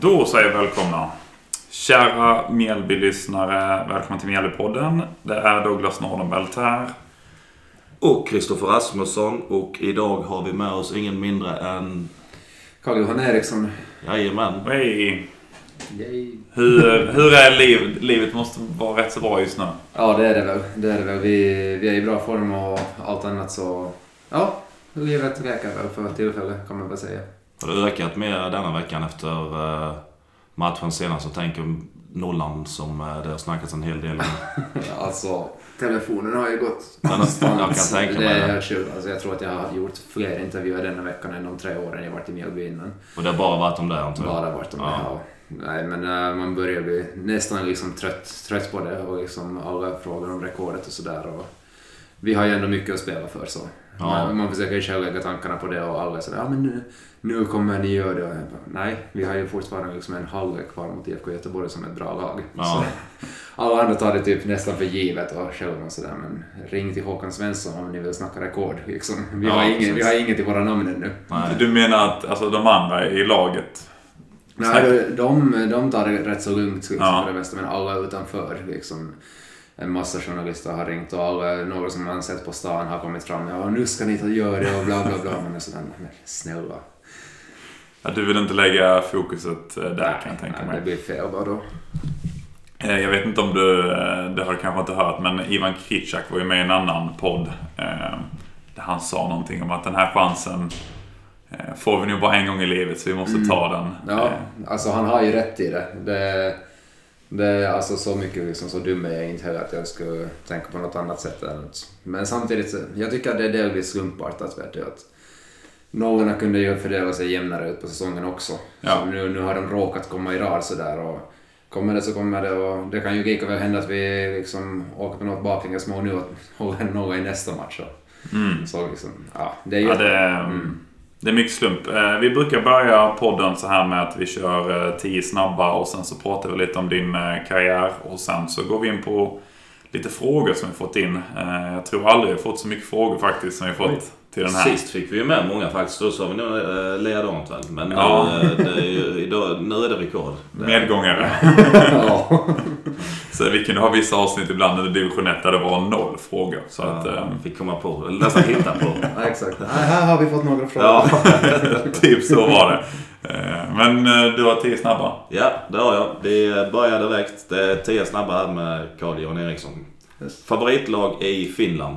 Då säger jag välkomna. Kära Mjällby-lyssnare, välkommen till Mjällbypodden. Det är Douglas Nordenbelt här. Och Kristoffer Rasmusson och idag har vi med oss ingen mindre än... Carl-Johan Eriksson. Jajamän. Hej! Yay. Hur, hur är livet? Livet måste vara rätt så bra just nu. Ja, det är det väl. Det är det väl. Vi, vi är i bra form och allt annat så... Ja, livet räcker väl för tillfället kan man väl säga. Har det ökat mer denna veckan efter uh, matchen senast? Jag tänker nollan som uh, det har snackats en hel del om. Alltså, telefonen har ju gått Men jag kan tänka Det mig är det. helt sjukt. Alltså, jag tror att jag har gjort fler intervjuer denna veckan än de tre åren jag varit i Mjällby innan. Och det har bara varit om det antar jag? Bara varit om det. Ja. Ja. Nej, men eh, man börjar bli nästan liksom trött, trött på det och liksom alla frågor om rekordet och sådär. Och Vi har ju ändå mycket att spela för så. Ja. Man, man försöker ju själv lägga tankarna på det och alla är sådär ja men nu, nu kommer ni göra det. Och jag bara, Nej, vi har ju fortfarande liksom en halvlek kvar mot IFK Göteborg som ett bra lag. Ja. Så, alla andra tar det typ nästan för givet och själva sådär men ring till Håkan Svensson om ni vill snacka rekord. Liksom. Vi, Ja, har ingen, vi har inget i våra namn ännu. Nej. Du menar att alltså, de andra i laget... Nej, de, de, de tar det rätt så lugnt liksom, Ja. för det mesta, men alla utanför liksom. En massa journalister har ringt och alla, några som man sett på stan har kommit fram ja nu ska ni ta göra det och bla bla bla. Men, sådär, men snälla. Ja, du vill inte lägga fokuset eh, där kan jag tänka nej, mig. det blir fel bara då. Eh, Jag vet inte om du, eh, det har du kanske inte hört, men Ivan Kritschak var ju med i en annan podd. eh, Där han sa någonting om att den här chansen eh, får vi nog bara en gång i livet så vi måste ta den. Ja, Eh, alltså han har ju rätt i det. Det, det är alltså så mycket liksom, så dum är jag inte heller att jag skulle tänka på något annat sätt. Än att, men samtidigt, jag tycker att det är delvis slumpartat. Vet du, att nollorna kunde ju fördela sig jämnare ut på säsongen också. Ja. Så nu, nu har de råkat komma i rad sådär. Och kommer det så kommer det och det kan ju lika väl hända att vi liksom åker på något baklängesmål nu och håller en nolla i nästa match. Och, Mm. så liksom, ja, det är ju... Ja, det, Mm det är mycket slump. Eh, vi brukar börja podden så här med att vi kör eh, tio snabba och sen så pratar vi lite om din eh, karriär och sen så går vi in på lite frågor som vi fått in. Eh, jag tror aldrig jag fått så mycket frågor faktiskt som vi fått till den här. Sist fick vi ju med många faktiskt. Då sa vi nog eh, likadant väl. Men Ja. nu, eh, det är ju, idag, nu är det rekord. Medgångare. ja. Så vi kunde ha vissa avsnitt ibland under division 1 där det var noll frågor. Så att, Ja, eh, fick komma på, eller nästan hitta på. ja, exakt. Nej, här har vi fått några frågor. Ja. typ så var det. Eh, Men eh, du har tio snabba. Ja, det har jag. Det börjar direkt. Det är tio snabba här med Carl-Johan Eriksson. Yes. Favoritlag i Finland?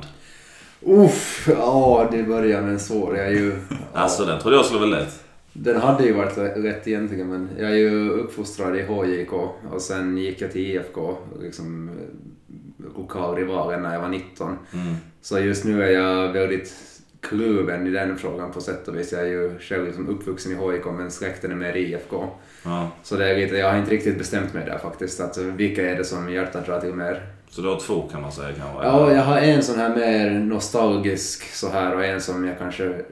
Uff, ja det börjar med en svår. Jag är ju... Ja, Alltså den trodde jag skulle vara lätt. Den hade ju varit rätt egentligen men jag är ju uppfostrad i HJK och sen gick jag till IFK, liksom eh, lokalrivalen när jag var 19. Mm. Så just nu är jag väldigt kluven i den frågan på sätt och vis. Jag är ju själv liksom uppvuxen i HJK men släkten är mer i IFK. Ja. Så det är lite, jag har inte riktigt bestämt mig där faktiskt. Att vilka är det som hjärtat drar till mer? Så du har två kan man säga kanske? Ja, jag har en sån här mer nostalgisk så här och en som jag kanske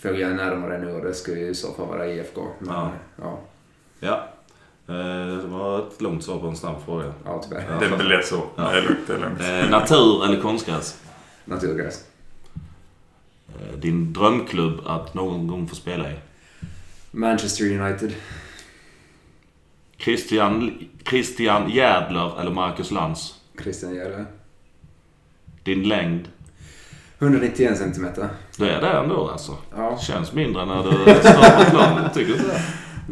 följer närmare nu och det skulle ju i så fall vara IFK. Men, Ja. ja. Ja. Eh, Det var ett långt svar på en snabb fråga. Ja, tyvärr. Ja. Det blev så. Ja. Det är lugnt. Det är lugnt. Eh, Natur eller konstgräs? Naturgräs. Eh, Din drömklubb att någon gång få spela i? Manchester United. Christian, Christian Jädler eller Marcus Lantz? Christian Järve. Din längd? 191 centimeter. Det är det ändå alltså. Ja, Känns mindre när du står på plan. Tycker du det?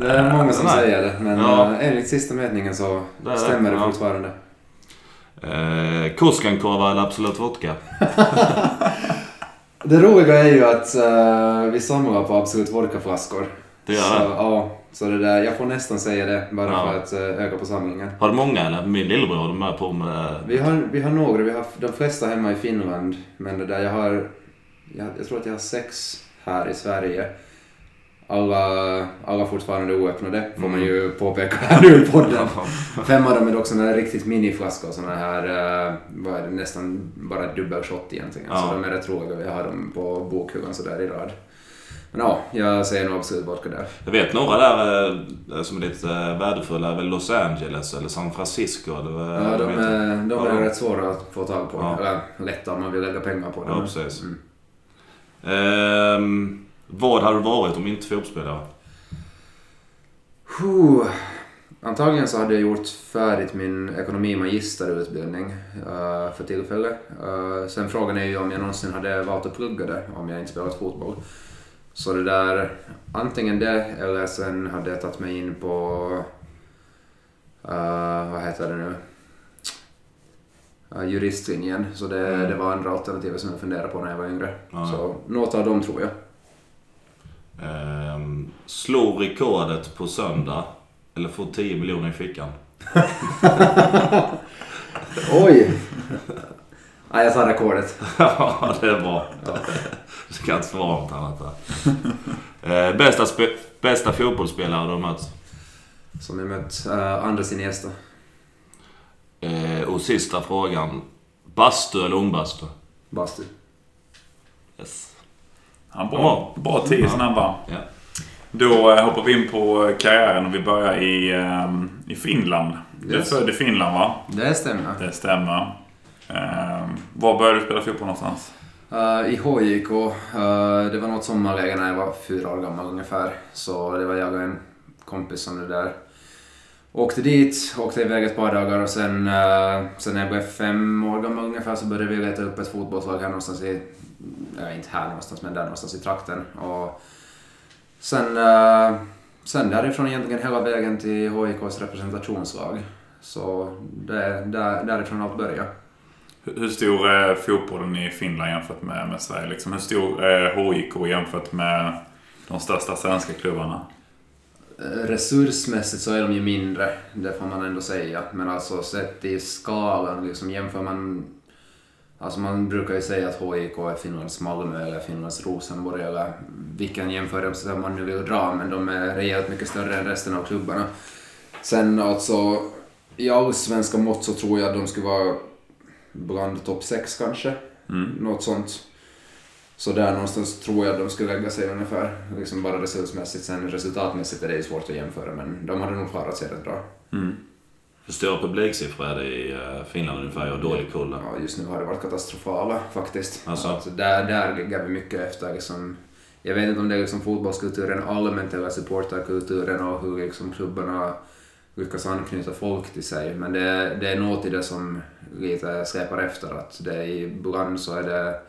det är många som Nej. säger det men Ja. eh, enligt sista mätningen så Det stämmer det ja. fortfarande. Eh, Koskenkorva eller Absolut Vodka? Det roliga är ju att eh, vi samlar på Absolut Vodka-flaskor. Det gör så, det. Ja, så det där, jag får nästan säga det bara Ja. för att uh, öka på samlingen. Har du många eller? Min lillebror är med på med... Vi har, vi har några, vi har de flesta hemma i Finland. Men det där, jag har, jag, jag tror att jag har sex här i Sverige. Alla, alla fortfarande oöppnade, får man ju påpeka här nu i podden. Fem av dem är dock såna här riktigt miniflaskor, såna här, eh, vad är det, nästan bara dubbelshot egentligen. Ja. Så de är rätt roliga, jag har dem på bokhyllan sådär i rad. Men ja, jag säger nog absolut vodka där. Jag vet några där eh, som är lite eh, värdefulla. är väl Los Angeles eller San Francisco. Eller, Ja, de är, de är Ja. rätt svåra att få tag på. Ja. Eller lätta om man vill lägga pengar på dem. Ja, precis. Mm. Ehm, vad hade du varit om inte fotbollsspelare? Antagligen så hade jag gjort färdigt min ekonomimagisterutbildning uh, för tillfället. Uh, sen frågan är ju om jag någonsin hade valt att plugga det om jag inte spelat fotboll. Så det där, antingen det eller sen hade jag tagit mig in på, uh, vad heter det nu, uh, juristlinjen. Så det, Mm. det var andra alternativet som jag funderade på när jag var yngre. Ja. Så något av dem tror jag. Ehm, slå rekordet på söndag. Eller få 10 miljoner i fickan. Oj! Nej, jag sa rekordet. Ja, det är bra. Du kan inte svara något annat där. Eh, bästa, bästa fotbollsspelare du har mött? Som jag mött uh, Andres Iniesta. Eh, och sista frågan. Bastu eller ångbastu? Bastu. Yes. Ja, bra, bra tio snabba. Ja. Då eh, hoppar vi in på karriären och vi börjar i, eh, i Finland. Du är Yes. född i Finland va? Det stämmer. Det stämmer. Eh, var började du spela fotboll någonstans? Uh, I HJK, uh, eh, det var något sommarläger när jag var fyra år gammal ungefär. Så det var jag och en kompis som det där åkte dit, åkte iväg ett par dagar och sen, uh, sen när jag blev fem år gammal ungefär så började vi leta upp ett fotbollslag här någonstans i, ja inte här någonstans men där någonstans i trakten. Och sen, uh, sen därifrån egentligen hela vägen till HJKs representationslag. Så det, där, därifrån allt började. Hur stor är fotbollen i Finland jämfört med, med Sverige? Liksom, hur stor eh, är HIK jämfört med de största svenska klubbarna? Eh, resursmässigt så är de ju mindre, det får man ändå säga. Men alltså sett i skalan, liksom jämför man... Alltså man brukar ju säga att HIK är Finlands Malmö eller Finlands Rosenborg eller vilken jämförelse man nu vill dra, men de är rejält mycket större än resten av klubbarna. Sen alltså, i allsvenska mått så tror jag att de skulle vara bland topp sex kanske. Mm. Något sånt. Så där någonstans tror jag att de skulle lägga sig ungefär. Liksom bara resursmässigt. Sen resultatmässigt är det ju svårt att jämföra men de hade nog klarat sig rätt bra. Mm. Hur stora publiksiffror är det i eh, Finland ungefär? Jag har dålig koll där. Ja, just nu har det varit katastrofala faktiskt. Alltså? Alltså, där, där ligger vi mycket efter liksom, jag vet inte om det är liksom fotbollskulturen allmänt eller supporterkulturen och hur liksom klubbarna lyckas anknyta folk till sig. Men det, det är något i det som lite släpar efter. Att det är, ibland så är det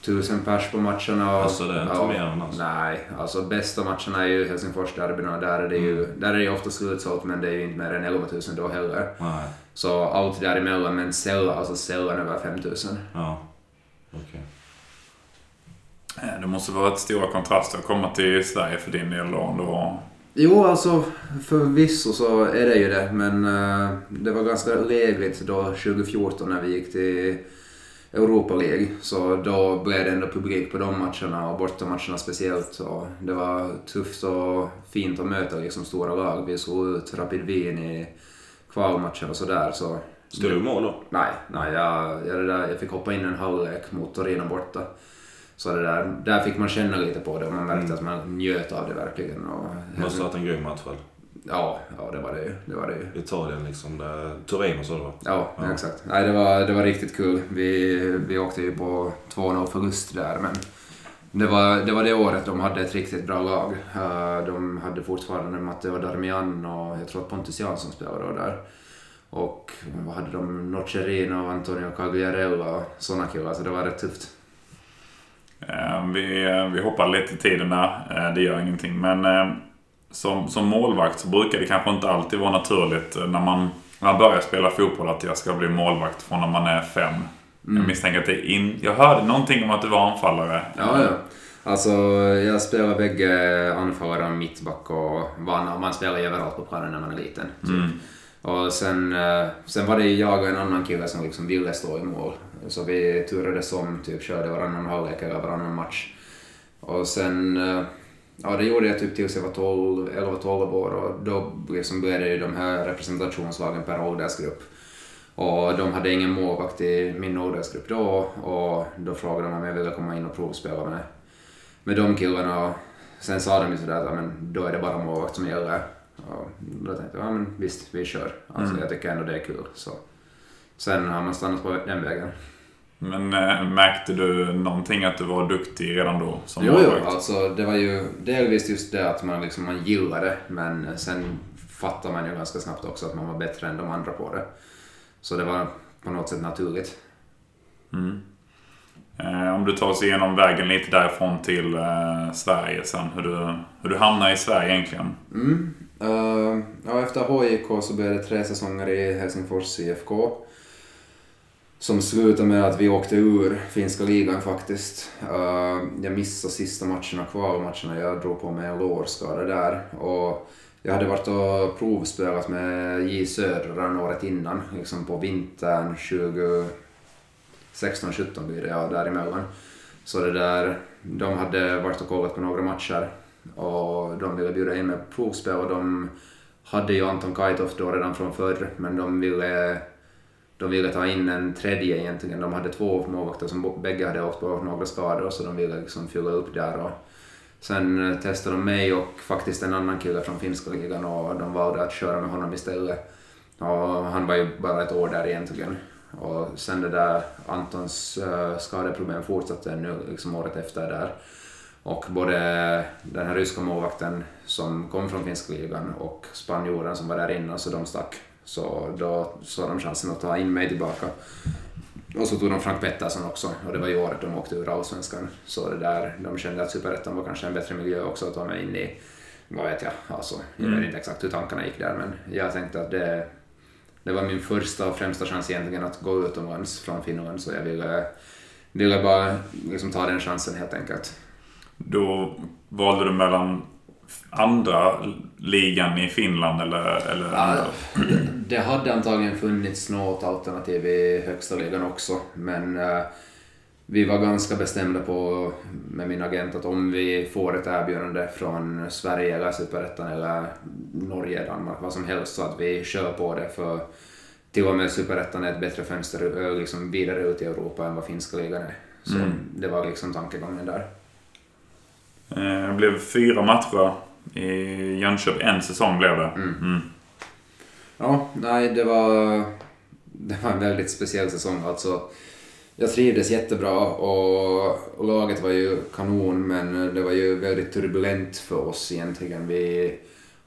tusen pers på matcherna. Och, Alltså, det är inte mer än alltså. Nej, alltså bästa matcherna är ju Helsingfors-derbyna. Där är det ju Mm. där är det ju ofta slutsålt men det är ju inte mer än 11 000 då heller. Nej. Så allt däremellan men sällan, alltså sällan över 5 000. Ja. Okej. Eh, Det måste vara ett stora kontraster att komma till Sverige för din del då. Jo, alltså förvisso så är det ju det, men eh, det var ganska lägligt då 2014 när vi gick till Europa League. Så då blev det ändå publik på de matcherna och bortamatcherna speciellt. Och det var tufft och fint att möta liksom stora lag. Vi såg ut Rapid Wien i kvalmatcher och sådär. Så Ska du mål då? Nej, nej jag, jag, jag fick hoppa in en halvlek mot Torino borta. Så det där, där fick man känna lite på det och man märkte Mm. att man njöt av det verkligen. Och, Måste ha varit en grym match väl? ja, ja, det var det ju. Det var det ju. Italien liksom. Det... Torino sa du va? Ja, Ja. exakt. Nej, det, var, det var riktigt kul. Vi, vi åkte ju på 2-0 förlust där, men det var, det var det året de hade ett riktigt bra lag. Eh, De hade fortfarande Matteo Darmian och jag tror att Pontus Jansson spelade där. Och vad hade de? Nocerino, Antonio Cagliarella och såna killar, så det var rätt tufft. Eh, Vi, eh, vi hoppar lite i tiden där. Eh, Det gör ingenting. Men som, som målvakt så brukar det kanske inte alltid vara naturligt när man, när man börjar spela fotboll att jag ska bli målvakt från när man är fem. Jag misstänker att det är in... Jag hörde någonting om att du var anfallare. Ja, ja. Alltså, jag spelar bägge anfallare och mittback och van, man spelar ju överallt på planen när man är liten. Typ. Mm. Och sen, sen var det jag och en annan kille som liksom ville stå i mål. Så vi turades om, typ körde varannan halvlek eller varannan match. Och sen, eh, ja det gjorde jag typ tills jag var 12, 11-12 år och då liksom det ju de här representationslagen per åldersgrupp. Och de hade ingen målvakt i min åldersgrupp då och då frågade de om jag ville komma in och provspela med, med de killarna. Och sen sa de ju sådär att men då är det bara målvakt som gäller. Och då tänkte jag, ja men visst, vi kör. Alltså Mm. jag tycker ändå det är kul. Så. Sen har man stannat på den vägen. Men äh, märkte du någonting att du var duktig redan då? Som Jo, jo, målvakt? alltså det var ju delvis just det att man liksom, man gillade men sen fattar man ju ganska snabbt också att man var bättre än de andra på det. Så det var på något sätt naturligt. Mm. Eh, om du tar oss igenom vägen lite därifrån till eh, Sverige sen. Hur du, hur du hamnar i Sverige egentligen. Mm. Uh, ja, efter HIK så blev det tre säsonger i Helsingfors IFK. Som slutade med att vi åkte ur finska ligan faktiskt. Uh, jag missade sista matcherna, kvalmatcherna. Jag drog på mig en lårskada där. Och jag hade varit och provspelat med J Södra året innan, liksom på vintern 2016-17 blir det, ja, däremellan. Så det där, de hade varit och kollat på några matcher och de ville bjuda in mig på provspel och de hade ju Anton Kajtoff då redan från förr men de ville, de ville ta in en tredje egentligen. De hade två målvakter som bägge hade åkt på några skador så de ville liksom fylla upp där. Och sen eh, testade de mig och faktiskt en annan kille från finska ligan och de valde att köra med honom istället. Och han var ju bara ett år där egentligen. Och sen det där Antons uh, skadeproblem fortsatte nu liksom året efter där. Och både den här ryska målvakten som kom från finska ligan och spanjoren som var där innan, så de stack. Så då såg de chansen att ta in mig tillbaka. Och så tog de Frank Pettersson också och det var ju året de åkte ur allsvenskan. Så det där, de kände att superettan var kanske en bättre miljö också att ta mig in i. Vad vet jag, alltså, jag vet inte exakt hur tankarna gick där men jag tänkte att det, det var min första och främsta chans egentligen att gå utomlands från Finland så jag ville, ville bara liksom ta den chansen helt enkelt. Då valde du mellan andra ligan i Finland eller? eller Ja, det hade antagligen funnits något alternativ i högsta ligan också, men uh, vi var ganska bestämda på med min agent att om vi får ett erbjudande från Sverige eller Superettan eller Norge, Danmark, vad som helst, så att vi kör på det för till och med Superettan är ett bättre fönster liksom vidare ut i Europa än vad finska ligan är. Så mm. det var liksom tankegången där. Eh, det blev fyra matcher i Jönköping. En säsong blev det. Mm. Mm. Ja, nej det var, det var en väldigt speciell säsong. Alltså, jag trivdes jättebra och, och laget var ju kanon men det var ju väldigt turbulent för oss egentligen. Vi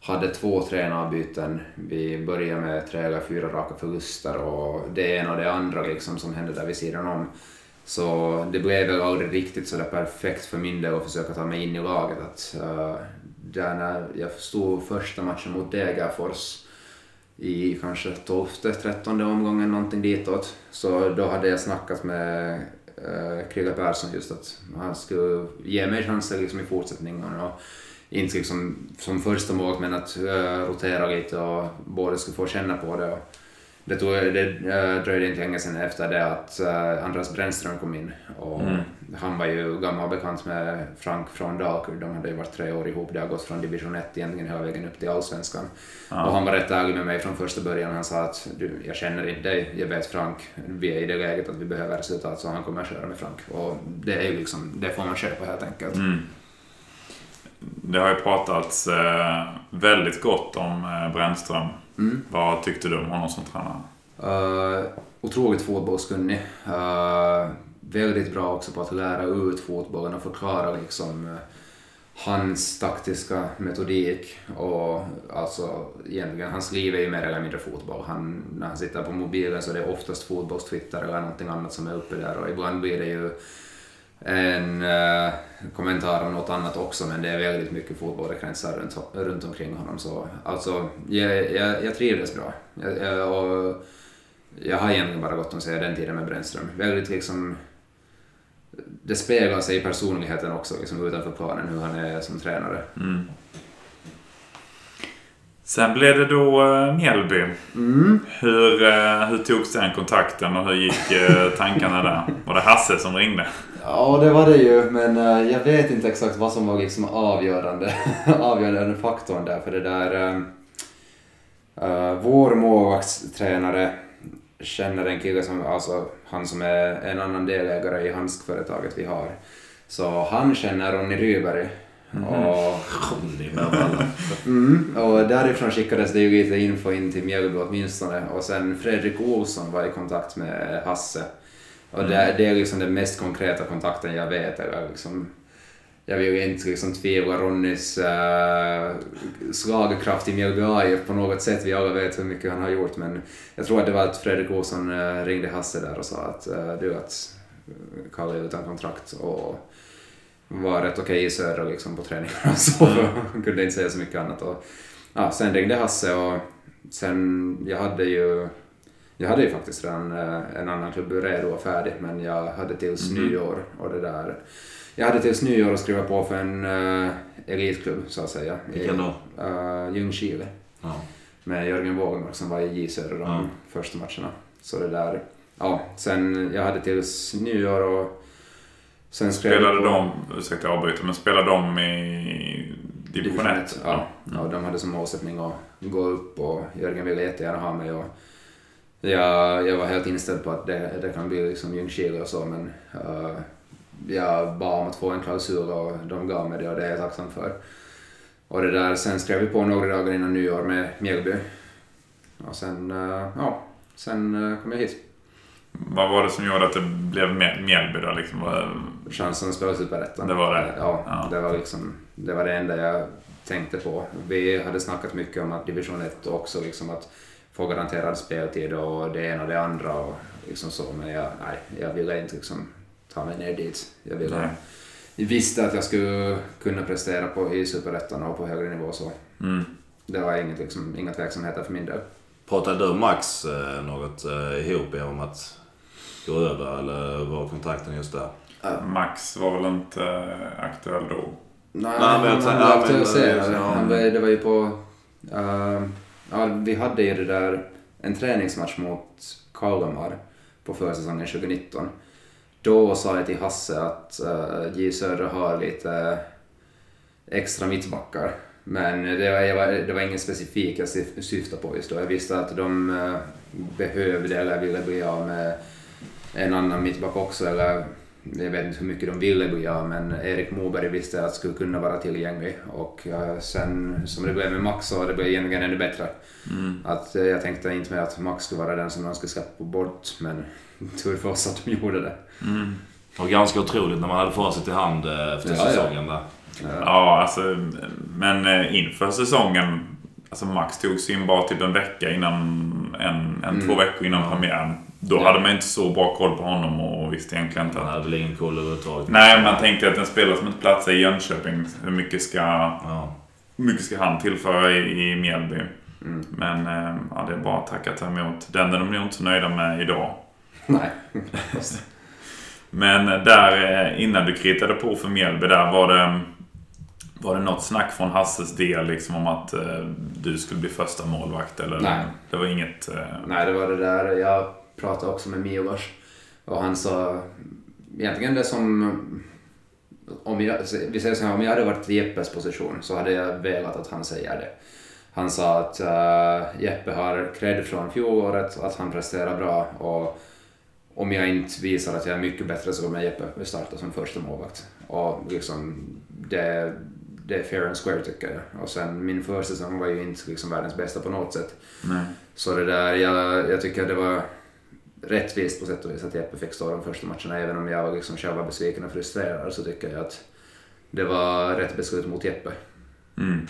hade två tränarbyten. Vi började med tre eller fyra raka förluster och det ena och det andra liksom som hände där vid sidan om. Så det blev väl aldrig riktigt sådär perfekt för min del att försöka ta mig in i laget. Att, uh, där när jag stod första matchen mot Degerfors i kanske 12 13 omgången, någonting ditåt, så då hade jag snackat med uh, Krille Persson just att han skulle ge mig chanser liksom i fortsättningen. Och, inte liksom som första mål men att uh, rotera lite och båda skulle få känna på det. Och, det, tog, det äh, dröjde inte länge sedan efter det att äh, Andreas Brännström kom in. Och mm. Han var ju gammal bekant med Frank från Dalkurd. De hade ju varit tre år ihop. Det har gått från division 1 egentligen hela vägen upp till allsvenskan. Ah. Och han var rätt ärlig med mig från första början. Han sa att du, jag känner inte dig, jag vet Frank. Vi är i det läget att vi behöver resultat så han kommer att köra med Frank. Och det är ju liksom, det får man köpa helt enkelt. Mm. Det har ju pratats eh, väldigt gott om eh, Brännström. Mm. Vad tyckte du om honom som tränare? Uh, otroligt fotbollskunnig. Uh, väldigt bra också på att lära ut fotbollen och förklara liksom uh, hans taktiska metodik och alltså egentligen hans liv är ju mer eller mindre fotboll. Han, när han sitter på mobilen så är det oftast fotbollstwitter eller någonting annat som är uppe där och ibland blir det ju en uh, kommentar om något annat också men det är väldigt mycket fotbollsgränser runt, runt omkring honom. Så, alltså, jag, jag, jag trivdes bra. Jag, jag, och jag har egentligen bara gått att säga den tiden med Brännström. Väldigt liksom... Det speglar sig i personligheten också liksom utanför planen hur han är som tränare. Mm. Sen blev det då uh, Mjällby. Mm. Hur, uh, hur togs den kontakten och hur gick tankarna där? Var det Hasse som ringde? Ja, det var det ju, men uh, jag vet inte exakt vad som var liksom avgörande, avgörande faktorn där, för det där... Uh, vår målvaktstränare känner en kille som, alltså han som är en annan delägare i handskföretaget vi har. Så han känner Ronny Ryberg. Mm. Och, mm, och därifrån skickades det ju lite info in till Mjällby åtminstone och sen Fredrik Olsson var i kontakt med Hasse Och det, det är liksom den mest konkreta kontakten jag vet. Eller liksom, jag vill ju inte liksom tvivla Ronnys äh, slagkraft i Mjällby AIF på något sätt. Vi alla vet hur mycket han har gjort men jag tror att det var att Fredrik Olsson äh, ringde Hasse där och sa att äh, du att Kalle är utan kontrakt och var rätt okej okay i södra liksom på träningarna så han kunde inte säga så mycket annat. Och, ja, sen ringde Hasse och sen jag hade ju jag hade ju faktiskt redan en annan klubb redo och färdig men jag hade tills mm. nyår och det där jag hade tills nyår att skriva på för en uh, elitklubb så att säga. Vilken då? Uh, Ljungskile. Ja. Med Jörgen Wågmark som var i J Södra de ja. första matcherna. Så det där, ja, sen jag hade tills nyår och sen skrev Spelade de, ursäkta jag avbryter, men spelade de i division 1? Ja. Ja, de hade som målsättning att gå upp och Jörgen ville jättegärna ha mig och jag, jag var helt inställd på att det, det kan bli liksom Ljungskile och så men uh, jag bad om att få en klausul och de gav mig det och det är jag tacksam för. Och det där, sen skrev vi på några dagar innan nyår med Mjällby. Och sen, uh, ja, sen uh, kom jag hit. Vad var det som gjorde att det blev Mjällby då? Liksom? Chansen att spela Superettan. Det var det? Ja, ja, Det, var liksom, det var det enda jag tänkte på. Vi hade snackat mycket om att division 1 och också liksom att få garanterad speltid och det ena och det andra och liksom så. Men jag, nej, jag ville inte liksom ta mig ner dit. Jag, ville, visste att jag skulle kunna prestera på, i Superettan och på högre nivå så. Mm. Det var inget, liksom, inga tveksamheter för min del. Pratade du och Max eh, något eh, ihop om att gå över eller var kontakten just där? Uh, Max var väl inte uh, aktuell då? Nej, Nej han, han, han var aktualiserad. Ja. det var ju på... Uh, ja, vi hade ju det där en träningsmatch mot Kalmar på försäsongen 2019 då sa jag till Hasse att uh, J Södra har lite extra mittbackar. Men det var, det var ingen specifik jag syftade på just då. Jag visste att de uh, behövde eller ville bli av med en annan mittback också. Eller jag vet inte hur mycket de ville av men Erik Moberg visste att skulle kunna vara tillgänglig. Och uh, sen som det blev med Max så det blev egentligen ännu bättre. Mm. Att, uh, jag tänkte inte med att Max skulle vara den som de skulle släppa bort men tur för oss att de gjorde det. Mm. Och ganska otroligt när man hade facit i hand eh, efter ja, säsongen ja. där. Ja, alltså, men eh, inför säsongen, alltså Max tog sig in bara typ en vecka innan, en, en mm. två veckor innan ja. premiären. Då ja. hade man inte så bra koll på honom och visste egentligen inte att... Man hade väl ingen koll överhuvudtaget. Nej, man tänkte att en spelare som inte platsar i Jönköping, hur mycket ska, ja. hur mycket ska han tillföra i, i Mjällby? Mm. Men eh, ja, det är bara att tacka ta emot. Den är de nog inte så nöjda med idag. Nej. Men där eh, innan du kritade på för Mjällby där var det var det något snack från Hasses del liksom om att eh, du skulle bli första målvakt eller? Nej. Det var inget? Eh... Nej, det var det där. Jag pratade också med Miovars och han sa egentligen det som om jag, vi säger så här, om jag hade varit i Jeppes position så hade jag velat att han säger det. Han sa att uh, Jeppe har cred från fjolåret, att han presterar bra och om jag inte visar att jag är mycket bättre så kommer Jeppe starta som första målvakt. Och liksom, det, det är fair and square tycker jag. Och sen min försäsong var ju inte liksom världens bästa på något sätt. Nej. Så det där, jag, jag tycker det var rättvist på sätt och vis att Jeppe fick stå de första matcherna. Även om jag liksom själv var besviken och frustrerad så tycker jag att det var rätt beslut mot Jeppe. Mm.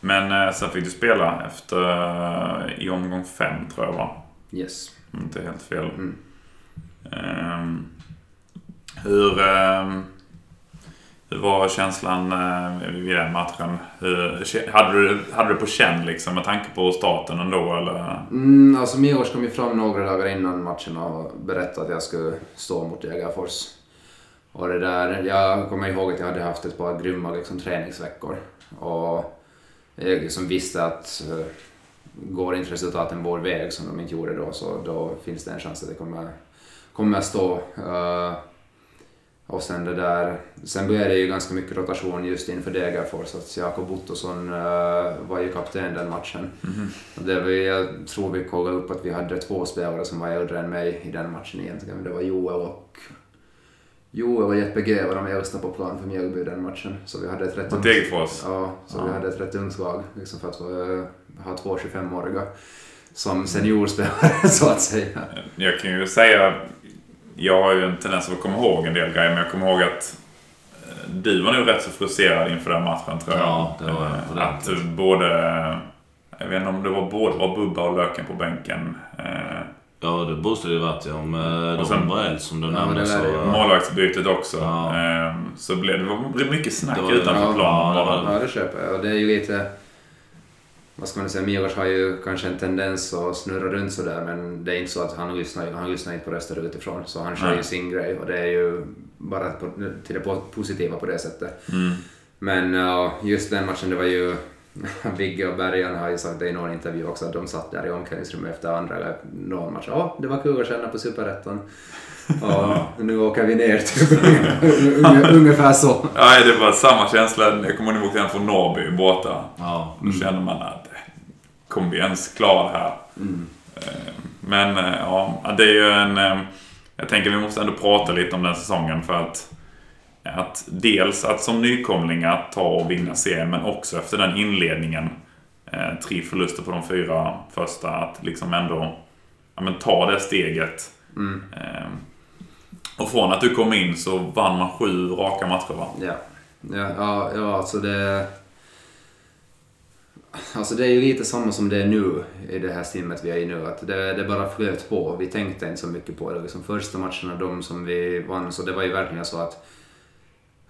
Men eh, sen fick du spela efter, eh, i omgång fem tror jag va? Yes. Inte helt fel. Mm. Um, hur, um, hur var känslan eh, vid den matchen? Hur, hade, du, hade du på känn liksom med tanke på starten ändå eller? Mm, alltså Milos kom ju fram några dagar innan matchen och berättade att jag skulle stå mot Jägarfors. Och det där, jag kommer ihåg att jag hade haft ett par grymma liksom, träningsveckor. Och jag liksom visste att uh, går inte resultaten vår väg som de inte gjorde då så då finns det en chans att det kommer, kommer att stå. Uh, och sen det där, sen blev det ju ganska mycket rotation just inför Degerfors, att Jakob Ottosson uh, var ju kapten den matchen. Mm -hmm. det var, jag tror vi kollade upp att vi hade två spelare som var äldre än mig i den matchen egentligen, det var Joel och Joel och Jeppe G var de äldsta på plan för Mjällby den matchen. Så vi hade ett rätt ungt... Ja, så ja. vi hade ett rätt ungt lag liksom för att uh, ha två 25-åriga som seniorspelare så att säga. Jag kan ju säga jag har ju en tendens att komma ihåg en del grejer, men jag kommer ihåg att eh, du var nog rätt så frustrerad inför den matchen tror jag. Ja, det var jag Eh. Att både... Jag vet inte om det var både var Bubba och Löken på bänken. Eh, Ja, det måste det ju varit ja. Om eh, Och sen- de var som du Ja, nämnde så... ju. eh, Målvaktsbytet också. Ja. Eh, så blev det, var- mycket snack Det var- utanför ja, planen. ja, bara. det var- Ja, det köper jag. Och det är ju lite... Vad ska man säga? Milos har ju kanske en tendens att snurra runt sådär men det är inte så att han lyssnar, han lyssnar inte på röster utifrån. Så han kör ju sin grej och det är ju bara på, till det po- positiva på det sättet. Mm. Men just den matchen, det var ju... Vigge och Bergan har ju sagt det i någon intervju också att de satt där i omklädningsrummet efter andra eller någon match. Ja, det var kul att känna på superettan. Och nu åker vi ner typ. Unge- Ungefär så. Ja, det var samma känsla. Jag kommer ihåg den från Norrby borta. Ja. Då kände man att kommer vi ens klara det här? Eh, Men eh, ja, det är ju en... eh, Jag tänker vi måste ändå prata lite om den säsongen för att... Att dels att som nykomling att ta och vinna serien men också efter den inledningen. Tre förluster på de fyra första. Att liksom ändå ja, men ta det steget. Mm. Och från att du kom in så vann man sju raka matcher va? Ja, ja, ja, ja alltså det... Alltså det är ju lite samma som det är nu i det här stimmet vi är i nu. Att det, det bara flöt på. Vi tänkte inte så mycket på det. Liksom första matcherna, de som vi vann, så det var ju verkligen så att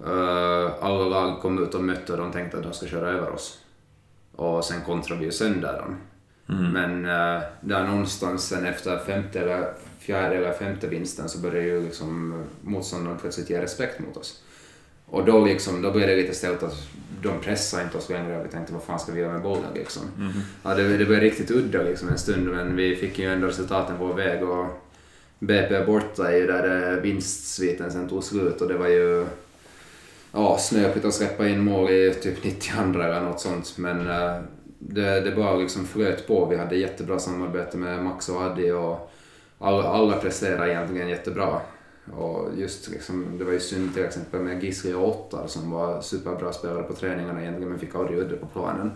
eh, alla lag kom ut och mötte och de tänkte att de ska köra över oss. Och sen kontrade vi ju sönder dem. Men uh, där någonstans sen efter femte eller fjärde eller femte vinsten så började ju liksom motståndaren plötsligt ge respekt mot oss. Och då, liksom, då blev det lite stelt att de pressade inte oss längre och vi tänkte vad fan ska vi göra med bollen liksom. Ja, det, det blev riktigt udda liksom en stund men vi fick ju ändå resultaten vår väg och BP borta är ju där eh, vinstsviten sen tog slut och det var ju ja, snöpligt att släppa in mål i typ 92 eller något sånt men eh, det, det bara liksom flöt på. Vi hade jättebra samarbete med Max och Addi och alla, alla presterade egentligen jättebra. Och just liksom, det var ju synd till exempel med Gisli och Ottar som var superbra spelare på träningarna egentligen men fick aldrig udde på planen.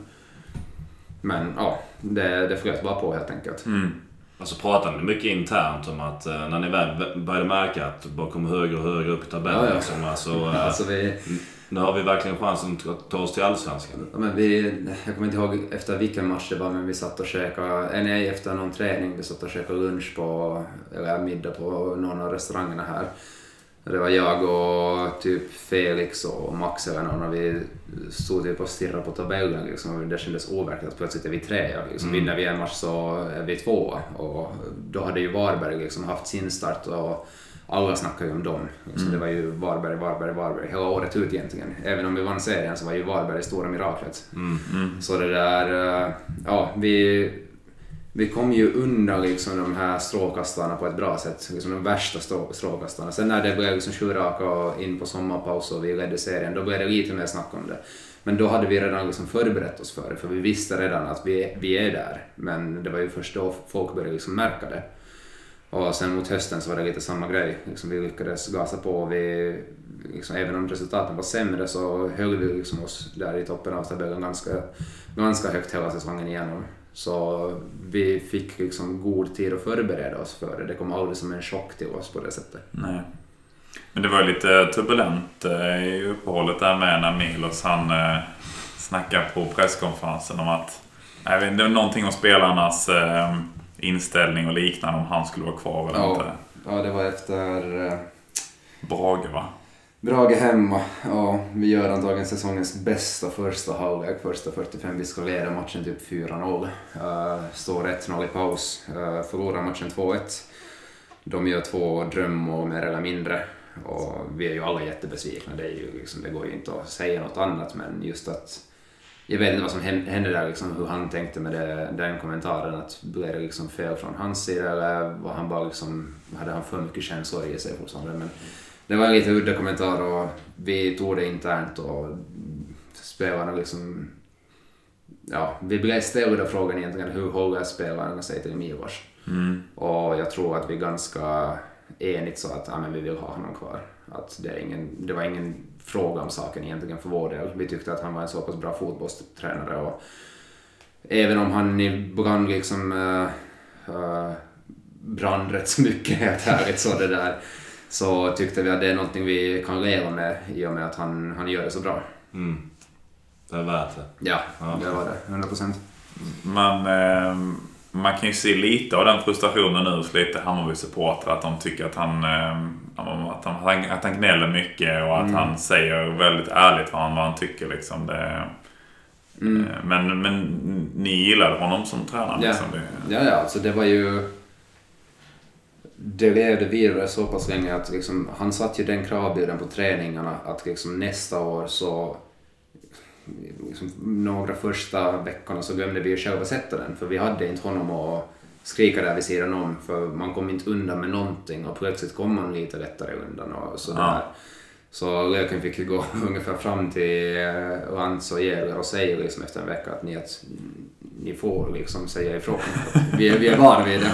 Men ja, det, det flöt bara på helt enkelt. Mm. Alltså pratade ni mycket internt om att eh, när ni väl började märka att det bara kom högre och högre upp i tabellen Ja, ja. liksom, alltså, eh, Alltså vi, nu har vi verkligen chansen att ta oss till Allsvenskan. ja, men vi, jag kommer inte ihåg efter vilken match det var men vi satt och käkade, nej efter någon träning, vi satt och käkade lunch på, eller middag på någon av restaurangerna här. Det var jag och typ Felix och Max eller någon och vi stod typ och stirrade på tabellen liksom. Det kändes overkligt att plötsligt är vi trea. Liksom. Vinner vi en match så är vi tvåa. Och då hade ju Varberg liksom haft sin start och alla snackade ju om dem. Liksom. Det var ju Varberg, Varberg, Varberg hela året ut egentligen. Även om vi vann serien så var ju Varberg det stora miraklet. Så det där, eh, ja vi, vi kom ju undan liksom de här strålkastarna på ett bra sätt. Liksom de värsta strå, strålkastarna. Sen när det blev liksom sju raka och in på sommarpaus och vi ledde serien, då blev det lite mer snack om det. Men då hade vi redan liksom förberett oss för det, för vi visste redan att vi, vi är där. Men det var ju först då folk började liksom märka det. Och sen mot hösten så var det lite samma grej. Liksom vi lyckades gasa på och vi, liksom, även om resultaten var sämre så höll vi liksom oss där i toppen av tabellen ganska, ganska högt hela säsongen igenom. Så vi fick liksom god tid att förbereda oss för det. Det kom aldrig som en chock till oss på det sättet. Nej. Men det var lite turbulent eh, i uppehållet där med när Milos han eh, snackade på presskonferensen om att jag vet, inte, det var någonting om spelarnas eh, inställning och liknande om han skulle vara kvar eller Ja. inte. Ja, det var efter eh, Brage va? Brage hemma. Ja, vi gör antagligen säsongens bästa första halvlek, första 45. Vi ska leda matchen typ 4-0. Uh, står 1-0 i paus. Uh, förlorar matchen 2-1. De gör två drömmål mer eller mindre. Och vi är ju alla jättebesvikna. Det, är ju liksom, det går ju inte att säga något annat, men just att jag vet inte vad som hän- hände där, liksom, hur han tänkte med det, den kommentaren. Att blev det liksom fel från hans sida eller var han bara liksom, hade han för mycket känslor i sig fortfarande? Men det var en lite udda kommentar och vi tog det internt och spelarna liksom... Ja, vi blev ställda frågan egentligen hur håller spelarna sig till Milos? Mm. Och jag tror att vi ganska enigt sa att ja, men vi vill ha honom kvar. Att det, är ingen, det var ingen fråga om saken egentligen för vår del. Vi tyckte att han var en så pass bra fotbollstränare och även om han ibland liksom uh, uh, brann rätt så mycket helt ärligt. Så, det där, så tyckte vi att det är någonting vi kan leva med i och med att han, han gör det så bra. Mm. Det är värt det. Ja, Ja. det var det. 100 procent. Man, eh, man kan ju se lite av den frustrationen nu hos lite Hammarby-supportrar. Att de tycker att han, eh, att han, att han gnäller mycket och att Mm. han säger väldigt ärligt vad han, vad han tycker. Liksom. Det, Mm. eh, men, men ni gillade honom som tränare? Ja. Liksom. Det, Ja, ja, alltså det var ju... Det levde vidare så pass länge att liksom, han satte ju den kravbilden på träningarna att liksom nästa år så... Liksom, några första veckorna så glömde vi ju själva sätta den för vi hade inte honom att skrika där vid sidan om för man kom inte undan med någonting och plötsligt kom man lite lättare undan och sådär. Ja. Så Löken fick gå ungefär fram till eh, Lantz och Jäger och säga liksom efter en vecka att ni, att ni får liksom säga ifrån. Vi är, vi är vana vid det.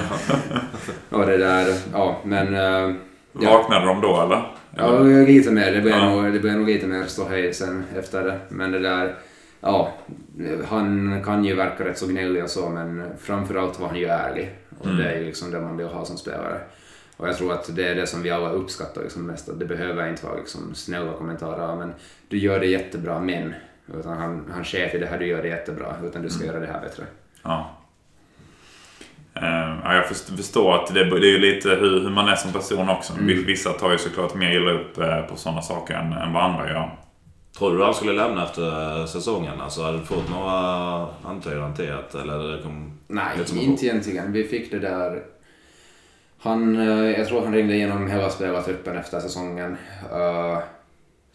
Och det där, ja men... eh, Ja, Vaknade de då eller? Ja lite mer. Det blev, Ja. nog, det blev nog lite mer ståhej sen efter det. Men det där, ja. Han kan ju verka rätt så gnällig och så men framförallt var han ju ärlig. Och Mm. det är ju liksom det man vill ha som spelare. Och jag tror att det är det som vi alla uppskattar liksom mest. Att det behöver inte vara liksom snälla kommentarer. Men du gör det jättebra men. Utan han, han sket i det här, du gör det jättebra. Utan du ska göra det här bättre. Ja. Eh, ja, jag först- förstår att det, det är ju lite hur, hur man är som person också. Mm. Vissa tar ju såklart mer illa upp eh, på sådana saker än, än vad andra gör. Tror du han skulle lämna efter säsongen? Alltså, hade du fått några antydan till att... Eller det kom... Nej, inte egentligen. Vi fick det där... Han, eh, jag tror han ringde igenom hela spelartruppen efter säsongen. eh,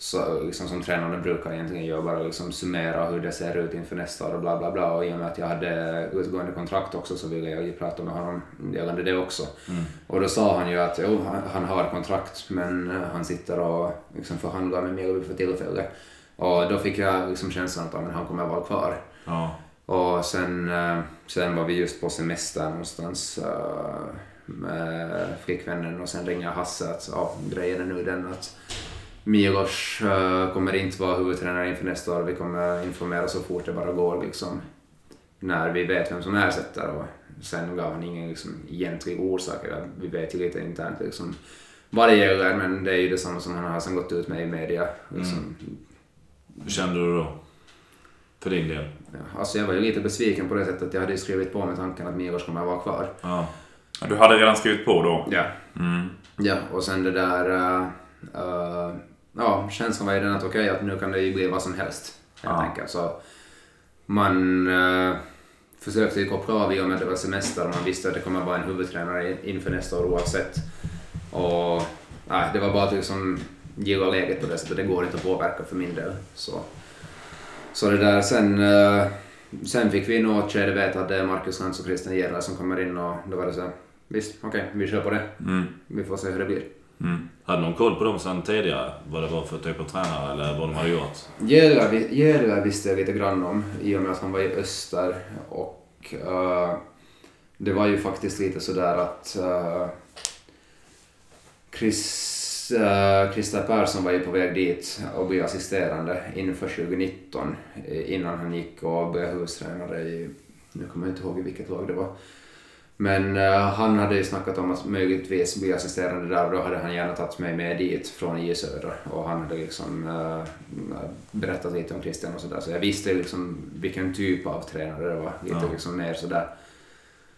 Så, liksom som tränarna brukar egentligen göra, bara liksom summera hur det ser ut inför nästa år och bla bla bla. Och i och med att jag hade utgående kontrakt också så ville jag ju prata med honom gällande det också. Och då sa han ju att jo, han, har kontrakt men eh, han sitter och liksom förhandlar med Mjällby för tillfället. Och då fick jag liksom känslan att men han kommer vara kvar. Ja. Och sen, eh, sen var vi just på semester någonstans eh, med flickvännen och sen ringer Hasse att ja, grejen är nu den att Milos eh, kommer inte vara huvudtränare inför nästa år. Vi kommer informera så fort det bara går liksom. När vi vet vem som ersätter och sen gav han ingen liksom, egentlig orsak. eller Vi vet ju lite internt liksom vad det gäller men det är ju detsamma som han har sen gått ut med i media. Liksom. Hur kände du då? För din del? Ja, alltså jag var ju lite besviken på det sättet att jag hade ju skrivit på med tanken att Milos kommer att vara kvar. Ja. Du hade redan skrivit på då? Ja. Mm. Ja, och sen det där... eh, eh, ja, känslan var ju den att okej, att nu kan det ju bli vad som helst. Helt Ja. enkelt. Så man uh, försökte ju koppla av i och med att det var semester och man visste att det kommer vara en huvudtränare inför nästa år oavsett. Och nej, det var bara att liksom gilla läget på det sättet. Det går inte att påverka för min del. Så, så det där sen... eh, sen fick vi nog skede veta att det är Marcus Lantz och Christian Gerler som kommer in och då var det så visst, okej, vi kör på det. Mm. Vi får se hur det blir. Mm. Hade någon koll på dem sedan tidigare? Vad det var för typ av tränare eller vad de hade gjort? Jädrar visste jag lite grann om i och med att han var i öster och uh, det var ju faktiskt lite sådär att uh, Chris, uh, Christer Persson var ju på väg dit och bli assisterande inför 2019 innan han gick och blev hustränare i, nu kommer jag inte ihåg i vilket lag det var. Men eh, han hade ju snackat om att möjligtvis bli assisterande där och då hade han gärna tagit mig med dit från I Södra och han hade liksom eh, berättat lite om Christian och sådär så jag visste liksom vilken typ av tränare det var. Lite Ja. liksom mer sådär,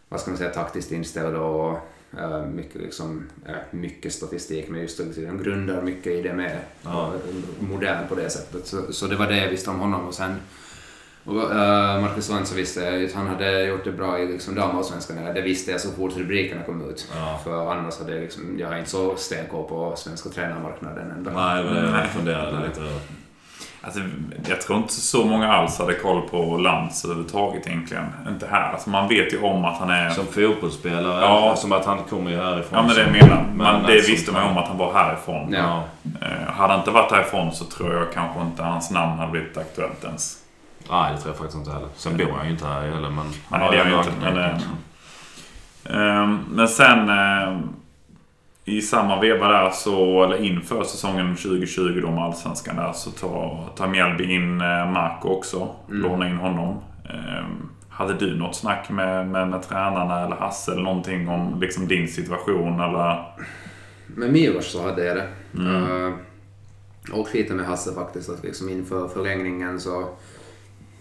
vad ska man säga, taktiskt inställd och eh, mycket liksom, mycket statistik men just att de grundar mycket i det med. Ja. Modern på det sättet. Så, så det var det jag visste om honom och sen och, uh, Marcus Lantz visste jag att han hade gjort det bra i liksom damallsvenskan. Det visste jag så fort rubrikerna kom ut. Ja. För annars hade jag liksom, jag inte så stenkoll på svenska tränarmarknaden ändå. Nej, men Nej. jag funderade lite. Alltså, jag tror inte så många alls hade koll på Lantz överhuvudtaget egentligen. Inte här. Alltså, man vet ju om att han är... Som fotbollsspelare, Ja. som att han kommer ju härifrån. Ja men det menar. Men Man, det alltså, visste man ju om att han var härifrån. Ja. Eh, hade han inte varit härifrån så tror jag kanske inte hans namn hade blivit aktuellt ens. Nej, det tror jag faktiskt inte heller. Sen bor han ju inte här heller, men... han Nej, har det gör ändå jag inte. Men, eh, ehm, men sen eh, i samma veva där så, eller inför säsongen 2020 då med Allsvenskan där så tar, tar Mjällby in eh, Marco också. Mm. Lånar in honom. Eh, hade du något snack med, med, med tränarna eller Hasse eller någonting om liksom din situation eller? Med Milos så hade jag det. Mm. Uh, och lite med Hasse faktiskt, att liksom inför förlängningen så...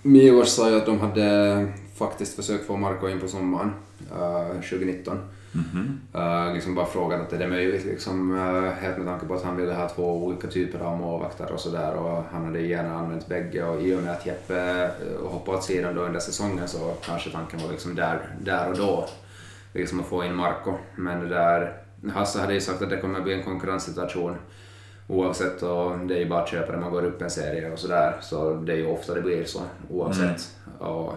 Milos sa ju att de hade faktiskt försökt få Marco in på sommaren uh, 2019. Mhm. Uh, liksom bara frågat att är det möjligt, liksom, uh, helt med tanke på att han ville ha två olika typer av målvakter och sådär och han hade gärna använt bägge och i och med att Jeppe uh, hoppade åt sidan då under säsongen så kanske tanken var liksom där, där och då liksom att få in Marco. Men det där, Hasse hade ju sagt att det kommer bli en konkurrenssituation oavsett och det är bara att köpa det man går upp en serie och sådär så det är ju ofta det blir så oavsett. Och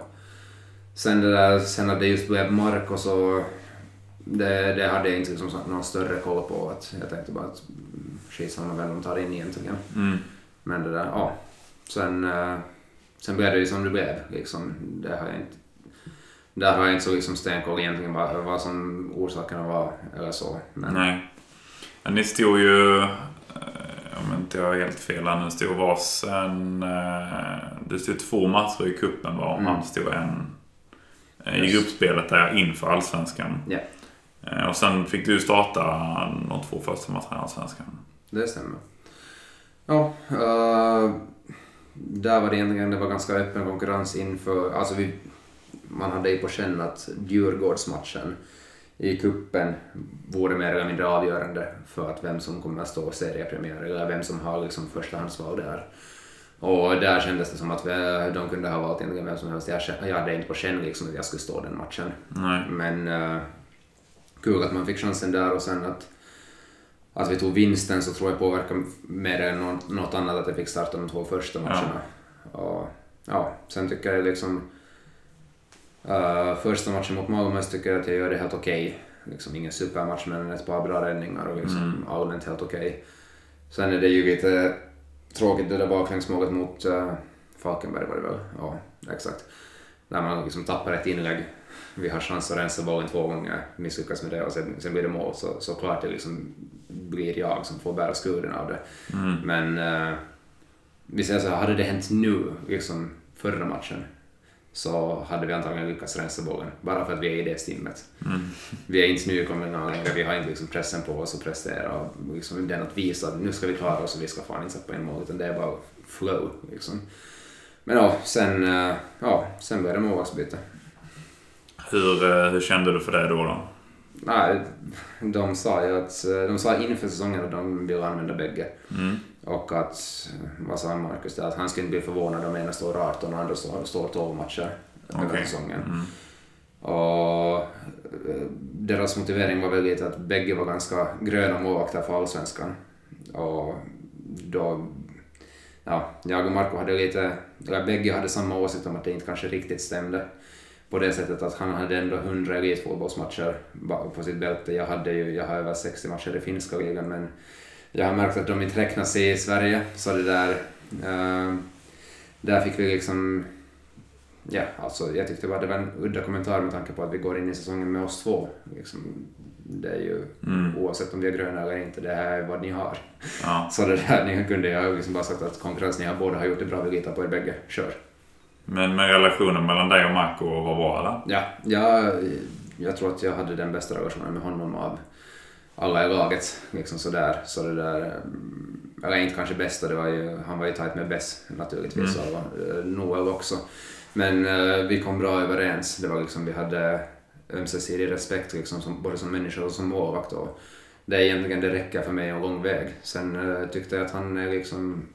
sen det där, sen att det just blev Marco så det, det hade jag inte liksom någon större koll på. Att jag tänkte bara att mm, skitsamma vem de tar in egentligen. Mm. Men det där, ja. Sen, eh, sen blev det ju som det blev. Liksom. Det har jag inte, där har jag inte så liksom stenkoll egentligen vad, vad som orsakerna var eller så. Men, Nej. Men ni stod ju, om inte jag helt fel nu, stod varsin... eh, Det stod två matcher i cupen var Mm. han stod en eh, i gruppspelet där inför Allsvenskan. Eh, Och sen fick du starta de två första matcherna i Allsvenskan. Det stämmer. Ja, eh, där var det egentligen det var ganska öppen konkurrens inför, alltså vi, man hade ju på känn att Djurgårdsmatchen i kuppen vore mer eller mindre avgörande för att vem som kommer att stå seriepremiär eller vem som har liksom förstahandsval där. Och där kändes det som att de kunde ha valt egentligen vem som helst. Jag, jag hade inte på känn liksom att jag skulle stå den matchen. Nej. Men eh, kul att man fick chansen där och sen att, att vi tog vinsten så tror jag påverkade mer än något, något annat att jag fick starta de två första matcherna. Och, ja, sen tycker jag liksom eh, första matchen mot Malmö tycker jag att jag gör det helt okej. Liksom ingen supermatch men ett par bra räddningar och liksom Mm. allmänt helt okej. Sen är det ju lite tråkigt det där baklängsmålet mot uh, Falkenberg var det väl? Ja, exakt. Där man liksom tappar ett inlägg. Vi har chans att rensa bollen två gånger, misslyckas med det och sen, sen blir det mål. Så, så klart det liksom blir jag som får bära skulden av det. Mm. Men uh, vi säger så här, hade det hänt nu, liksom förra matchen, så hade vi antagligen lyckats rensa bollen. Bara för att vi är i det stimmet. Mm. Vi är inte nykomlingar längre, vi har inte liksom pressen på oss att prestera och liksom den att visa att nu ska vi klara oss och vi ska fan inte sätta in mål, utan det är bara flow. Liksom. Men ja, sen, eh, ja, sen det målvaktsbyte. Hur, eh, hur kände du för det då? då? Nej, de sa ju att, eh, de sa inför säsongen att de ville använda bägge. Mm. Och att, vad sa Marcus där, att han skulle inte bli förvånad om ena står 18 och andra står, står 12 matcher Okej. säsongen. Mm. Och eh, deras motivering var väl lite att bägge var ganska gröna målvakter för allsvenskan. Och då, ja, jag och Marco hade lite, eller bägge hade samma åsikt om att det inte kanske riktigt stämde. På det sättet att han hade ändå 100 elitfotbollsmatcher på sitt bälte. Jag, hade ju, jag har över 60 matcher i finska ligan men jag har märkt att de inte räknas i Sverige. Så det där, eh, där fick vi liksom Ja, alltså jag tyckte bara det var en udda kommentar med tanke på att vi går in i säsongen med oss två. Liksom, det är ju, Mm. oavsett om vi är gröna eller inte, det här är vad ni har. Ja. Så det där, ni kunde jag liksom bara sagt att konkurrens, ni har båda har gjort det bra, vi litar på er bägge, kör. Men med relationen mellan dig och Marco var bra eller? Ja, jag, jag tror att jag hade den bästa relationen med honom av alla i laget. Liksom sådär. Så det där, mm, eller inte kanske bästa, det var ju, han var ju tajt med Bess naturligtvis och eh, Noel också. Men eh, vi kom bra överens. Det var liksom, vi hade ömsesidig respekt liksom, som, både som människa och som målvakt. Och det är egentligen det räcker för mig en lång väg. Sen eh, tyckte jag att han är liksom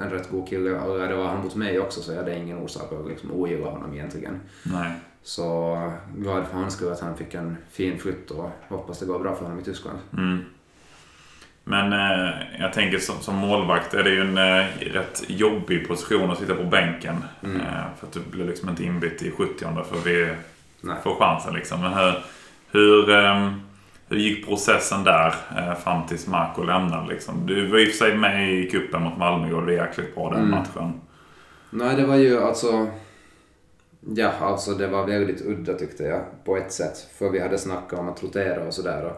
en rätt god kille. Eller det var han mot mig också så jag hade ingen orsak att liksom ogilla honom egentligen. Nej. Så glad för hans skull att han fick en fin flytt och hoppas det går bra för honom i Tyskland. Mm. Men eh, jag tänker som, som målvakt är det ju en eh, rätt jobbig position att sitta på bänken. Mm. Eh, för att du blir liksom inte inbytt i 70 för vi Nej. får chansen liksom. Men hur, hur, ehm, hur gick processen där eh, fram tills Marco lämnade liksom? Du var i och för sig med i kuppen mot Malmö och gjorde det jäkligt bra den Mm. matchen. Nej, det var ju alltså... Ja, alltså det var väldigt udda tyckte jag på ett sätt. För vi hade snackat om att rotera och sådär.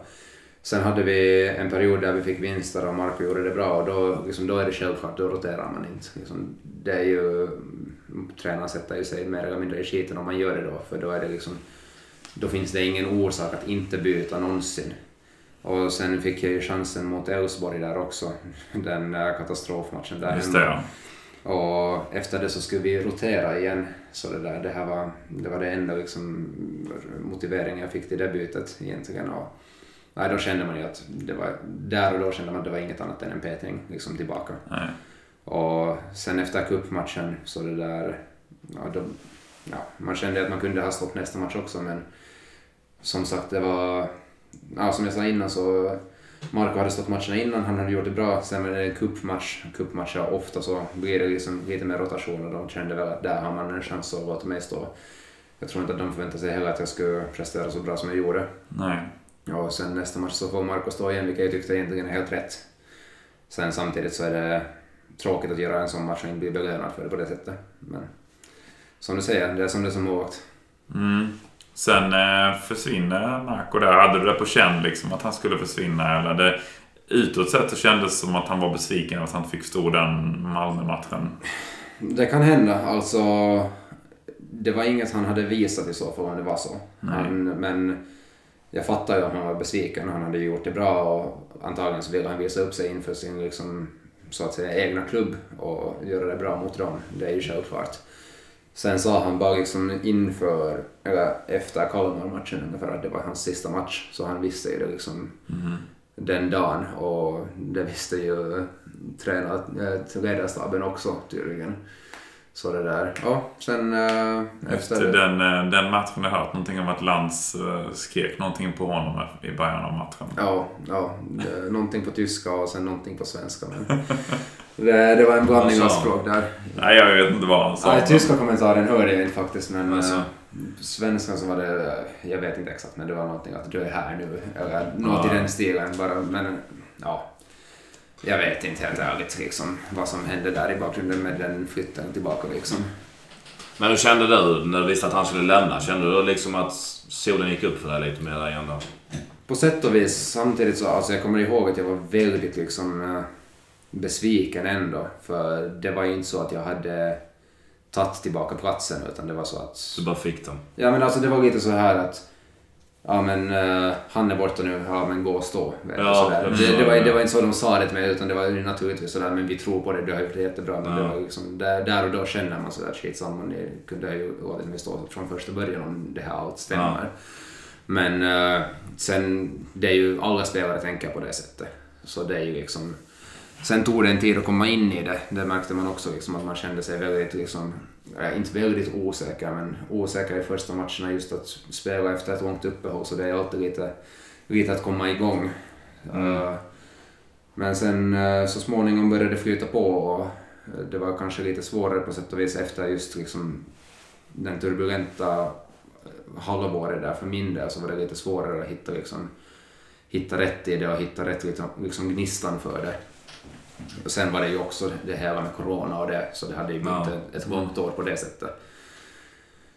Sen hade vi en period där vi fick vinster och Marco gjorde det bra och då, liksom, då är det självklart, då roterar man inte. Liksom, det är ju, tränaren sätter ju sig mer eller mindre i skiten om man gör det då, för då är det liksom, då finns det ingen orsak att inte byta någonsin. Och sen fick jag ju chansen mot Elfsborg där också, den där katastrofmatchen där Just det, ja. Och efter det så skulle vi rotera igen. Så det, där, det här var det, var det enda liksom motiveringen jag fick till det bytet egentligen. Och, nej, då kände man ju att det var, där och då kände man att det var inget annat än en petning liksom tillbaka. Nej. Och sen efter cupmatchen så det där, ja, då, ja, man kände att man kunde ha stått nästa match också men som sagt det var, ja, som jag sa innan så Marco hade stått matcherna innan, han hade gjort det bra. Sen var det en cupmatch, cupmatcher ofta så blir det liksom lite mer rotation och de kände väl att där har man en chans att låta mig stå. Jag tror inte att de förväntade sig heller att jag skulle prestera så bra som jag gjorde. Nej. Och sen nästa match så får Marco stå igen, vilket jag tyckte egentligen är helt rätt. Sen samtidigt så är det tråkigt att göra en sån match och inte bli belönad för det på det sättet. Men som du säger, det är som det är som målvakt. Mm. Sen eh, försvinner Marco där. Hade du det på känn liksom att han skulle försvinna? Eller det, utåt sett så kändes det som att han var besviken att han inte fick stå den Malmö-matchen. Det kan hända. Alltså, det var inget han hade visat i så fall om det var så. Han, men jag fattar ju att han var besviken. Han hade gjort det bra och antagligen så ville han visa upp sig inför sin liksom, så att säga, egna klubb och göra det bra mot dem. Det är ju självklart. Sen sa han bara liksom inför, eller efter Kalmar-matchen ungefär att det var hans sista match. Så han visste ju det liksom den dagen och det visste ju tränare, äh, ledarstaben också tydligen. Så det där, ja sen äh, Efter efter... den, eh, den matchen har jag hört någonting om att Lantz eh, skrek någonting på honom i början av matchen. Ja, ja det, någonting på tyska och sen någonting på svenska. Men det, det var en blandning av språk där. Nej, jag vet inte vad han sa. Ja, tyska kommentaren hörde jag inte faktiskt men Alltså. äh, svenskan så var det, jag vet inte exakt men det var någonting att du är här nu eller något i Ja. den stilen bara men ja. Jag vet inte helt ärligt liksom vad som hände där i bakgrunden med den flytten tillbaka liksom. Men hur kände du när du visste att han skulle lämna? Kände du liksom att solen gick upp för dig lite mer igen då? På sätt och vis, samtidigt så, alltså jag kommer ihåg att jag var väldigt liksom eh, besviken ändå. För det var ju inte så att jag hade tagit tillbaka platsen utan det var så att... Du bara fick den. Ja men alltså det var lite så här att Ja men eh, han är borta nu, ja men gå och stå. Ja, sådär. jag Det, det, var, det. det var inte så de sa det till mig utan det var ju naturligtvis sådär men vi tror på det, du har gjort det jättebra. Men Ja. det var liksom, där, där och då känner man sådär skitsamma, ni kunde ju låtit mig stå från första början om det här allt stämmer. Men eh, sen, det är ju, alla spelare tänker på det sättet. Så det är ju liksom... Sen tog det en tid att komma in i det. Det märkte man också liksom att man kände sig väldigt, liksom, eh, inte väldigt osäker, men osäker i första matcherna just att spela efter ett långt uppehåll. Så det är alltid lite, lite att komma igång. Eh, men sen eh, så småningom började det flyta på och det var kanske lite svårare på sätt och vis efter just liksom den turbulenta halvåret där för min del så var det lite svårare att hitta, liksom, hitta rätt i det och hitta rätt liksom, liksom gnistan för det. Och sen var det ju också det hela med corona och det, så det hade ju blivit Ja. ett, ett långt år på det sättet.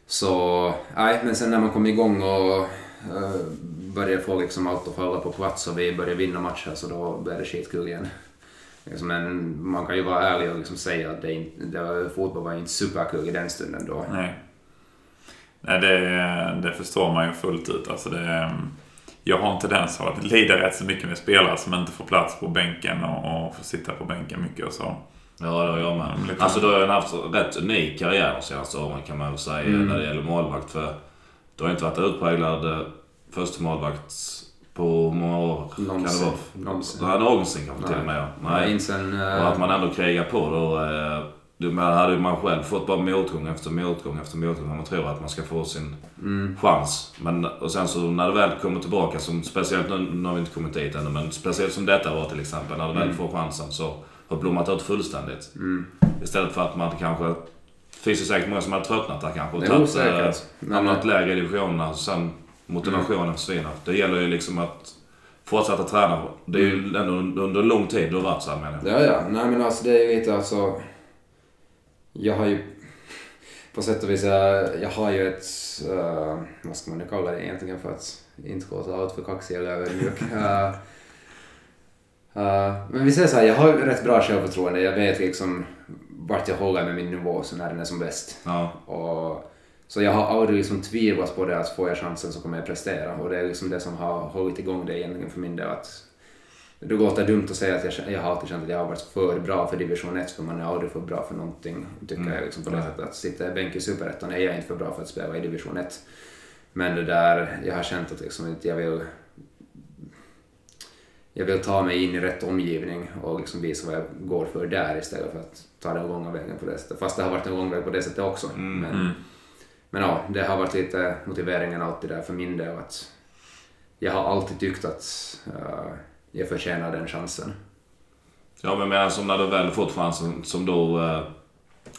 Så, nej, men sen när man kom igång och uh, började få liksom allt att falla på plats och vi började vinna matcher så då blev det skitkul igen. Liksom, Men man kan ju vara ärlig och liksom säga att det inte, det var, fotboll var inte superkul i den stunden då. Nej. Nej, det, det förstår man ju fullt ut. Alltså det, jag har en tendens att lida rätt så mycket med spelare som inte får plats på bänken och, och får sitta på bänken mycket och så. Ja, det har jag med. Mm, lite. Alltså du har ju haft rätt unik karriär de senaste åren kan man väl säga Mm. när det gäller målvakt. För du har inte varit utpräglad eh, första målvakt på många år. Kan Någonsin. det vara? Någonsin. Nej, någonsin kanske till och med. ja. Nej. Nej. Inte sen... Och att man ändå krigar på då. Eh, du, men hade man själv fått bara motgång efter motgång efter motgång. Man tror att man ska få sin Mm. chans. Men, och sen så när du väl kommer tillbaka, som, speciellt nu, nu har vi inte kommit dit ännu, men speciellt som detta var till exempel. När du väl får chansen så har det blommat ut fullständigt. Mm. Istället för att man kanske... Finns det säkert många som har tröttnat där kanske. Och Det är tagit, osäkert. eh, hamnat lägre i divisionerna och sen motivationen försvinner. Det gäller ju liksom att fortsätta träna. Det är ju ändå under- under lång tid du har varit så här menar jag. Ja, ja. Nej men alltså det är ju lite alltså... Jag har ju... på sätt och vis, jag, jag har ju ett, uh, vad ska man nu kalla det egentligen för att inte låta allt för kaxig eller ödmjuk. Uh, uh, men vi säger så här, jag har rätt bra självförtroende. Jag vet liksom vart jag håller med min nivå så när den är som bäst. Ja. Och, så jag har aldrig liksom tvivlat på det att får jag chansen så kommer jag prestera. Och det är liksom det som har hållit igång det egentligen för min del. Att det låter dumt att säga att jag, jag har alltid känt att jag har varit för bra för division 1 för man är aldrig för bra för någonting. Tycker Mm. jag liksom på det sättet. Att sitta i bänk i superettan är jag inte för bra för att spela i division 1. Men det där, jag har känt att liksom jag vill jag vill ta mig in i rätt omgivning och liksom visa vad jag går för där istället för att ta den långa vägen på det sättet. Fast det har varit en lång väg på det sättet också. Mm. Men, Mm. men ja, det har varit lite motiveringen alltid där för min del att jag har alltid tyckt att eh, jag förtjänar den chansen. Ja, men medan som när du väl fått chansen, som då uh,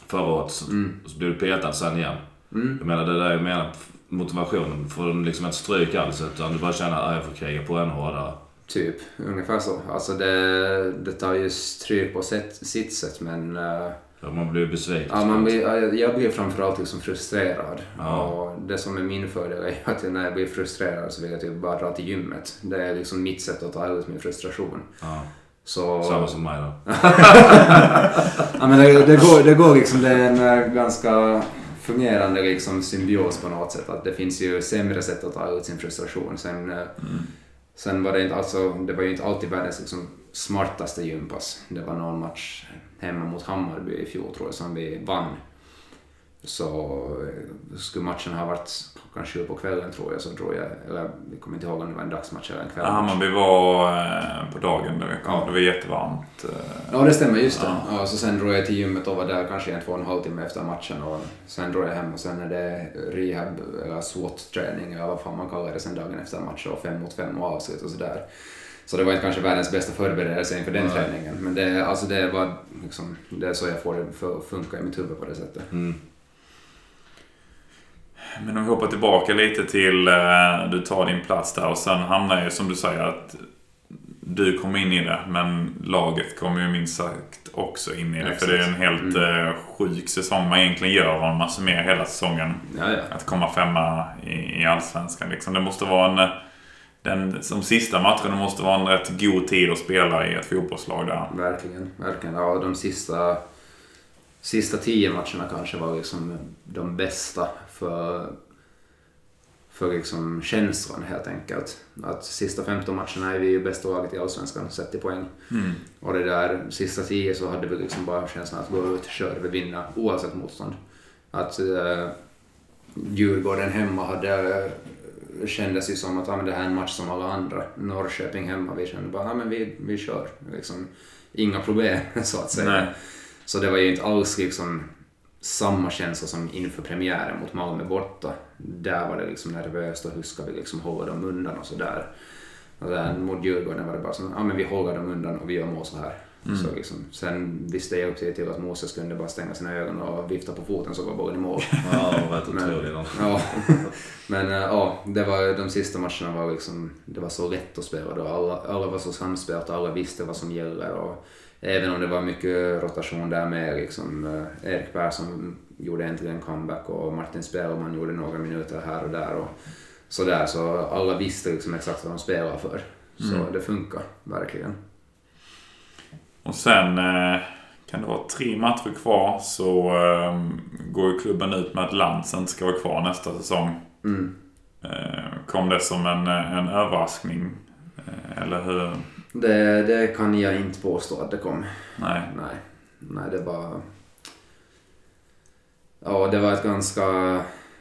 förra året, så, så blev du petad sen igen. Mm. Jag menar det där jag menar motivationen. Får du liksom ett stryk alls utan du bara känner att jag får kriga på ännu hårdare. Typ, ungefär så. Alltså det, det tar ju stryk på sätt, sitt sätt men eh, Ja, man blir besviken. ja, man blir, ja, jag blir framförallt liksom frustrerad. Ja. Och det som är min fördel är att när jag blir frustrerad så vill jag typ bara dra till gymmet. Det är liksom mitt sätt att ta ut min frustration. Ja, Så, samma som mig då. ja, men det, det, går, det går liksom, det är en eh, ganska fungerande liksom symbios på något sätt. Att det finns ju sämre sätt att ta ut sin frustration. Sen, eh, sen var det inte, alltså, det var ju inte alltid världens liksom, smartaste gympass. Det var någon match hemma mot Hammarby i fjol tror jag som vi vann. Så eh, skulle matchen ha varit klockan sju på kvällen tror jag, så tror jag, eller jag kommer inte ihåg om det var en dagsmatch eller en Ja, kvällsmatch. Hammarby var eh, på dagen vi kom. Ja. Det var jättevarmt. eh. Ja, det stämmer. Just det. Ja. Ja. så sen drog jag till gymmet och var där kanske en två och en halv timme efter matchen. Och sen drog jag hem och sen är det rehab eller SWAT-träning eller vad fan man kallar det sen dagen efter matchen och fem mot fem och avslut och sådär. Så det var inte kanske världens bästa förberedelse inför den Nej. träningen. Men det, alltså det, var liksom, det är så jag får det för att funka i mitt huvud på det sättet. Mm. Men om vi hoppar tillbaka lite till eh, du tar din plats där och sen hamnar ju som du säger att du kommer in i det men laget kommer ju minst sagt också in i det. För det är en helt eh, sjuk säsong man egentligen gör om man summerar hela säsongen. Ja, ja. Att komma femma i, i Allsvenskan liksom. Det måste vara en... eh, Den, som sista matchen måste vara en rätt god tid att spela i ett fotbollslag där. Verkligen, verkligen. Ja, de sista, sista tio matcherna kanske var liksom de bästa för, för liksom känslan helt enkelt. Att sista 15 matcherna är vi ju bästa laget i Allsvenskan sett i poäng. Mm. Och det där sista tio så hade vi liksom bara känslan att gå ut, köra, vi vinna oavsett motstånd. Att äh, Djurgården hemma hade kändes ju som att ja, men det här är en match som alla andra. Norrköping hemma, vi kände bara men vi, vi kör. Liksom, inga problem så att säga. Nej. Så det var ju inte alls liksom samma känsla som inför premiären mot Malmö borta. Där var det liksom nervöst och hur ska vi liksom hålla dem undan och sådär. Mot Djurgården var det bara ja men vi håller dem undan och vi gör mål så här. Så liksom, sen visste jag upp till, att Moses kunde bara stänga sina ögon och vifta på foten så var bollen i mål. Ja, det var Men- otroligt. då. Ja, men eh, ja, det var, de sista matcherna var liksom, det var så lätt att spela då. Alla, alla var så samspelt och alla visste vad som gäller. Och även om det var mycket rotation där med, liksom, eh, Erik Persson gjorde äntligen en comeback och Martin Spelman gjorde några minuter här och där. Och sådär, så alla visste liksom exakt vad de spelade för. Så det funkar verkligen. Och sen eh, kan det vara tre matcher kvar så eh, går ju klubben ut med att Lantz inte ska vara kvar nästa säsong. Mm. Eh, kom det som en, en överraskning? Eh, eller hur? Det, det kan jag inte påstå att det kom. Nej. Nej, nej det var... Ja, det var ett ganska...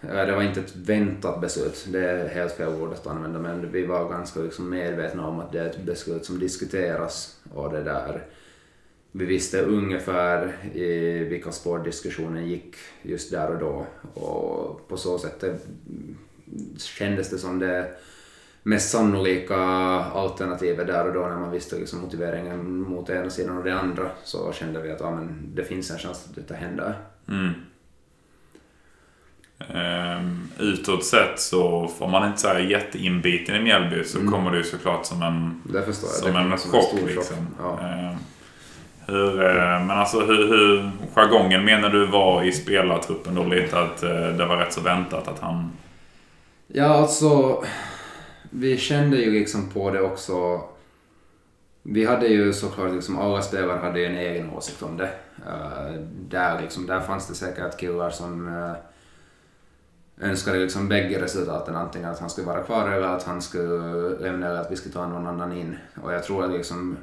Det var inte ett väntat beslut, det är helt fel ord att använda, men vi var ganska liksom medvetna om att det är ett beslut som diskuteras och det där... Vi visste ungefär i vilka spår diskussionen gick just där och då och på så sätt det, kändes det som det mest sannolika alternativet där och då när man visste liksom motiveringen mot ena sidan och det andra så kände vi att ja, men det finns en chans att detta händer. Mm. Ehm, utåt sett så får man inte säga jätteinbiten i Mjällby så Mm. kommer det ju såklart som en, Det förstår jag. som det en chock. stor liksom. Ja. Ehm, hur, eh, men alltså hur, hur jargongen menar du var i spelartruppen då lite att eh, det var rätt så väntat att han... Ja, alltså. Vi kände ju liksom på det också. Vi hade ju såklart liksom, alla spelare hade ju en egen åsikt om det. Uh, där, liksom, där fanns det säkert killar som uh, önskade liksom bägge resultaten. Antingen att han skulle vara kvar eller att han skulle lämna eller att vi skulle ta någon annan in. Och jag tror att liksom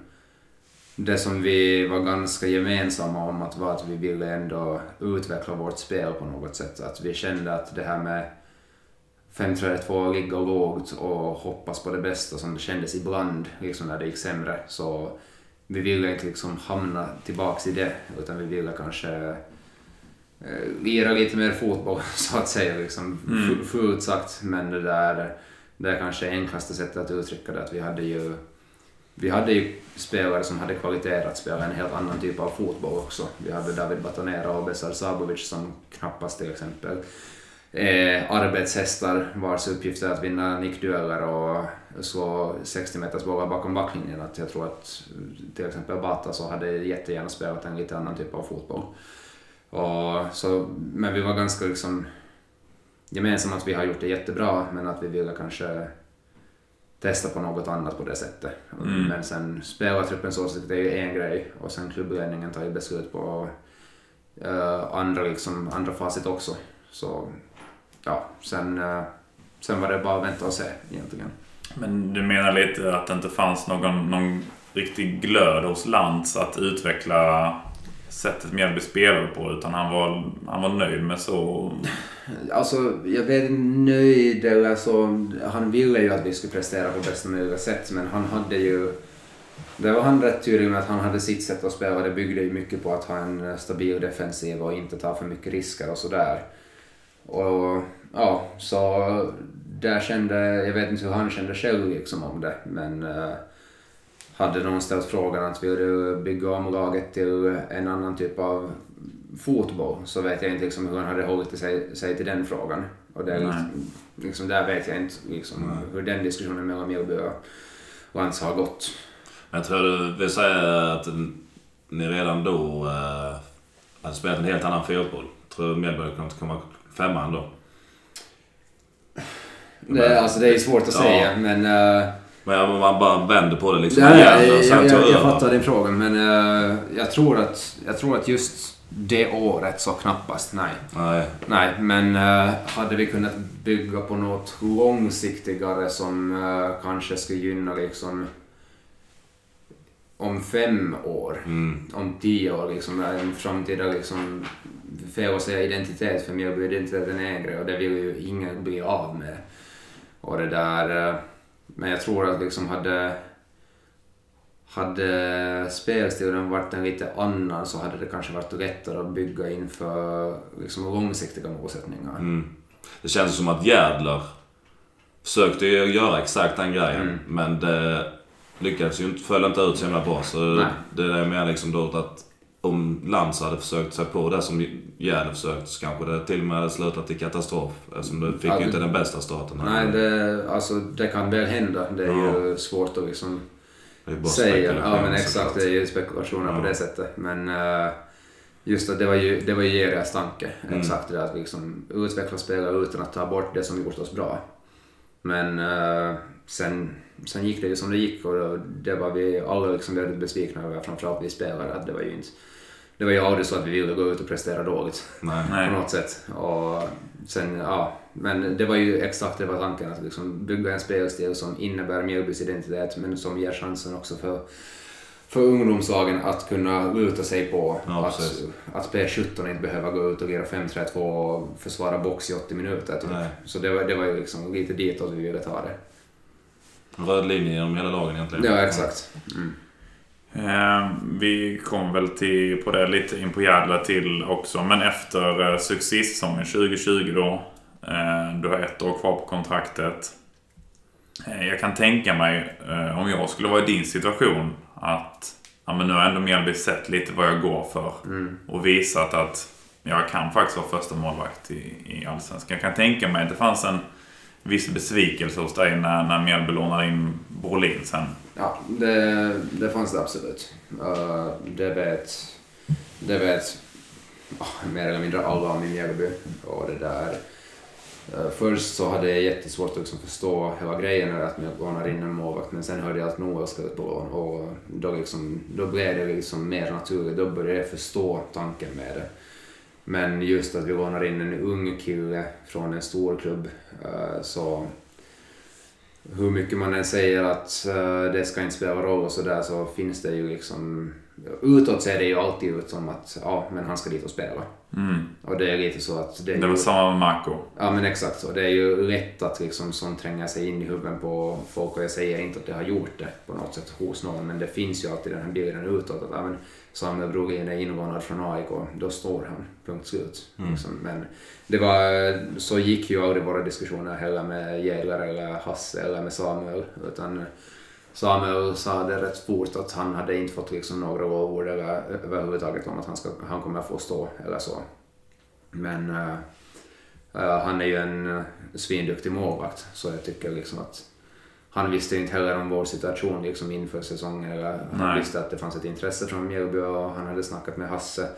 det som vi var ganska gemensamma om att var att vi ville ändå utveckla vårt spel på något sätt. Att vi kände att det här med 5-3-2, ligga lågt och hoppas på det bästa som det kändes ibland liksom när det gick sämre. Så vi ville inte liksom hamna tillbaks i det utan vi ville kanske eh, lira lite mer fotboll så att säga. Liksom, Mm. Fult sagt men det där det är kanske enklaste sättet att uttrycka det. Att vi hade ju vi hade ju spelare som hade kvaliteter att spela en helt annan typ av fotboll också. Vi hade David Batonera och Besar Sabovic som knappast till exempel eh, arbetshästar vars uppgift är att vinna nickdueller och slå 60 meters bollar bakom backlinjen. Att jag tror att till exempel Bata så hade jättegärna spelat en lite annan typ av fotboll. Och, så, men vi var ganska liksom gemensamma att vi har gjort det jättebra men att vi ville kanske testa på något annat på det sättet. Mm. Men sen spelartruppens åsikt är ju en grej och sen klubbledningen tar ju beslut på eh, andra, liksom, andra facit också. Så ja, sen, eh, sen var det bara att vänta och se egentligen. Men du menar lite att det inte fanns någon, någon riktig glöd hos Lantz att utveckla sättet Mjällby spelade på utan han var, han var nöjd med så... Alltså, jag vet inte nöjd eller så. Han ville ju att vi skulle prestera på bästa möjliga sätt men han hade ju... Det var han rätt tydlig med att han hade sitt sätt att spela. Det byggde ju mycket på att ha en stabil defensiv och inte ta för mycket risker och sådär. Och ja, så där kände... Jag vet inte hur han kände själv liksom om det men... Eh, hade någon ställt frågan att vill du bygga om laget till en annan typ av fotboll så vet jag inte liksom hur han hade hållit sig, sig till den frågan. Och det liksom, liksom, där vet jag inte liksom, hur den diskussionen mellan Mjällby och Lantz har gått. Men jag tror du vill säga att ni redan då eh, hade spelat en helt annan fotboll. Tror du Mjällby hade kunnat komma femman då? Det, alltså, det är svårt att Ja. säga men... eh, Men man bara vänder på det liksom. Ja, igen och jag, sen jag, tar jag, över. fattar din fråga men eh, jag, tror att, jag tror att just det året så knappast, nej. Nej. Nej, men eh, hade vi kunnat bygga på något långsiktigare som eh, kanske skulle gynna liksom om fem år, Mm. om tio år, liksom, en framtida liksom, fel att säga identitet för Mjällby identiteten är en grej och det vill ju ingen bli av med. Och det där, eh, men jag tror att liksom hade hade spelstilen varit en lite annan så hade det kanske varit lättare att bygga inför liksom, långsiktiga målsättningar. Mm. Det känns som att Jädler försökte göra exakt den grejen. Mm. Men det lyckades ju inte, föll inte ut så himla bra. Så Nej. det är menar liksom då att om Lantz hade försökt sig på det som Jädler försökt så kanske det till och med hade slutat i katastrof. Eftersom du fick Ja, ju inte det- den bästa starten. här. Nej, det, alltså, det kan väl hända. Det är ju svårt att liksom det säga. Ja, men exakt. Det är ju spekulationer Ja. på det sättet. Men eh, just att det var ju, det var ju Jerias tanke. Mm. Exakt det där att liksom utveckla spelare utan att ta bort det som gjort oss bra. Men eh, sen, sen gick det ju som det gick och det var vi alla liksom väldigt besvikna över, framförallt vi spelare. Att det var ju inte det var ju aldrig så att vi ville gå ut och prestera dåligt Nej. Nej. på något sätt. Och sen, ja, men det var ju exakt det var tanken, att liksom bygga en spelstil som innebär Mjällbys identitet men som ger chansen också för, för ungdomslagen att kunna luta sig på. Ja, att, precis. att P17 inte behöver gå ut och lira 5-3-2 och försvara box i 80 minuter. Typ. Så det var, det var ju liksom lite ditåt vi ville ta det. Röd linje genom hela lagen egentligen. Ja, exakt. Mm. Eh, vi kom väl till, på det lite in på Jädla till också. Men efter eh, succésäsongen 2020 då. Eh, du har ett år kvar på kontraktet. Eh, jag kan tänka mig eh, om jag skulle vara i din situation att ja, men nu har ändå Mjällby sett lite vad jag går för. Mm. Och visat att jag kan faktiskt vara första målvakt i, i Allsvenskan. Jag kan tänka mig att det fanns en viss besvikelse hos dig när, när Mjällby lånade in Brolin sen? Ja, det, det fanns det absolut. Uh, det vet, det vet oh, mer eller mindre alla om i Mjällby. Och det där, uh, först så hade jag jättesvårt att liksom förstå hela grejen med att man lånar in en målvakt men sen hörde jag att Noah ska ut på lån och då, liksom, då blev det liksom mer naturligt. Då började jag förstå tanken med det. Men just att vi lånar in en ung kille från en stor klubb eh, så hur mycket man än säger att eh, det ska inte spela roll och sådär så finns det ju liksom... Utåt ser det ju alltid ut som att ja, men han ska dit och spela. Mm. Och det är lite så att... Det, är Det var ju, samma med Marco. Ja men exakt så. Det är ju lätt att liksom sånt tränga sig in i huvudet på folk och jag säger inte att det har gjort det på något sätt hos någon men det finns ju alltid den här bilden utåt att ja, men Samuel Brolin är inlånad från AIK, då står han. Punkt slut. Liksom. Men det var, så gick ju aldrig våra diskussioner heller med Jägare eller Hasse eller med Samuel utan Samuel sa det rätt fort att han hade inte fått liksom några lovord eller överhuvudtaget om att han, ska, han kommer få stå eller så. Men eh, eh, han är ju en uh, svinduktig målvakt så jag tycker liksom att han visste inte heller om vår situation liksom inför säsongen. Eller han Nej. visste att det fanns ett intresse från Mjällby och han hade snackat med Hasse.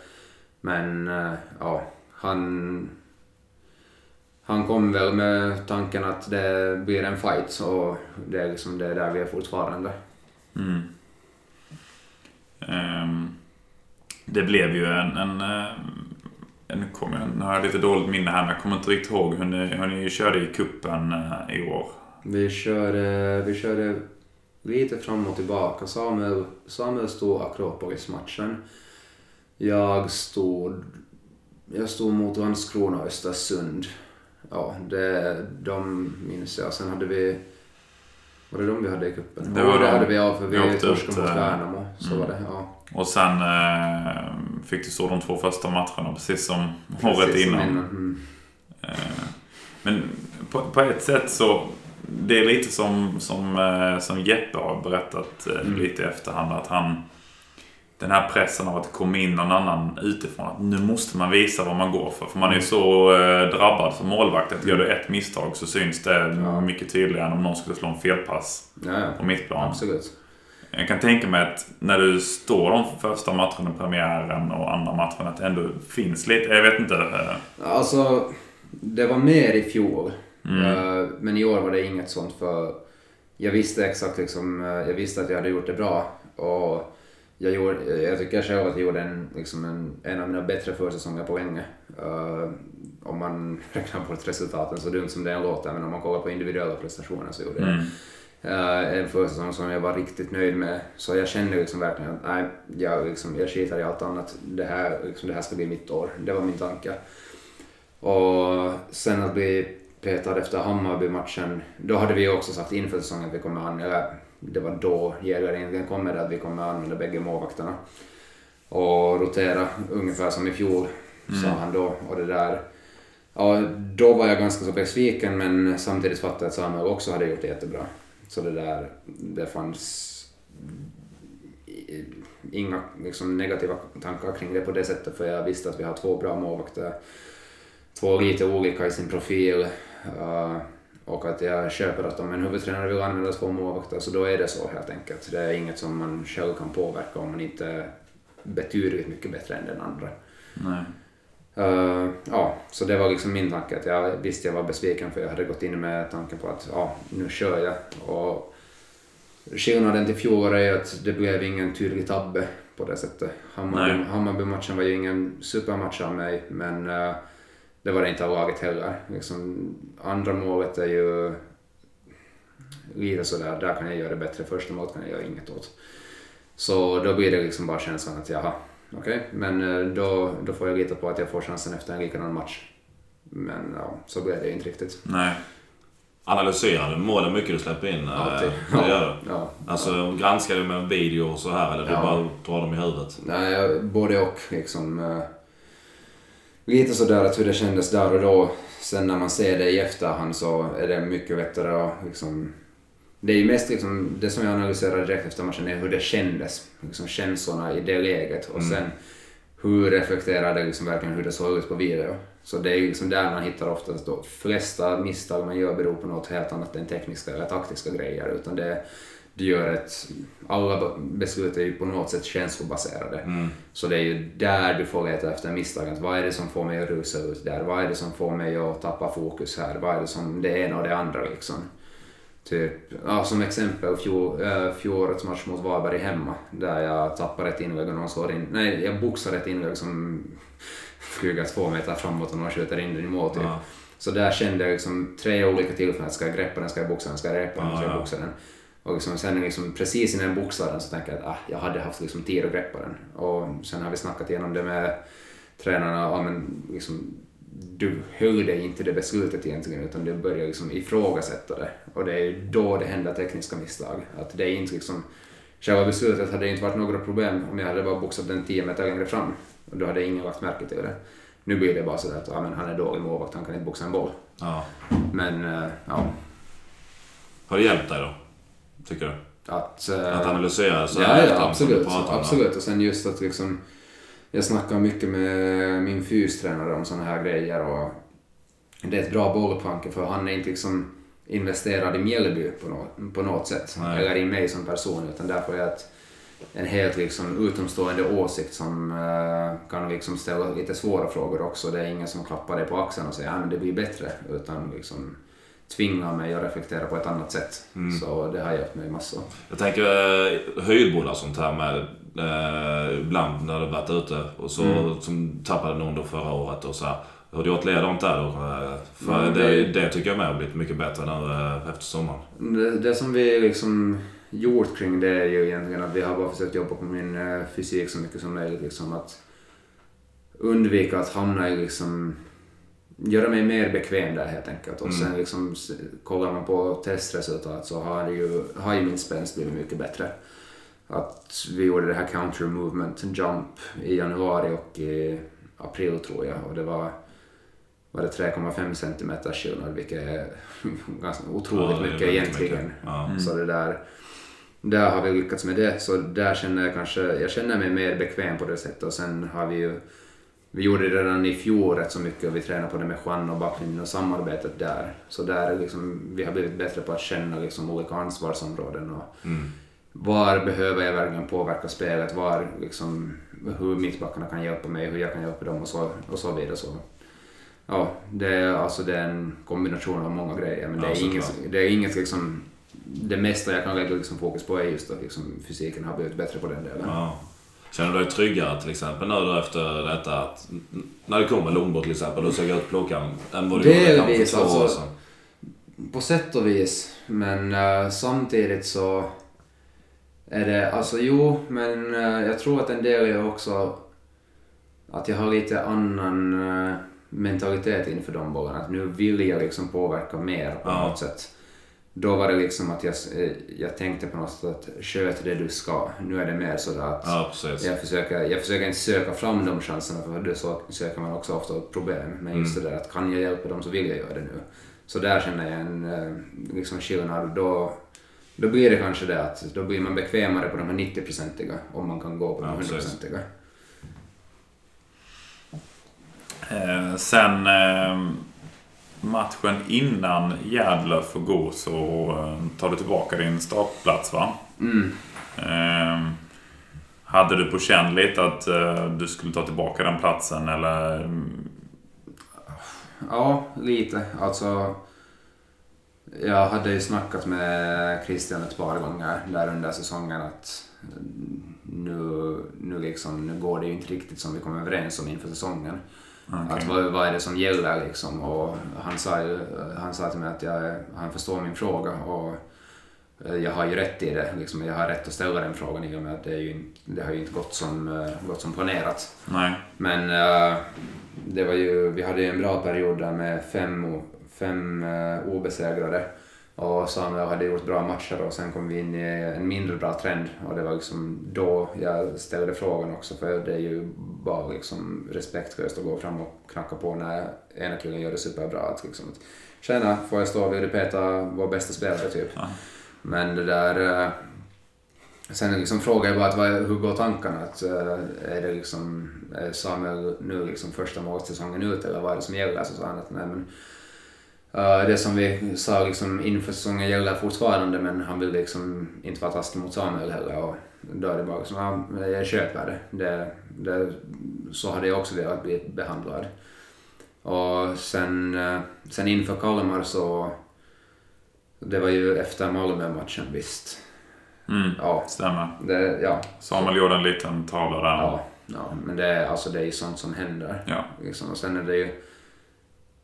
Men eh, ja, han, han kom väl med tanken att det blir en fight och det är liksom det är där vi är fortfarande. Mm. Ehm, det blev ju en... en, eh, en, kom, nu har jag lite dåligt minne här men jag kommer inte riktigt ihåg hur ni, hur ni körde i kuppen eh, i år. Vi körde, vi körde lite fram och tillbaka. Samuel, Samuel stod Akropolis-matchen. Jag stod, jag stod mot Landskrona och Östersund. Ja, det, de minns jag. Sen hade vi... Var det de vi hade i cupen? Det var det de. hade vi ja, för vi Vi torskade mot eh, Värnamo. Så mm. var det, ja. Och sen eh, fick du stå de två första matcherna precis som året Precis som innan. Mm. Eh, Men på, på ett sätt så, det är lite som, som, eh, som Jeppe har berättat eh, Mm. lite i efterhand. Att han, den här pressen av att det kommer in någon annan utifrån. Att nu måste man visa vad man går för. För man är ju så eh, drabbad som målvakt att gör du ett misstag så syns det Ja. mycket tydligare än om någon skulle slå en felpass Ja, ja. på mittplan. Absolut. Jag kan tänka mig att när du står de första matcherna, premiären och andra matchen, att det ändå finns lite, jag vet inte. Alltså, det var mer i fjol. Mm. Eh, Men i år var det inget sånt för jag visste exakt liksom, eh, jag visste att jag hade gjort det bra. Och jag, gjorde, jag tycker själv att jag gjorde en, liksom en, en av mina bättre försäsonger på länge. Eh, om man räknar bort resultaten, så dumt som det än låter, men om man kollar på individuella prestationer så gjorde jag Mm. Eh, en försäsong som jag var riktigt nöjd med. Så jag kände liksom verkligen att nej, jag, liksom, jag skitar i allt annat. Det här, liksom, det här ska bli mitt år. Det var min tanke. Och sen att bli petad efter Hammarby-matchen, då hade vi också sagt inför säsongen att vi kommer an, eller det var då jägare egentligen kommer det att vi kommer använda bägge målvakterna. Och rotera ungefär som i fjol, sa han då. Och det där, ja, då var jag ganska så besviken men samtidigt fattade jag att Samuel också hade gjort det jättebra. Så det där, det fanns inga liksom, negativa tankar kring det på det sättet för jag visste att vi har två bra målvakter. Två lite olika i sin profil. eh, och att jag köper att om en huvudtränare vill använda två målvakter så då är det så helt enkelt. Det är inget som man själv kan påverka om man inte är betydligt mycket bättre än den andra. Nej. Eh, ja, så det var liksom min tanke. Att jag visste jag var besviken för jag hade gått in med tanken på att ja, nu kör jag. Och skillnaden till fjol är att det blev ingen tydlig tabbe på det sättet. Hammarby. Hammarby-matchen var ju ingen supermatch av mig, men eh, det var det inte av laget heller. Liksom, andra målet är ju lite sådär, där kan jag göra det bättre. Första målet kan jag göra inget åt. Så då blir det liksom bara känslan att jaha, okej, men eh, då, då får jag lita på att jag får chansen efter en likadan match. Men ja, så blev det inte riktigt. Nej. Analyserar du målen mycket du släpper in? eh, Alltid. Det gör du? Ja. Alltså granskar du med video och så här eller du Ja. bara drar dem i huvudet? Nej, både och liksom. Lite sådär att hur det kändes där och då. Sen när man ser det i efterhand så är det mycket lättare att liksom... Det är ju mest liksom, det som jag analyserar direkt efter matchen är hur det kändes. Liksom känslorna i det läget och Mm. sen hur reflekterar det liksom verkligen hur det såg ut på video. Så det är liksom där man hittar oftast då. flesta misstag man gör beror på något helt annat än tekniska eller taktiska grejer. Utan det, du gör ett, alla beslut är ju på något sätt känslobaserade. Mm. Så det är ju där du får leta efter misstagen. Vad är det som får mig att rusa ut där? Vad är det som får mig att tappa fokus här? Vad är det som det ena och det andra liksom? Typ, ja, som exempel fjol, äh, fjolårets match mot Varberg hemma där jag tappar ett inlägg och någon slår in, nej jag boxar ett inlägg som flyger två meter framåt och någon skjuter in den i mål typ. Ja. Så där kände jag liksom tre olika tillfällen, ska jag greppa den, ska jag boxa den, ska jag repa den, ska jag Ja, ja. boxa den. Och liksom, sen liksom, precis innan den så tänkte jag att ah, jag hade haft liksom tid att greppa den. Och sen har vi snackat igenom det med tränarna, ja, men liksom, du dig inte det beslutet egentligen utan du börjar liksom ifrågasätta det. Och det är då det händer tekniska misstag. Att det är inte liksom, själva beslutet hade inte varit några problem om jag hade bara boxat den 10 meter längre fram. Och då hade ingen lagt märke till det. Nu blir det bara sådär att ja, men han är dålig målvakt, han kan inte boxa en boll. Ja. Men eh, ja, Har det hjälpt dig då? Tycker du? att... eh, Att analysera så Ja, ja absolut. absolut. Och sen just att liksom, jag snackar mycket med min fystränare om såna här grejer och det är ett bra bollplank för han är inte liksom investerad i Mjällby på något, på något sätt. Nej. Eller i mig som person utan därför är jag en helt liksom utomstående åsikt som eh, kan liksom ställa lite svåra frågor också. Det är ingen som klappar dig på axeln och säger att men det blir bättre utan liksom tvingar mig att reflektera på ett annat sätt. Mm. Så det har hjälpt mig massor. Jag tänker eh, höjdbollar och sånt här med eh, ibland när du varit ute och så Mm. som tappade någon då förra året och så här. Har du gjort likadant där då? Eh, För Mm, det, det- tycker jag med har blivit mycket bättre nu efter sommaren. Det, det som vi liksom gjort kring det är ju egentligen att vi har bara försökt jobba på min fysik så mycket som möjligt. Liksom att undvika att hamna i liksom göra mig mer bekväm där helt enkelt. Och Mm. sen liksom kollar man på testresultat så har, ju, har ju min spänst blivit mycket bättre. Att vi gjorde det här counter movement jump i januari och i april tror jag och det var, var det 3,5 centimeter skillnad vilket är ganska otroligt Ja, mycket egentligen. mycket. Ja. Så det där, där har vi lyckats med det. Så där känner jag kanske, jag känner mig mer bekväm på det sättet. Och sen har vi ju, vi gjorde det redan i fjol rätt så mycket och vi tränade på det med Juan och backlinjen och samarbetet där. Så där är liksom, vi har blivit bättre på att känna liksom olika ansvarsområden och Mm. var behöver jag verkligen påverka spelet, var liksom, hur mittbackarna kan hjälpa mig, hur jag kan hjälpa dem och så, och så vidare. Så. Ja, det är, alltså det är en kombination av många grejer men det Ja, är, inget, såklart. det är inget liksom, det mesta jag kan lägga liksom fokus på är just att liksom, fysiken har blivit bättre på den delen. Ja. Känner du dig tryggare till exempel nu då efter detta att när det kommer Lombo till exempel och såg ut plockan än vad du gjorde Delvis, för två år alltså. sedan? På sätt och vis, men eh, samtidigt så är det, alltså jo, men eh, jag tror att en del är också att jag har lite annan eh, mentalitet inför de bollarna. Att nu vill jag liksom påverka mer på Ja. något sätt. Då var det liksom att jag, eh, jag tänkte på något sätt att sköt det du ska. Nu är det mer sådär att Ja, jag försöker, jag försöker inte söka fram de chanserna för så söker man också ofta problem. Men just Mm. det där att kan jag hjälpa dem så vill jag göra det nu. Så där känner jag en eh, liksom skillnad. Då, då blir det kanske det att då blir man bekvämare på de här 90-procentiga om man kan gå på de Ja, precis. 100-procentiga. Eh, sen eh, matchen innan Järdler får gå så eh, tar du tillbaka din startplats va? Mm. Eh, hade du på känn lite att eh, du skulle ta tillbaka den platsen eller? Ja, lite. Alltså, jag hade ju snackat med Christian ett par gånger där under säsongen att mm, nu, nu, liksom, nu går det ju inte riktigt som vi kom överens om inför säsongen. Okej. Att vad, vad är det som gäller liksom? Och han sa, han sa till mig att jag, han förstår min fråga och eh, jag har ju rätt i det. Liksom, jag har rätt att ställa den frågan i och med att det, ju det har ju inte gått som, eh, gått som planerat. Nej. Men eh, det var ju, vi hade ju en bra period där med fem, fem uh, obesegrade. Och Samuel hade gjort bra matcher och sen kom vi in i en mindre bra trend och det var liksom då jag ställde frågan också för det är ju bara liksom respektlöst att gå fram och knacka på när ena killen gör det superbra. Att liksom, att, Tjena, får jag stå vid och peta vår bästa spelare typ? Ja. Men det där... eh, sen liksom frågade jag bara att vad, hur går tankarna? Att, eh, är det liksom, är Samuel nu liksom första målsäsongen ut eller vad är det som gäller? Så sa han att nej men eh, det som vi sa liksom inför säsongen gäller fortfarande men han vill liksom inte vara taskig mot Samuel heller. Och då är det bara liksom, ja, jag köper det. det, det så hade jag också velat bli behandlad. Och sen, eh, sen inför Kalmar så, det var ju efter Malmö-matchen visst. Mm, Ja, stämmer. det, ja, Samuel gjorde en liten tavla där. ja, ja, men det, är- alltså, det är ju sånt som händer. Ja. Liksom. Och sen är det ju...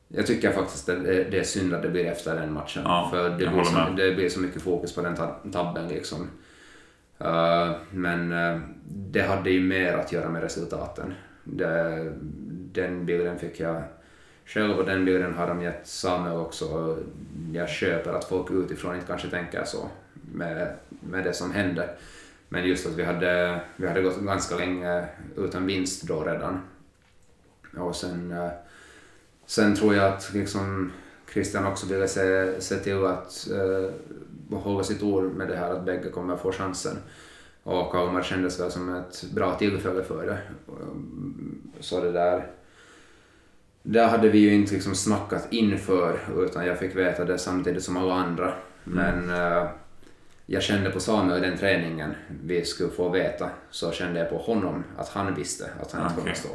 Jag tycker faktiskt att det, det är synd att det blir efter den matchen. Ja, för det blir, så, det blir så mycket fokus på den tab- tabben liksom. Eh, men eh, det hade ju mer att göra med resultaten. Det, den bilden fick jag själv och den bilden har de gett Samuel också. Jag köper att folk utifrån inte kanske tänker så med, med det som hände. Men just att vi hade, vi hade gått ganska länge utan vinst då redan. Och sen, eh, sen tror jag att liksom Christian också ville se, se till att eh, hålla sitt ord med det här att bägge kommer få chansen. Och Kalmar kändes väl som ett bra tillfälle för det. Så det där... Där hade vi ju inte liksom snackat inför utan jag fick veta det samtidigt som alla andra. Men eh, jag kände på Samuel i den träningen vi skulle få veta så kände jag på honom att han visste att han inte kommer Okej. stå.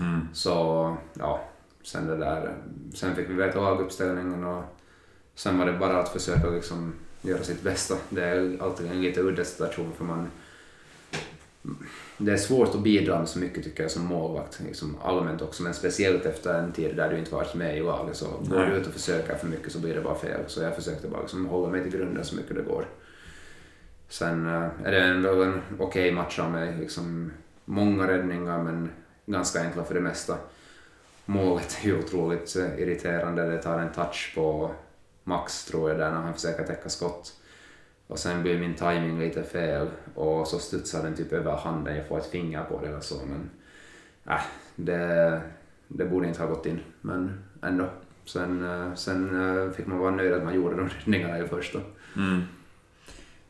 Mm. Så ja, sen det där. Sen fick vi veta laguppställningen och sen var det bara att försöka liksom göra sitt bästa. Det är alltid en lite udda situation för man det är svårt att bidra med så mycket tycker jag som målvakt, liksom allmänt också, men speciellt efter en tid där du inte varit med i laget så går du ut och försöker för mycket så blir det bara fel. Så jag försökte bara liksom hålla mig till grunden så mycket det går. Sen eh, är det ändå en okej match av mig, liksom många räddningar men ganska enkla för det mesta. Målet är ju otroligt irriterande, det tar en touch på Max tror jag där när han försöker täcka skott. Och sen blir min timing lite fel och så studsar den typ över handen, jag får ett finger på det eller så men äh, det, det borde inte ha gått in men ändå. Sen, eh, sen eh, fick man vara nöjd att man gjorde de räddningarna i första. Mm.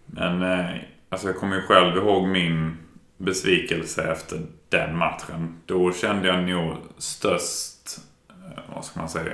Men eh, alltså jag kommer ju själv ihåg min besvikelse efter den matchen. Då kände jag nog störst, eh, vad ska man säga,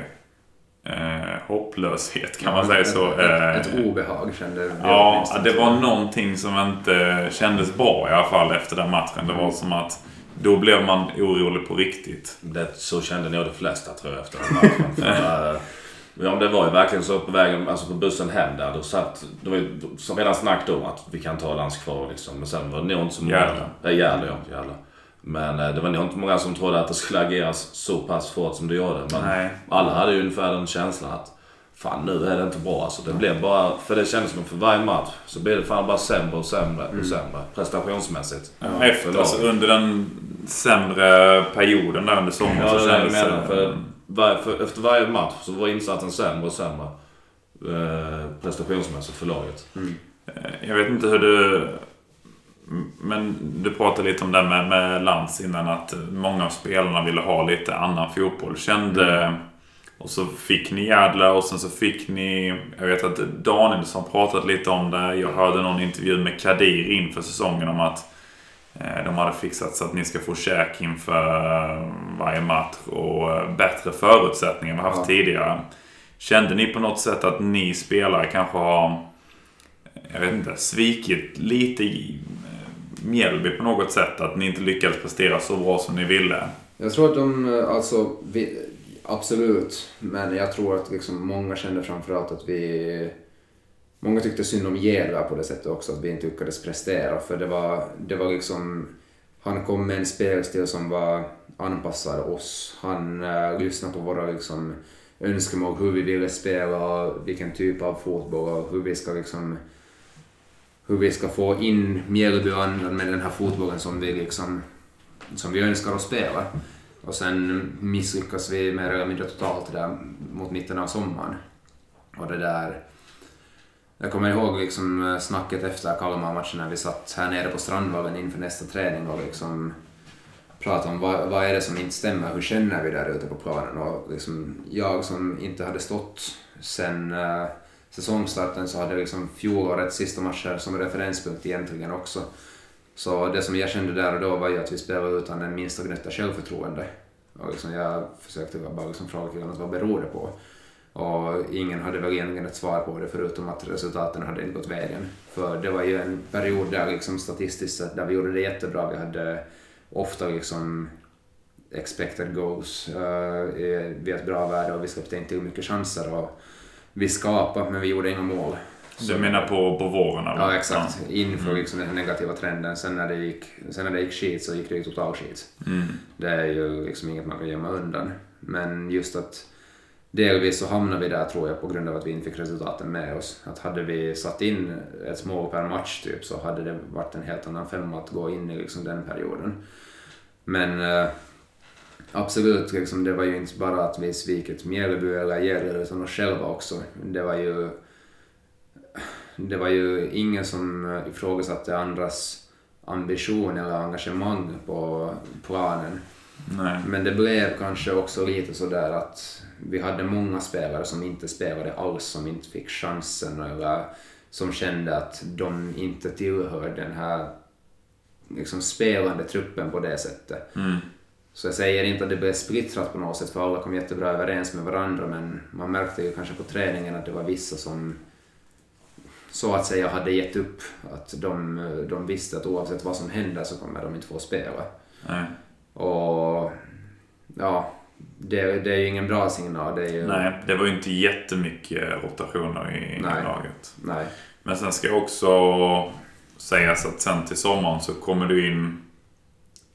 eh, hopplöshet kan man säga så. Ett, ett, ett Eh, obehag kände jag. Ja, det var någonting som inte kändes bra i alla fall efter den matchen. Det var som att då blev man orolig på riktigt. Det, så kände nog de flesta tror jag efter den matchen. Ja, men det var ju verkligen så på vägen, alltså på bussen hem där. Då satt, det var ju som redan snack om att vi kan ta Landskvar liksom. Men sen var det nog inte så många. Gärle. Ja, Gärle ja. Gärle. Men eh, det var nog inte många som trodde att det skulle ageras så pass fort som det gjorde. Men Nej. alla hade ju ungefär den känslan att Fan nu är det inte bra alltså. Det blev bara, för det kändes som för varje match så blev det fan bara sämre och sämre och sämre. Prestationsmässigt. Efter, För alltså, under den sämre perioden där under sommaren Ja, så det är det kändes menar. För, var, för efter varje match så var insatsen sämre och sämre. Eh, prestationsmässigt för laget. Jag vet inte hur du... Men du pratade lite om det med, med Lantz innan att många av spelarna ville ha lite annan fotboll. Kände... Och så fick ni Jädla och sen så fick ni... Jag vet att Danielsson pratat lite om det. Jag hörde någon intervju med Kadir inför säsongen om att eh, de hade fixat så att ni ska få käk inför varje match och eh, bättre förutsättningar än vi haft Ja. tidigare. Kände ni på något sätt att ni spelare kanske har jag vet inte, svikit lite i eh, Mjällby på något sätt? Att ni inte lyckades prestera så bra som ni ville? Jag tror att de, eh, alltså, vi, absolut, men jag tror att liksom många kände framförallt att vi... Många tyckte synd om Järva på det sättet också, att vi inte lyckades prestera. För det var, det var liksom... Han kom med en spelstil som var anpassad oss. Han uh, lyssnade på våra liksom, önskemål, hur vi ville spela, vilken typ av fotboll och hur vi ska liksom hur vi ska få in Mjällbyandan med den här fotbollen som vi liksom som vi önskar att spela. Och sen misslyckas vi mer eller mindre totalt där mot mitten av sommaren. Och det där... Jag kommer ihåg liksom eh, snacket efter Kalmar-matchen när vi satt här nere på Strandvallen inför nästa träning och liksom pratade om vad, vad är det som inte stämmer, hur känner vi där ute på planen? Och liksom jag som inte hade stått sen, äh, säsongstarten så hade liksom fjolårets sista matcher som referenspunkt egentligen också. Så det som jag kände där och då var ju att vi spelade utan en minsta gnutta självförtroende. Och liksom jag försökte bara liksom fråga killarna vad beror det på? Och ingen hade väl egentligen ett svar på det förutom att resultaten hade inte gått vägen. För det var ju en period där liksom statistiskt sett där vi gjorde det jättebra. Vi hade ofta liksom expected goals uh, vid ett bra värde och vi släppte inte till mycket chanser. Och vi skapade men vi gjorde inga mål. Du menar på, på våren? Eller? Ja, exakt. Inför liksom den negativa trenden. Sen när det gick, sen när det gick skit så gick det ju total skit. Mm. Det är ju liksom inget man kan gömma undan. Men just att delvis så hamnade vi där tror jag på grund av att vi inte fick resultaten med oss. Att hade vi satt in ett mål per match typ så hade det varit en helt annan femma att gå in i liksom den perioden. Men äh, absolut, liksom, det var ju inte bara att vi svikit Mjällby eller Gävle utan oss själva också. Det var ju det var ju ingen som ifrågasatte andras ambition eller engagemang på planen. Nej. Men det blev kanske också lite sådär att vi hade många spelare som inte spelade alls, som inte fick chansen eller som kände att de inte tillhör den här liksom spelande truppen på det sättet. Mm. Så jag säger inte att det blev splittrat på något sätt för alla kom jättebra överens med varandra men man märkte ju kanske på träningen att det var vissa som så att säga hade gett upp. Att de, de visste att oavsett vad som händer så kommer de inte få spela. Nej. Och ja, det, det är ju ingen bra signal. Det ju, Nej, det var ju inte jättemycket rotationer i Nej. laget. nej. Men sen ska också sägas att sen till sommaren så kommer du in...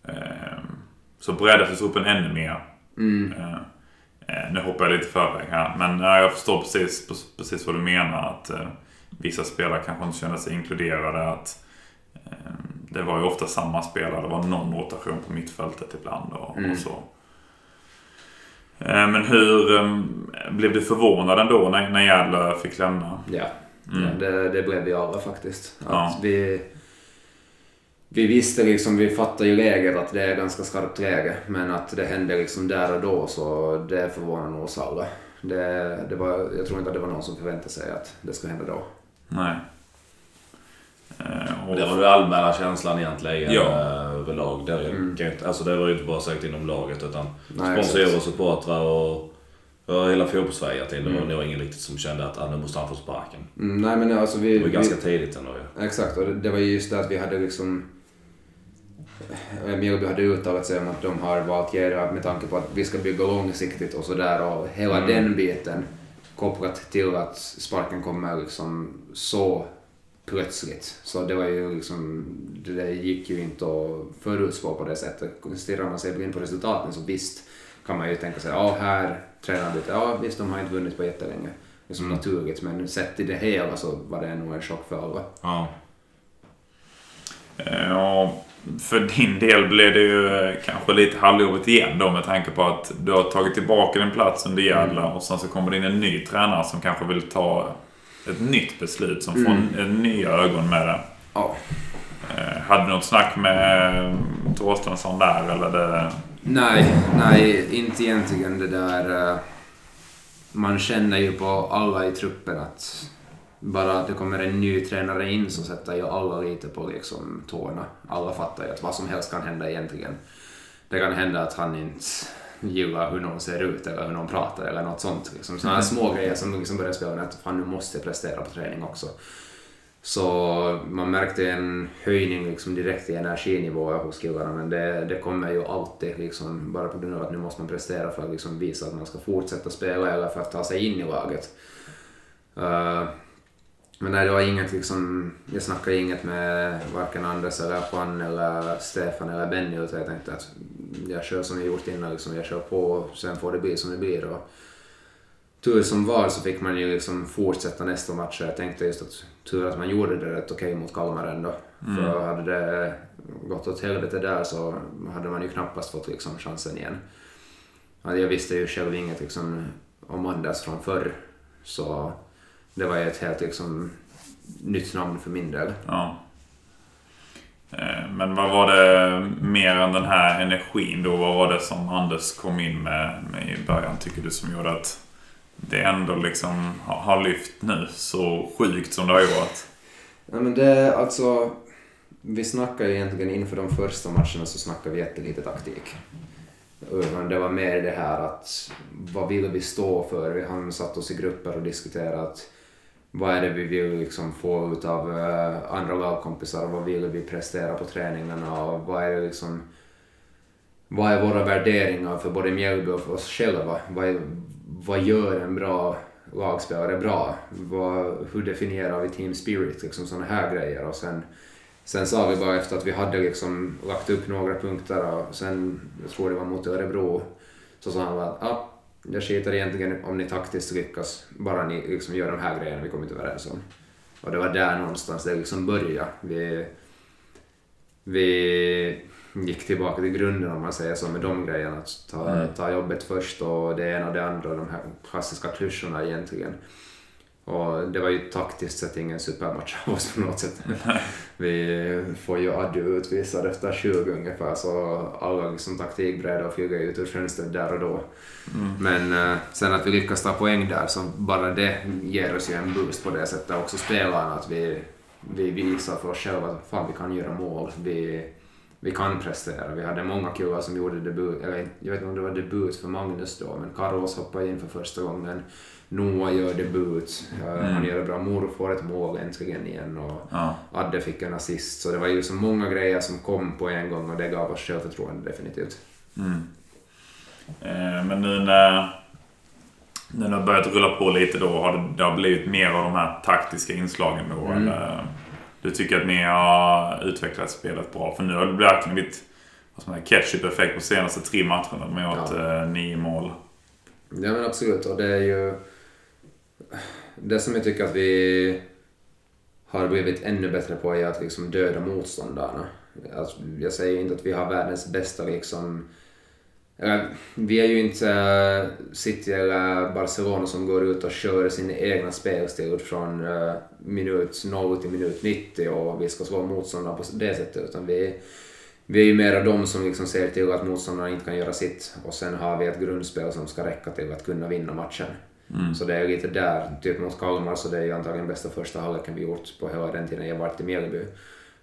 Eh, så breddas truppen ännu mer. Mm, Eh, eh, nu hoppar jag lite förväg här, men ja, jag förstår precis, precis vad du menar. Att eh, vissa spelare kanske inte kände sig inkluderade. Att, eh, det var ju ofta samma spelare, det var någon rotation på mittfältet ibland och, Mm. och så. Eh, men hur eh, blev du förvånad ändå när, när fick lämna? ja. Mm. ja det, det blev vi alla faktiskt. Att Ja. vi, vi visste liksom, vi fattade ju läget att det är ganska skarpt läge men att det hände liksom där och då så det förvånar nog oss alla. Det, det var, jag tror inte att det var någon som förväntade sig att det skulle hända då. Nej. Eh, och, Det var den allmänna känslan egentligen Ja. Överlag. Det, är ju Mm. inte- alltså det var ju inte bara sagt inom laget utan sponsorer och supportrar och ja, hela fotbollssverige till. Det var Mm. nog ingen riktigt som kände att ah, nu måste han få sparken. Mm, nej men alltså vi... Det var vi- ganska tidigt ändå ju. Exakt, och det, det var ju just det att vi hade liksom... eh, Mjällby hade uttalat sig om att de har valt Gera med tanke på att vi ska bygga långsiktigt och sådär och hela Mm. den biten kopplat till att sparken kommer liksom så plötsligt. Så det var ju liksom, det där gick ju inte att förutspå på det sättet. Stirrar man sig blind på resultaten så visst kan man ju tänka sig, ja här tränarbyte, ja visst de har inte vunnit på jättelänge. Det är som naturligt men sett i det hela så var det nog en chock för alla. Ja. eh, Ja, för din del blev det ju eh, kanske lite halvjobbigt igen då med tanke på att du har tagit tillbaka din plats under Gävle och sen så kommer det in en ny tränare som kanske vill ta ett nytt beslut som får Mm. en, nya ögon med det. Ja. Eh, Hade du något snack med Torstensson där eller? Det... Nej, nej, inte egentligen det där. eh, Man känner ju på alla i truppen att bara att det kommer en ny tränare in så sätter ju alla lite på liksom tårna. Alla fattar ju att vad som helst kan hända egentligen. Det kan hända att han inte gillar hur någon ser ut eller hur någon pratar eller något sånt. Liksom. Sådana här små grejer som liksom börjar spela att fan nu måste jag prestera på träning också. Så man märkte en höjning liksom direkt i energinivå hos killarna men det, det kommer ju alltid liksom bara på grund av att nu måste man prestera för att liksom visa att man ska fortsätta spela eller för att ta sig in i laget. Eh, men nej, det var inget liksom, jag snackade inget med varken Anders eller Juan eller Stefan eller Benny utan jag tänkte att jag kör som jag gjort innan, liksom, jag kör på och sen får det bli som det blir. Och, tur som var så fick man ju liksom fortsätta nästa match. Jag tänkte just att tur att man gjorde det rätt okej mot Kalmar ändå. För hade det gått åt helvete där så hade man ju knappast fått liksom chansen igen. Ja, Jag visste ju själv inget liksom om Anders från förr. Så det var ju ett helt liksom nytt namn för min del. Ja. Eh, Men vad var det mer än den här energin då? Vad var det som Anders kom in med, med i början tycker du som gjorde att det ändå liksom har, lyft nu så sjukt som det har gjort. Ja, men det, alltså, vi snackar ju egentligen inför de första matcherna så snackar vi jättelite taktik. Utan det var mer det här att vad vill vi stå för? Vi har satt oss i grupper och diskuterat vad är det vi vill liksom få ut av uh, eh, andra lagkompisar och vad vill vi prestera på träningarna och vad är det liksom vad är våra värderingar för både Mjällby och för oss själva? Vad, är, vad gör en bra lagspelare bra? Vad, hur definierar vi team spirit? Liksom sådana här grejer. Och sen, sen sa vi bara efter att vi hade liksom lagt upp några punkter och sen, jag tror det var mot Örebro, så sa han att ah, jag skiter egentligen om ni taktiskt lyckas, bara ni liksom gör de här grejerna vi kommit överens om. Och det var där någonstans det liksom började. Vi, vi gick tillbaka till grunden om man säger så med de grejerna. Att ta, mm. ta jobbet först och det ena och det andra, de här klassiska klyschorna egentligen. Och det var ju taktiskt sett ingen supermatch av oss på något sätt. Vi får ju Adju utvisad efter 20 ungefär så alla liksom taktikbräda och flyger ut ur fönstret där och då. Mm. Men uh, sen att vi lyckas ta poäng där så bara det ger oss ju en boost på det sättet. Också spelarna att vi, vi visar för oss själva att fan vi kan göra mål. Vi, vi kan prestera. Vi hade många killar som gjorde debut, eller jag vet inte om det var debut för Magnus då, men Carlos hoppade in för första gången. Noah gör debut, mm. han gör bra. Moro får ett mål äntligen igen och ja. Adde fick en assist. Så det var ju så många grejer som kom på en gång och det gav oss självförtroende definitivt. Mm. Eh, men nu när, när det har börjat rulla på lite då, har det, det har blivit mer av de här taktiska inslagen då? Mm. Eller? Du tycker att ni har utvecklat spelet bra? För nu har det verkligen blivit ketchup-effekt på senaste tre matcherna. De har gjort ja. Eh, nio mål. Ja men absolut och det är ju det som jag tycker att vi har blivit ännu bättre på är att liksom döda motståndarna. Alltså, jag säger inte att vi har världens bästa liksom vi är ju inte eh, City eller Barcelona som går ut och kör sin egna spelstil från uh, minut 0 till minut 90 och vi ska slå motståndarna på det sättet utan vi, vi är ju mera de som liksom ser till att motståndarna inte kan göra sitt och sen har vi ett grundspel som ska räcka till att kunna vinna matchen. Mm. Så det är lite där, typ mot Kalmar så det är ju antagligen bästa första halvleken vi gjort på hela den tiden jag varit i Mjällby.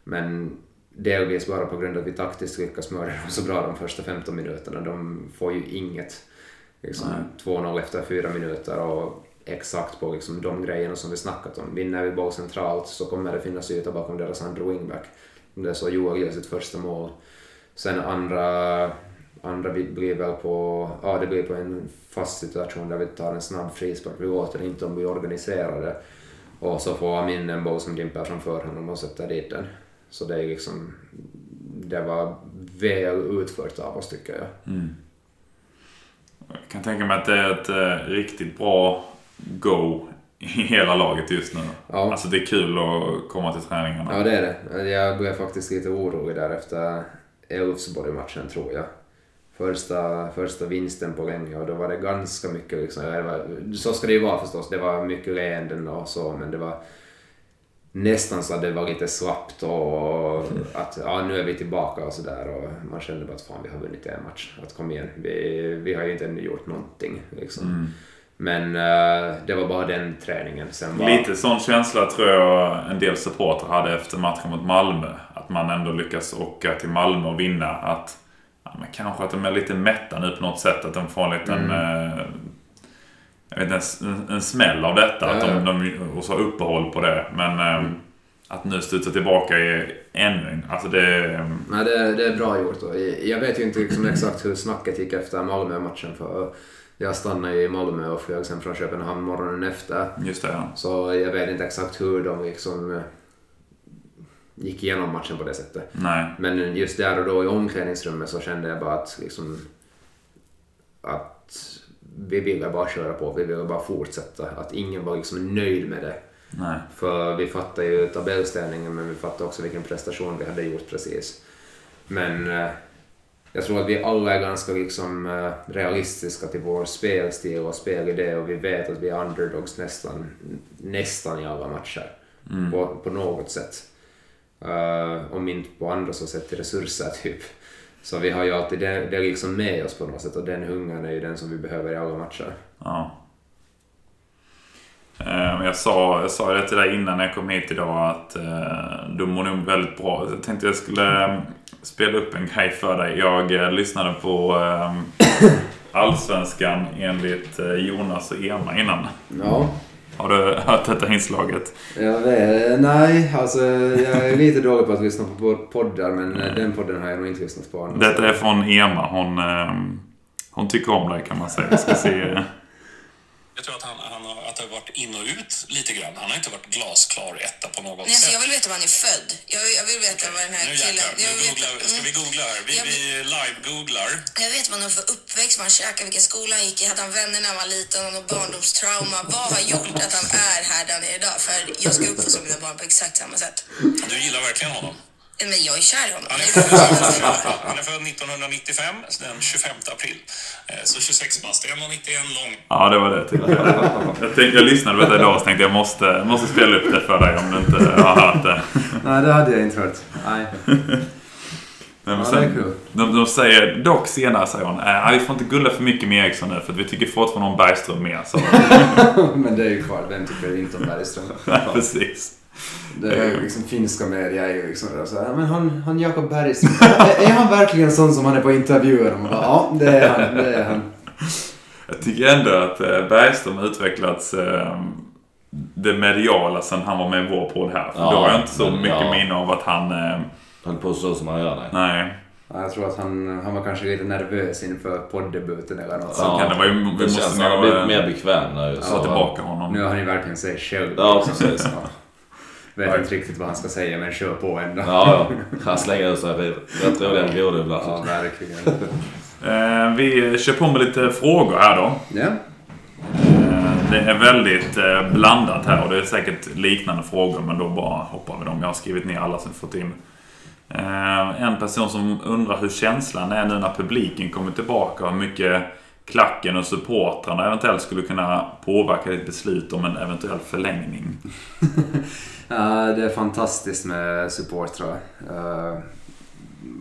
Men delvis bara på grund av att vi taktiskt lyckas smörja dem så bra de första 15 minuterna. De får ju inget. Liksom 2-0 efter fyra minuter och exakt på liksom de grejerna som vi snackat om. Vinner vi boll centralt så kommer det finnas yta bakom deras andra wingback. Det är så Joel gör sitt första mål. Sen andra, andra blir väl på, ja det blir på en fast situation där vi tar en snabb frispark. Vi låter inte om vi organiserar det. Och så får Amin en boll som dimper framför honom och sätter dit den. Så det är liksom, det var väl utfört av oss tycker jag. Mm. Jag kan tänka mig att det är ett eh, riktigt bra go i hela laget just nu. Ja. Alltså det är kul att komma till träningarna. Ja det är det. Jag blev faktiskt lite orolig där efter Elfsborg-matchen tror jag. Första, första vinsten på länge och då var det ganska mycket liksom, var, så ska det ju vara förstås, det var mycket leenden och så men det var nästan så att det var lite slappt och att ja, nu är vi tillbaka och sådär och man kände bara att fan vi har vunnit en match. Att kom igen, vi, vi har ju inte ännu gjort någonting liksom. Mm. Men uh, det var bara den träningen. Sen var... Lite sån känsla tror jag en del supporter hade efter matchen mot Malmö. Att man ändå lyckas åka till Malmö och vinna. Att ja, men kanske att de är lite mätta nu på något sätt. Att de får en liten mm. uh, jag vet, en, en smäll av detta. Ja, att de, de, och så uppehåll på det. Men mm. att nu studsa tillbaka är ännu en... Alltså det... Ehm, Nej, det, det är bra gjort. Då. Jag vet ju inte liksom exakt hur snacket gick efter Malmö-matchen. För jag stannade i Malmö och flög sen från Köpenhamn morgonen efter. Just det, ja. Så jag vet inte exakt hur de liksom eh, gick igenom matchen på det sättet. Nej. Men just där och då i omklädningsrummet så kände jag bara att liksom att vi ville bara köra på, vi ville bara fortsätta. Att ingen var liksom nöjd med det. Nej. För vi fattade ju tabellställningen men vi fattade också vilken prestation vi hade gjort precis. Men eh, jag tror att vi alla är ganska liksom, eh, realistiska till vår spelstil och spelidé och vi vet att vi är underdogs nästan, nästan i alla matcher. Mm. På, på något sätt. Uh, om inte på andra så sätt till resurser typ. Så vi har ju alltid det, det liksom med oss på något sätt och den hungern är ju den som vi behöver i alla matcher. Ja. Eh, Jag sa, jag sa det till dig innan jag kom hit idag att eh, du mår nog väldigt bra. Jag tänkte jag skulle spela upp en grej för dig. Jag lyssnade på Allsvenskan enligt Jonas och Ema innan. Ja. Har du hört detta inslaget? Jag vet, nej, alltså jag är lite dålig på att lyssna på poddar men eh, den podden har jag nog inte lyssnat på. annars. Detta är från Ema. Hon, eh, hon tycker om dig kan man säga. Jag ska se. Jag tror att han, han har, att det har varit in och ut lite grann. Han har inte varit glasklar etta på något Nej, så sätt. jag vill veta var han är född. Jag, jag vill veta var den här Nu killen... jäklar, nu jag vill googlar, veta- ska vi Mm. googla här? Vi, Jag vi live-googlar. Jag vet vad han har för uppväxt, vad han käkade, vilken skola han gick i. Hade han vänner när han var liten? Något barndomstrauma? Vad har gjort att han är här där han är idag? För jag ska uppfostra mina barn på exakt samma sätt. Du gillar verkligen honom. Men jag är kär i honom. Han är, Det är född, för- han är född 1995, den 25 april. Eh, Så 26 bast, 1,91 lång. Ja, det var det. Tyckte jag. Tänkte, jag lyssnade på det idag och tänkte jag måste, måste spela upp det för dig om du inte har hört det. Nej, det hade jag inte hört. Nej. Men Ja, sen, det är kul. de, de säger, dock senare säger hon, äh, vi får inte gulla för mycket med Eriksson nu för att vi tycker fortfarande om Bergström mer. Så, men det är ju kvar, vem tycker inte om Bergström? precis. Det är liksom finska media är ju liksom så här, men han, han Jakob Bergström, är är han verkligen sån som han är på intervjuer? Och man bara, ja, det är han, det är han. Jag tycker ändå att eh, Bergström har utvecklats eh, det mediala sen han var med i vår podd här. För Ja, då har jag inte så men, mycket ja. minne av att han... Eh, Han på så som han gör nej, Ja, Jag tror att han, han var kanske lite nervös inför poddebuten eller något Så sånt. kan det vara. Vi det måste känns nog, han har blivit mer bekväm nu. så- tillbaka honom. Nu har han ju verkligen sig själv. Ja, precis. Vet inte riktigt vad han ska säga men kör på ändå. Ja, ja. Han slänger ut sig rätt roliga grodor Ja, ibland. verkligen. Eh, vi kör på med lite frågor här då. Ja. Eh, Det är väldigt eh, blandat här och det är säkert liknande frågor men då bara hoppar vi dem. Jag har skrivit ner alla som fått in. Eh, En person som undrar hur känslan är nu när publiken kommer tillbaka och hur mycket klacken och supportrarna eventuellt skulle kunna påverka ditt beslut om en eventuell förlängning. Eh, det är fantastiskt med supportrar. Eh,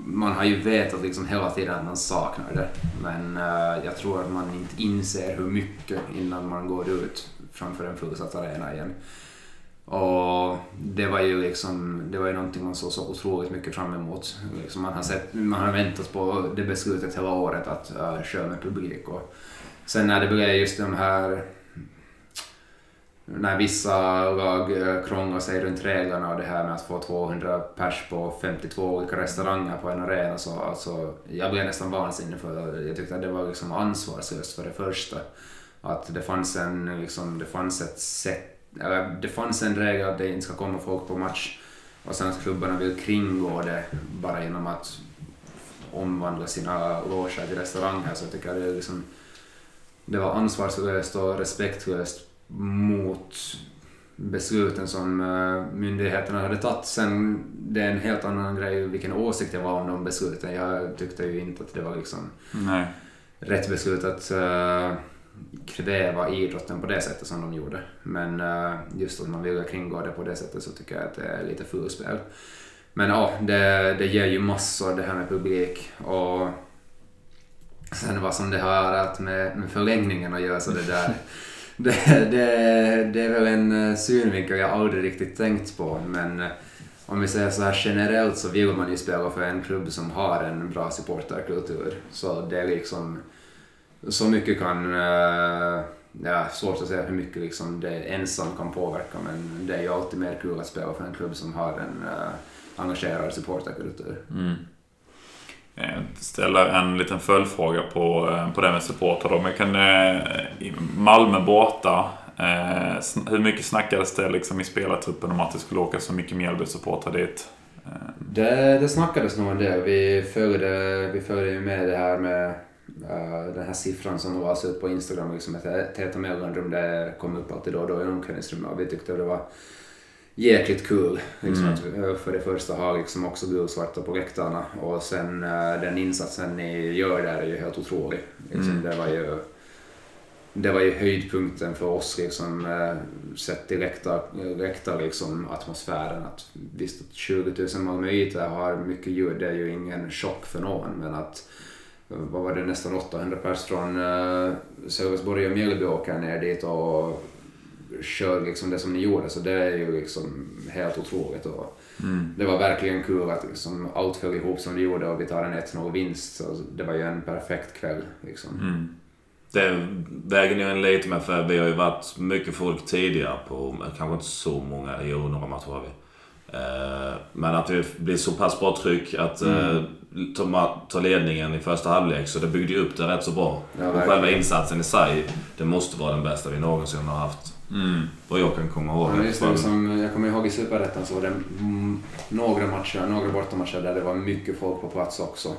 man har ju vetat liksom hela tiden att man saknar det. Men eh, jag tror att man inte inser hur mycket innan man går ut framför en fullsatt arena igen. Och det var ju liksom, det var ju någonting man såg så otroligt mycket fram emot. Liksom man, har sett, man har väntat på det beslutet hela året att uh, köra med publik. Och sen när det blev just de här när vissa lag eh, krånglar sig runt reglerna och det här med att få 200 pers på 52 olika restauranger på en arena så alltså, jag blev nästan vansinnig för jag tyckte att det var liksom ansvarslöst för det första. Att det fanns en, liksom, det fanns ett sätt, eller det fanns en regel att det inte ska komma folk på match och sen att klubbarna vill kringgå det bara genom att omvandla sina loger till restauranger så jag tycker att det liksom det var ansvarslöst och respektlöst mot besluten som eh, myndigheterna hade tagit. Sen det är en helt annan grej vilken åsikt jag var om de besluten. Jag tyckte ju inte att det var liksom Nej. rätt beslut att uh, kväva idrotten på det sättet som de gjorde. Men uh, just att man ville kringgå det på det sättet så tycker jag att det är lite fulspel. Men ja, det, det ger ju massor det här med publik och sen vad som det har att med, med förlängningen att göra så det där det, det, det är väl en eh, synvinkel jag aldrig riktigt tänkt på men eh, om vi säger så här generellt så vill man ju spela för en klubb som har en bra supporterkultur. Så det är liksom så mycket kan, eh, ja svårt att säga hur mycket liksom det ensam kan påverka men det är ju alltid mer kul att spela för en klubb som har en uh, engagerad supporterkultur. Mm. Eh, ställa en liten följdfråga på, eh, på det med supportrar då. Men kan, eh, Malmö borta, hur mycket snackades det liksom i spelartruppen om att det skulle åka så mycket Mjällby-supportrar dit? Det, det snackades nog en del. Vi följde, vi följde ju med det här med uh, den här siffran som lades ut på Instagram, liksom ett täta mellanrum, det kom upp alltid då och då i omklädningsrummet och vi tyckte det var jäkligt kul. Liksom Mm. eh, för det första ha liksom också gulsvarta på läktarna och sen eh, den insatsen ni gör där är ju helt otrolig. Liksom, Mm. Det var ju det var ju höjdpunkten för oss liksom, eh, sett till läktar, läktar liksom, atmosfären. Att, visst att 20 000 malmöiter har mycket ljud, det är ju ingen chock för någon. Men att vad var det, nästan 800 pers från uh, Sölvesborg och Mjällby åker ner dit och kör liksom det som ni gjorde så det är ju liksom helt otroligt. Och Mm. det var verkligen kul att liksom allt föll ihop som det gjorde och vi tar en 1-0 vinst. Så det var ju en perfekt kväll. Liksom. Mm. Det väger ni in lite med för vi har ju varit mycket folk tidigare på, kanske inte så många, jo några matcher har vi. Eh, Men att det blir så pass bra tryck att eh, ta, ta ledningen i första halvlek så det byggde ju upp det rätt så bra. Ja, och själva insatsen i sig, det måste vara den bästa vi någonsin har haft. Mm. Vad jag kan komma ihåg. Ja, just det, liksom, jag kommer ihåg i Superettan så var det några matcher, några bortamatcher där det var mycket folk på plats också.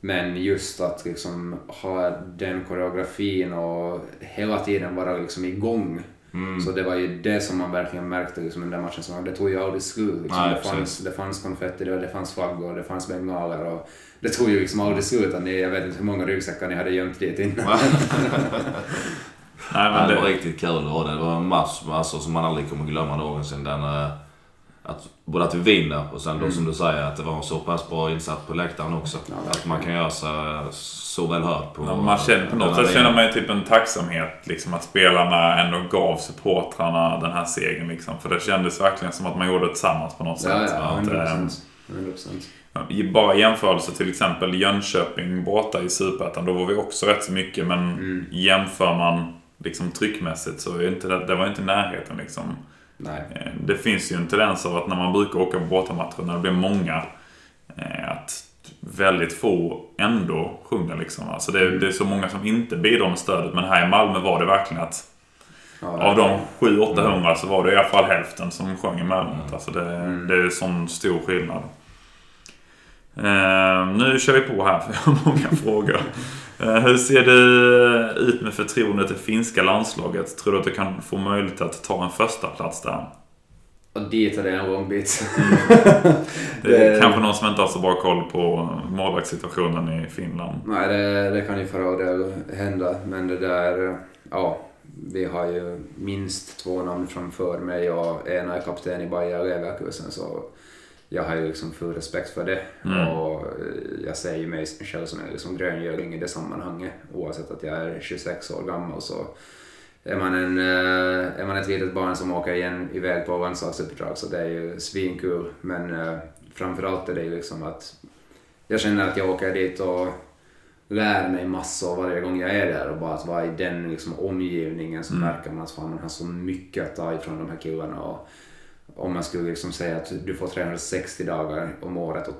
Men just att liksom ha den koreografin och hela tiden vara liksom igång. Mm. Så det var ju det som man verkligen märkte liksom, den där matchen. Så det tog ju aldrig slut. Liksom. Nej, det, fanns, det fanns konfetti, och det fanns flaggor, det fanns bengaler. Och det tog ju liksom aldrig slut. Ni, jag vet inte hur många ryggsäckar ni hade gömt dit innan. Nej, Ja, men det var det, riktigt kul var det. Det var en match alltså, som man aldrig kommer glömma någonsin. Den, eh, att, både att vi vinner och sen då som du säger att det var en så pass bra insats på läktaren också. Ja, att man kan göra sig så väl hörd på... ja, man känner, på något sätt känner man ju typ en tacksamhet liksom att spelarna ändå gav supportrarna den här segern. Liksom. För det kändes verkligen som att man gjorde det tillsammans på något sätt. ja, ja, Att, 100 eh, procent. 100 procent. I bara jämförelse till exempel Jönköping borta i Superettan, då var vi också rätt så mycket. Men Mm. jämför man liksom tryckmässigt så är inte det, det var inte i närheten. Liksom. Nej. Eh, Det finns ju en tendens av att när man brukar åka på bortamatcher, när det blir många, eh, att väldigt få ändå sjunger. Liksom. Alltså det, det är så många som inte bidrar med stödet, men här i Malmö var det verkligen att Ja, av de 700-800 så var det i alla fall hälften som sjöng emellanåt. Alltså det, det är sån stor skillnad. Eh, nu kör vi på här för jag har många frågor. Eh, hur ser det ut med förtroendet till finska landslaget? Tror du att du kan få möjlighet att ta en första plats där? Och dit är det en lång bit. Det är Det- kanske någon som inte har så bra koll på målvaktssituationen i Finland. Nej, det, det kan ju för all del hända, men det där... Ja, vi har ju minst två namn framför mig och ena är kapten i Bayer Leverkusen så jag har ju liksom full respekt för det. Mm. Och eh, jag ju mig själv som en liksom gröngöling i det sammanhanget. Oavsett att jag är 26 år gammal så är man, en, eh, är man ett litet barn som åker igen iväg på landslagsuppdrag så det är ju svinkul. Men eh, framförallt är det ju liksom att jag känner att jag åker dit och lär mig massor varje gång jag är där och bara att vara i den liksom omgivningen så märker man att fan, man har så mycket att ta ifrån de här killarna. Och om man skulle liksom säga att du får 360 dagar om året, och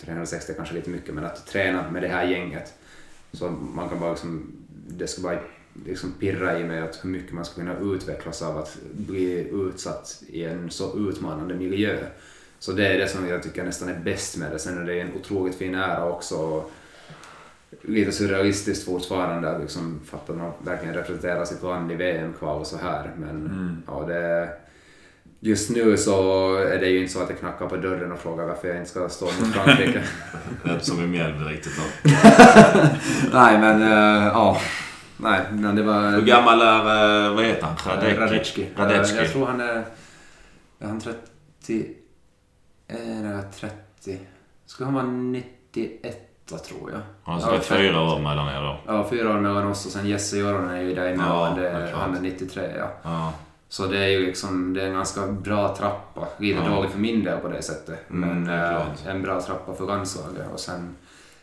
360 är kanske lite mycket, men att träna med det här gänget. Så man kan bara liksom, det ska bara liksom pirra i mig att hur mycket man ska kunna utvecklas av att bli utsatt i en så utmanande miljö. Så det är det som jag tycker nästan är bäst med det. Sen är det en otroligt fin ära också. Lite surrealistiskt fortfarande att liksom, fatta att man verkligen representerar sitt land i VM-kval och så här. Men ja, det, just nu så är det ju inte så att jag knackar på dörren och frågar varför jag inte ska stå mot Frankrike. Är som i Mjällby riktigt då. Nej men uh, ja. Nej men det var... Hur gammal är, eh, vad heter han? Radecki? Radecki. Radecki. Jag tror han är... Är han 30... Är 30? Skulle han vara 91 tror jag. Alltså det är fyra år mellan er då. Ja, fyra år mellan oss och sen Jesse Joronen är ju däremellan. Ja, det det är är, klart. han är 93 ja. Ja. Så det är ju liksom, det är en ganska bra trappa. Lite Ja. dålig för min del på det sättet. Mm, men det eh, en bra trappa för landslaget. Och sen,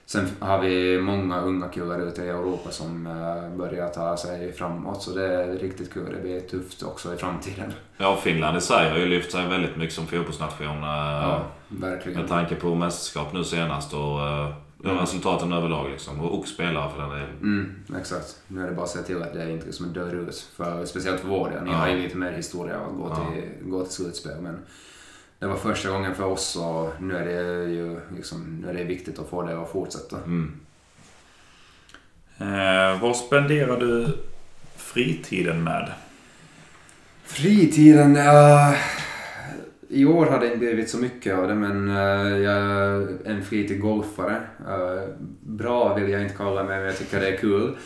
sen har vi många unga killar ute i Europa som eh, börjar ta sig framåt. Så det är riktigt kul. Det blir tufft också i framtiden. Ja, Finland i sig har ju lyft sig väldigt mycket som fotbollsnation. eh, Ja, verkligen. Med tanke på mästerskap nu senast och uh, resultaten överlag liksom. Och, och spelare för den delen. Mm, exakt. Nu är det bara att se till att det inte liksom dör ut. För, speciellt för vår del. Ni Ja. har ju lite mer historia att gå till, gå till slutspel. Men det var första gången för oss och nu är det ju liksom, nu är det viktigt att få det att fortsätta. Mm. Eh, vad spenderar du fritiden med? Fritiden? Uh, I år har det inte blivit så mycket av det men eh, jag är en flitig golfare. Eh, bra vill jag inte kalla mig men jag tycker det är kul.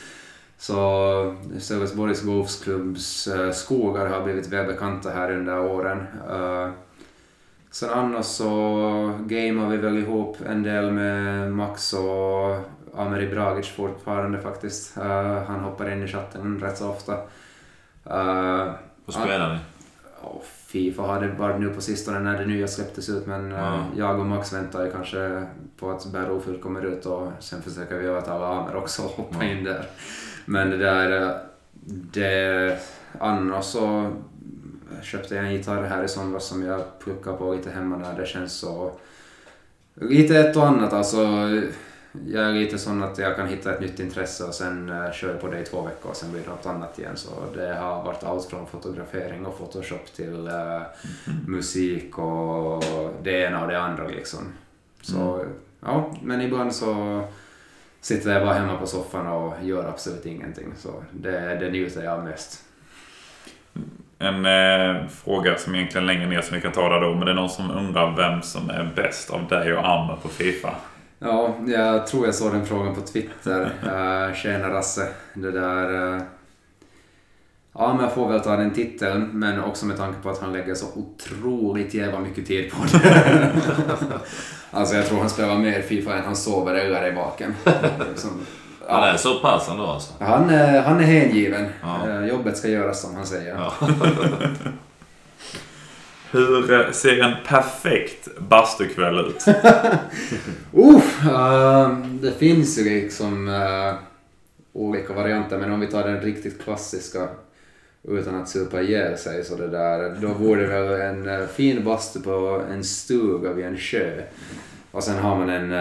Så Sölvesborgs Golfklubbs uh, skogar har blivit välbekanta här under åren. Uh, sen annars så gamear vi väl ihop en del med Max och Ameri Bragic fortfarande faktiskt. Eh, han hoppar in i chatten rätt så ofta. Eh, Vad spelar ni? Ja, Fifa har det varit nu på sistone när det nya släpptes ut men Ja. jag och Max väntar ju kanske på att Battlefield kommer ut och sen försöker vi att alla andra också hoppar Ja. in där. Men det där... eh, Det, annars så köpte jag en gitarr här i somras som jag pluckar på lite hemma när det känns så... Lite ett och annat alltså. Jag är lite sån att jag kan hitta ett nytt intresse och sen uh, kör jag på det i två veckor och sen blir det något annat igen. Så det har varit allt från fotografering och photoshop till eh, musik och det ena och det andra liksom. Så ja, men ibland så sitter jag bara hemma på soffan och gör absolut ingenting. Så det, det njuter jag mest. En eh, fråga som egentligen längre ner som vi kan ta där då. Men det är någon som undrar vem som är bäst av dig och Amme på Fifa. Ja, jag tror jag såg den frågan på Twitter. Uh, Tjena Rasse. Det där... eh, ja, men jag får väl ta den titeln, men också med tanke på att han lägger så otroligt jävla mycket tid på det. alltså jag tror han spelar mer Fifa än han sover eller är vaken. Liksom, Ja, ja. är så pass ändå alltså. Han, är- han är hängiven. Ja. Jobbet ska göras som han säger. Ja. Hur eh, ser en perfekt bastukväll ut? Uff, ehm, det finns ju liksom uh, olika varianter, men om vi tar den riktigt klassiska utan att supa ihjäl sig så det där, då vore det väl en eh, fin bastu på en stuga vid en sjö. Och sen har man en,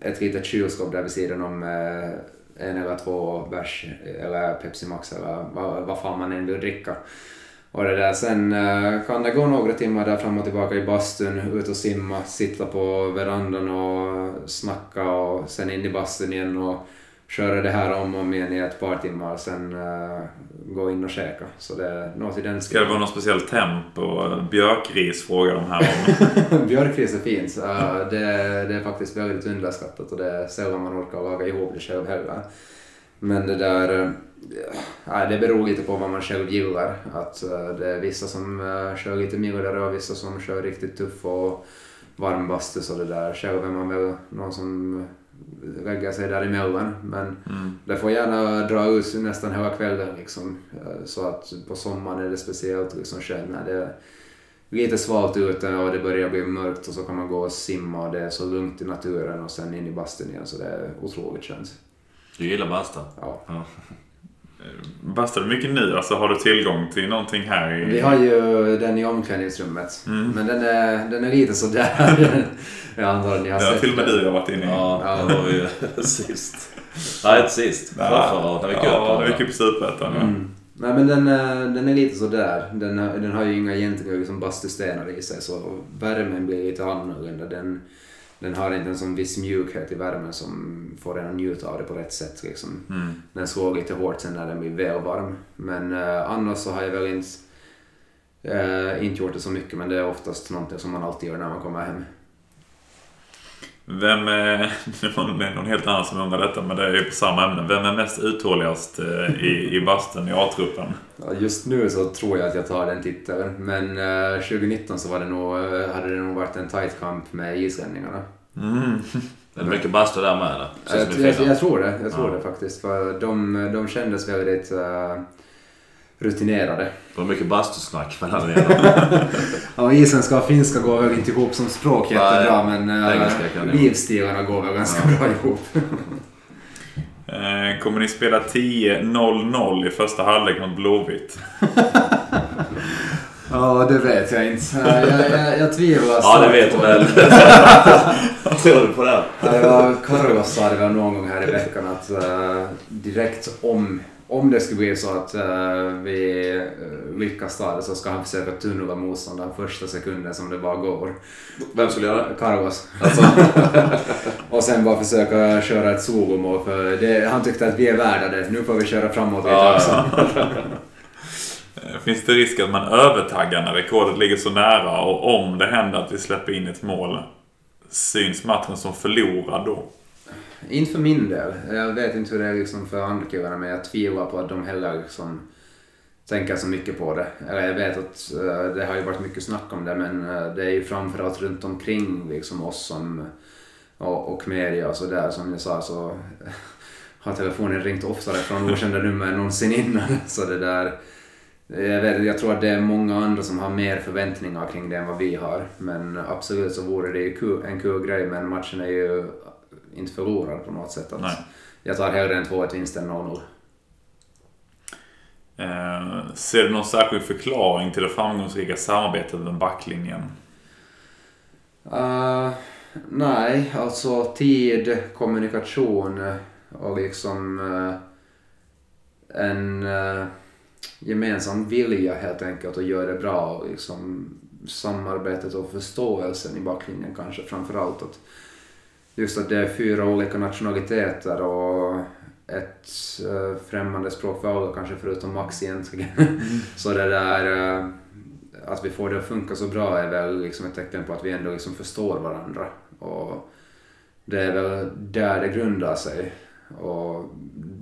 ett litet kylskåp där vid sidan om en eller två bärs eller Pepsi Max eller vad, vad fan man än vill dricka. Och det där, sen eh, kan det gå några timmar där fram och tillbaka i bastun, ut och simma, sitta på verandan och snacka och sen in i bastun igen och köra det här om och om igen i ett par timmar sen eh, gå in och käka. Så det är något i den Ska det vara någon speciell temp och björkris frågar de här om. Björkris är fint. Uh, det, det är faktiskt väldigt underskattat och det är sällan man orkar laga ihop det själv heller. Men det där... eh, Ja, det beror lite på vad man själv gillar. Att eh, det är vissa som uh, kör lite mildare och vissa som kör riktigt tuff och varm bastu så det där. Själv är man väl någon som lägger sig däremellan. Men Mm. det får gärna dra ut nästan hela kvällen liksom. Eh, Så att på sommaren är det speciellt liksom när det är lite svalt ute och det börjar bli mörkt och så kan man gå och simma och det är så lugnt i naturen och sen in i bastun igen så det är otroligt skönt. Du gillar basta? Ja. Ja. Bastar du mycket nu? Alltså har du tillgång till någonting här i... Vi har ju den i omklädningsrummet Mm. men den är, den är lite sådär. Jag antar att ni har sett till och med den. du har varit inne i. Ja, det var ju sist. Nej, inte sist. Förra, året när vi gick upp Ja, på när vi gick upp i Superettan. ja. Mm. Nej men den, är- den är lite sådär. Den, den har ju inga egentliga liksom bastustenar i sig så värmen blir lite annorlunda. Den, den har inte en sån viss mjukhet i värmen som får en att njuta av det på rätt sätt. Liksom. Mm. Den slår lite hårt sen när den blir väl varm. Men eh, annars så har jag väl inte, eh, inte gjort det så mycket men det är oftast någonting som man alltid gör när man kommer hem. Vem är... Det är någon helt annan som undrar detta men det är ju på samma ämne. Vem är mest uthålligast eh, i, i bastun i A-truppen? Ja, Just nu så tror jag att jag tar den titeln men eh, 2019 så var det nog, eh, hade det nog varit en tight kamp med islänningarna. Mm. Det är mycket bastu där med eller? Jag, jag, jag tror det, jag tror Ja. det faktiskt. För de, de kändes väldigt uh, rutinerade. Det var mycket bastusnack mellan er. Ja, isländska och finska går väl inte ihop som språk jättebra men vara. livsstilarna går väl ganska Ja. bra ihop. Eh, kommer ni spela 10-0-0 i första halvlek mot Blåvitt? Ja, det vet jag inte. Eh, jag, jag, jag tvivlar Ja, det vet du väl. Tror du på det? Ja, jag- Carlos sa det väl någon gång här i veckan att eh, direkt om, om det skulle bli så att eh, vi uh, lyckas ta det så ska han försöka tunnla motståndaren första sekunden som det bara går. Vem skulle göra det? Carlos. Alltså, Och sen bara försöka köra ett solomål för det, han tyckte att vi är värda det. Nu får vi köra framåt lite Ja, också. Eh, Finns det risk att man övertaggar när rekordet ligger så nära och om det händer att vi släpper in ett mål syns matchen som förlorad då? Inte för min del. Jag vet inte hur det är liksom för andra killarna men jag tvivlar på att de heller liksom tänker så mycket på det. Eller jag vet att uh, det har ju varit mycket snack om det men uh, det är ju framförallt runt omkring liksom oss som och, och media och sådär som jag sa så har telefonen ringt oftare från okända nummer än någonsin innan. Så det där Jag, vet, jag tror att det är många andra som har mer förväntningar kring det än vad vi har. Men absolut så vore det ju kul, en kul grej men matchen är ju inte förlorad på något sätt. Att Nej. Jag tar hellre en 2-1 vinst än 0-0. Eh, ser du någon särskild förklaring till det framgångsrika samarbetet med backlinjen? Uh, nej, alltså tid, kommunikation och liksom eh, en eh, gemensam vilja helt enkelt att göra det bra och liksom samarbetet och förståelsen i backlinjen kanske framförallt. Att just att det är fyra olika nationaliteter och ett eh, främmande språk för alla kanske förutom Max egentligen. Så det där eh, att vi får det att funka så bra är väl liksom ett tecken på att vi ändå liksom förstår varandra. Och det är väl där det grundar sig. Och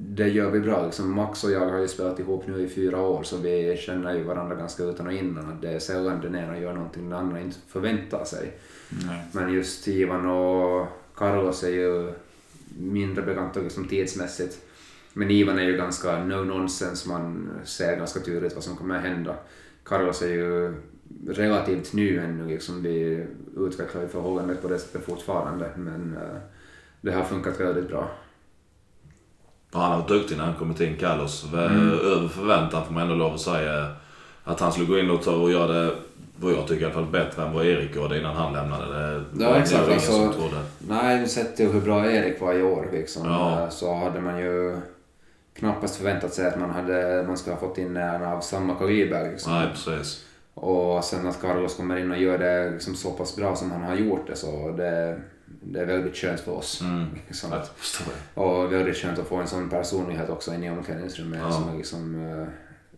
det gör vi bra. Liksom Max och jag har ju spelat ihop nu i fyra år så vi känner ju varandra ganska utan och innan. Att det är sällan den ena gör någonting den andra inte förväntar sig. Nej. Men just Ivan och Carlos är ju mindre bekanta liksom tidsmässigt. Men Ivan är ju ganska no nonsense, man ser ganska tydligt vad som kommer att hända. Carlos är ju relativt ny ännu, liksom vi utvecklar ju förhållandet på det sättet fortfarande. Men eh, det har funkat väldigt bra. Han har varit duktig när han kommit in, Carlos. Mm. Över förväntan får man ändå lov att säga. Att han skulle gå in och ta och göra det, vad jag tycker i alla fall, bättre än vad Erik gjorde innan han lämnade. Det Ja, exakt, alltså- som trodde. Nej, sett till hur bra Erik var i år liksom, Ja. eh, så hade man ju knappast förväntat sig att man, hade, man skulle ha fått in en av samma kaliber. Liksom. Nej, precis. Och sen att Carlos kommer in och gör det liksom så pass bra som han har gjort det så det, det är väldigt skönt för oss. Mm. Liksom. Och väldigt skönt att få en sån personlighet också in i omklädningsrummet Ja. som är liksom, eh,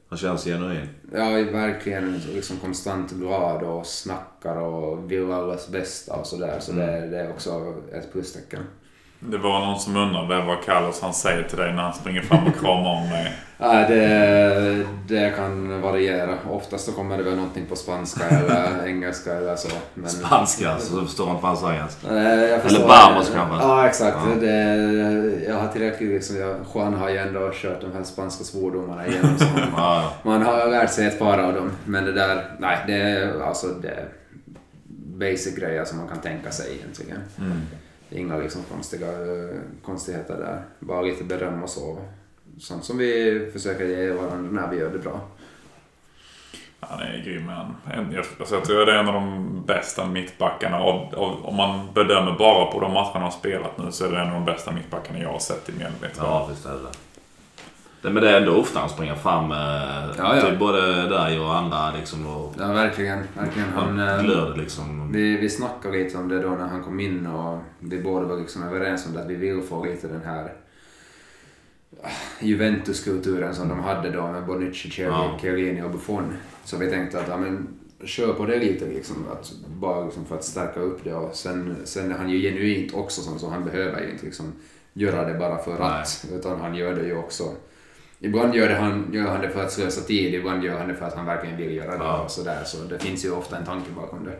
Han känns genuin. ja verkligen liksom konstant glad och snackar och vill allas bästa och sådär. Så Mm. det, det är också ett plustecken. Det var någon som undrade vad Carlos han säger till dig när han springer fram och kramar om dig. Ja, det, det kan variera. Oftast så kommer det väl någonting på spanska eller engelska eller så. Men, Spanska, så du förstår inte vad han säger. Jag förstår- Vamos kanske? Ja, exakt. Ja. Det, jag har tillräckligt liksom, jag, Juan har ju ändå kört de här spanska svordomarna igenom. Så man, Ja, man har lärt sig ett par av dem. Men det där, nej, det är alltså det basic grejer som man kan tänka sig egentligen. Mm. Inga liksom konstiga eh, konstigheter där. Bara lite beröm och så. Sånt som vi försöker ge varandra när vi gör det bra. Han är grym han. Jag- Alltså jag tror det är en av de bästa mittbackarna. Och, och, om man bedömer bara på de matcherna han har spelat nu så är det en av de bästa mittbackarna jag har sett i Mjällby. Ja, visst är det. Men det är ändå ofta han springer fram. Eh, Ja, ja. Typ både dig och andra liksom. Och Ja, verkligen. verkligen. Han, han eh, liksom. Vi, vi snackade lite om det då när han kom in och vi båda var liksom överens om det att vi vill få lite den här ah, Juventus-kulturen som de hade då med Bonucci, Ja. Chiellini och Buffon. Så vi tänkte att ja, men, kör på det lite liksom, att, bara liksom för att stärka upp det och sen, sen är han ju genuint också så han behöver ju inte liksom göra det bara för att utan han gör det ju också Ibland gör, det han, gör han det för att slösa tid, ibland gör han det för att han verkligen vill göra det Ja. och sådär. Så det finns ju ofta en tanke bakom det.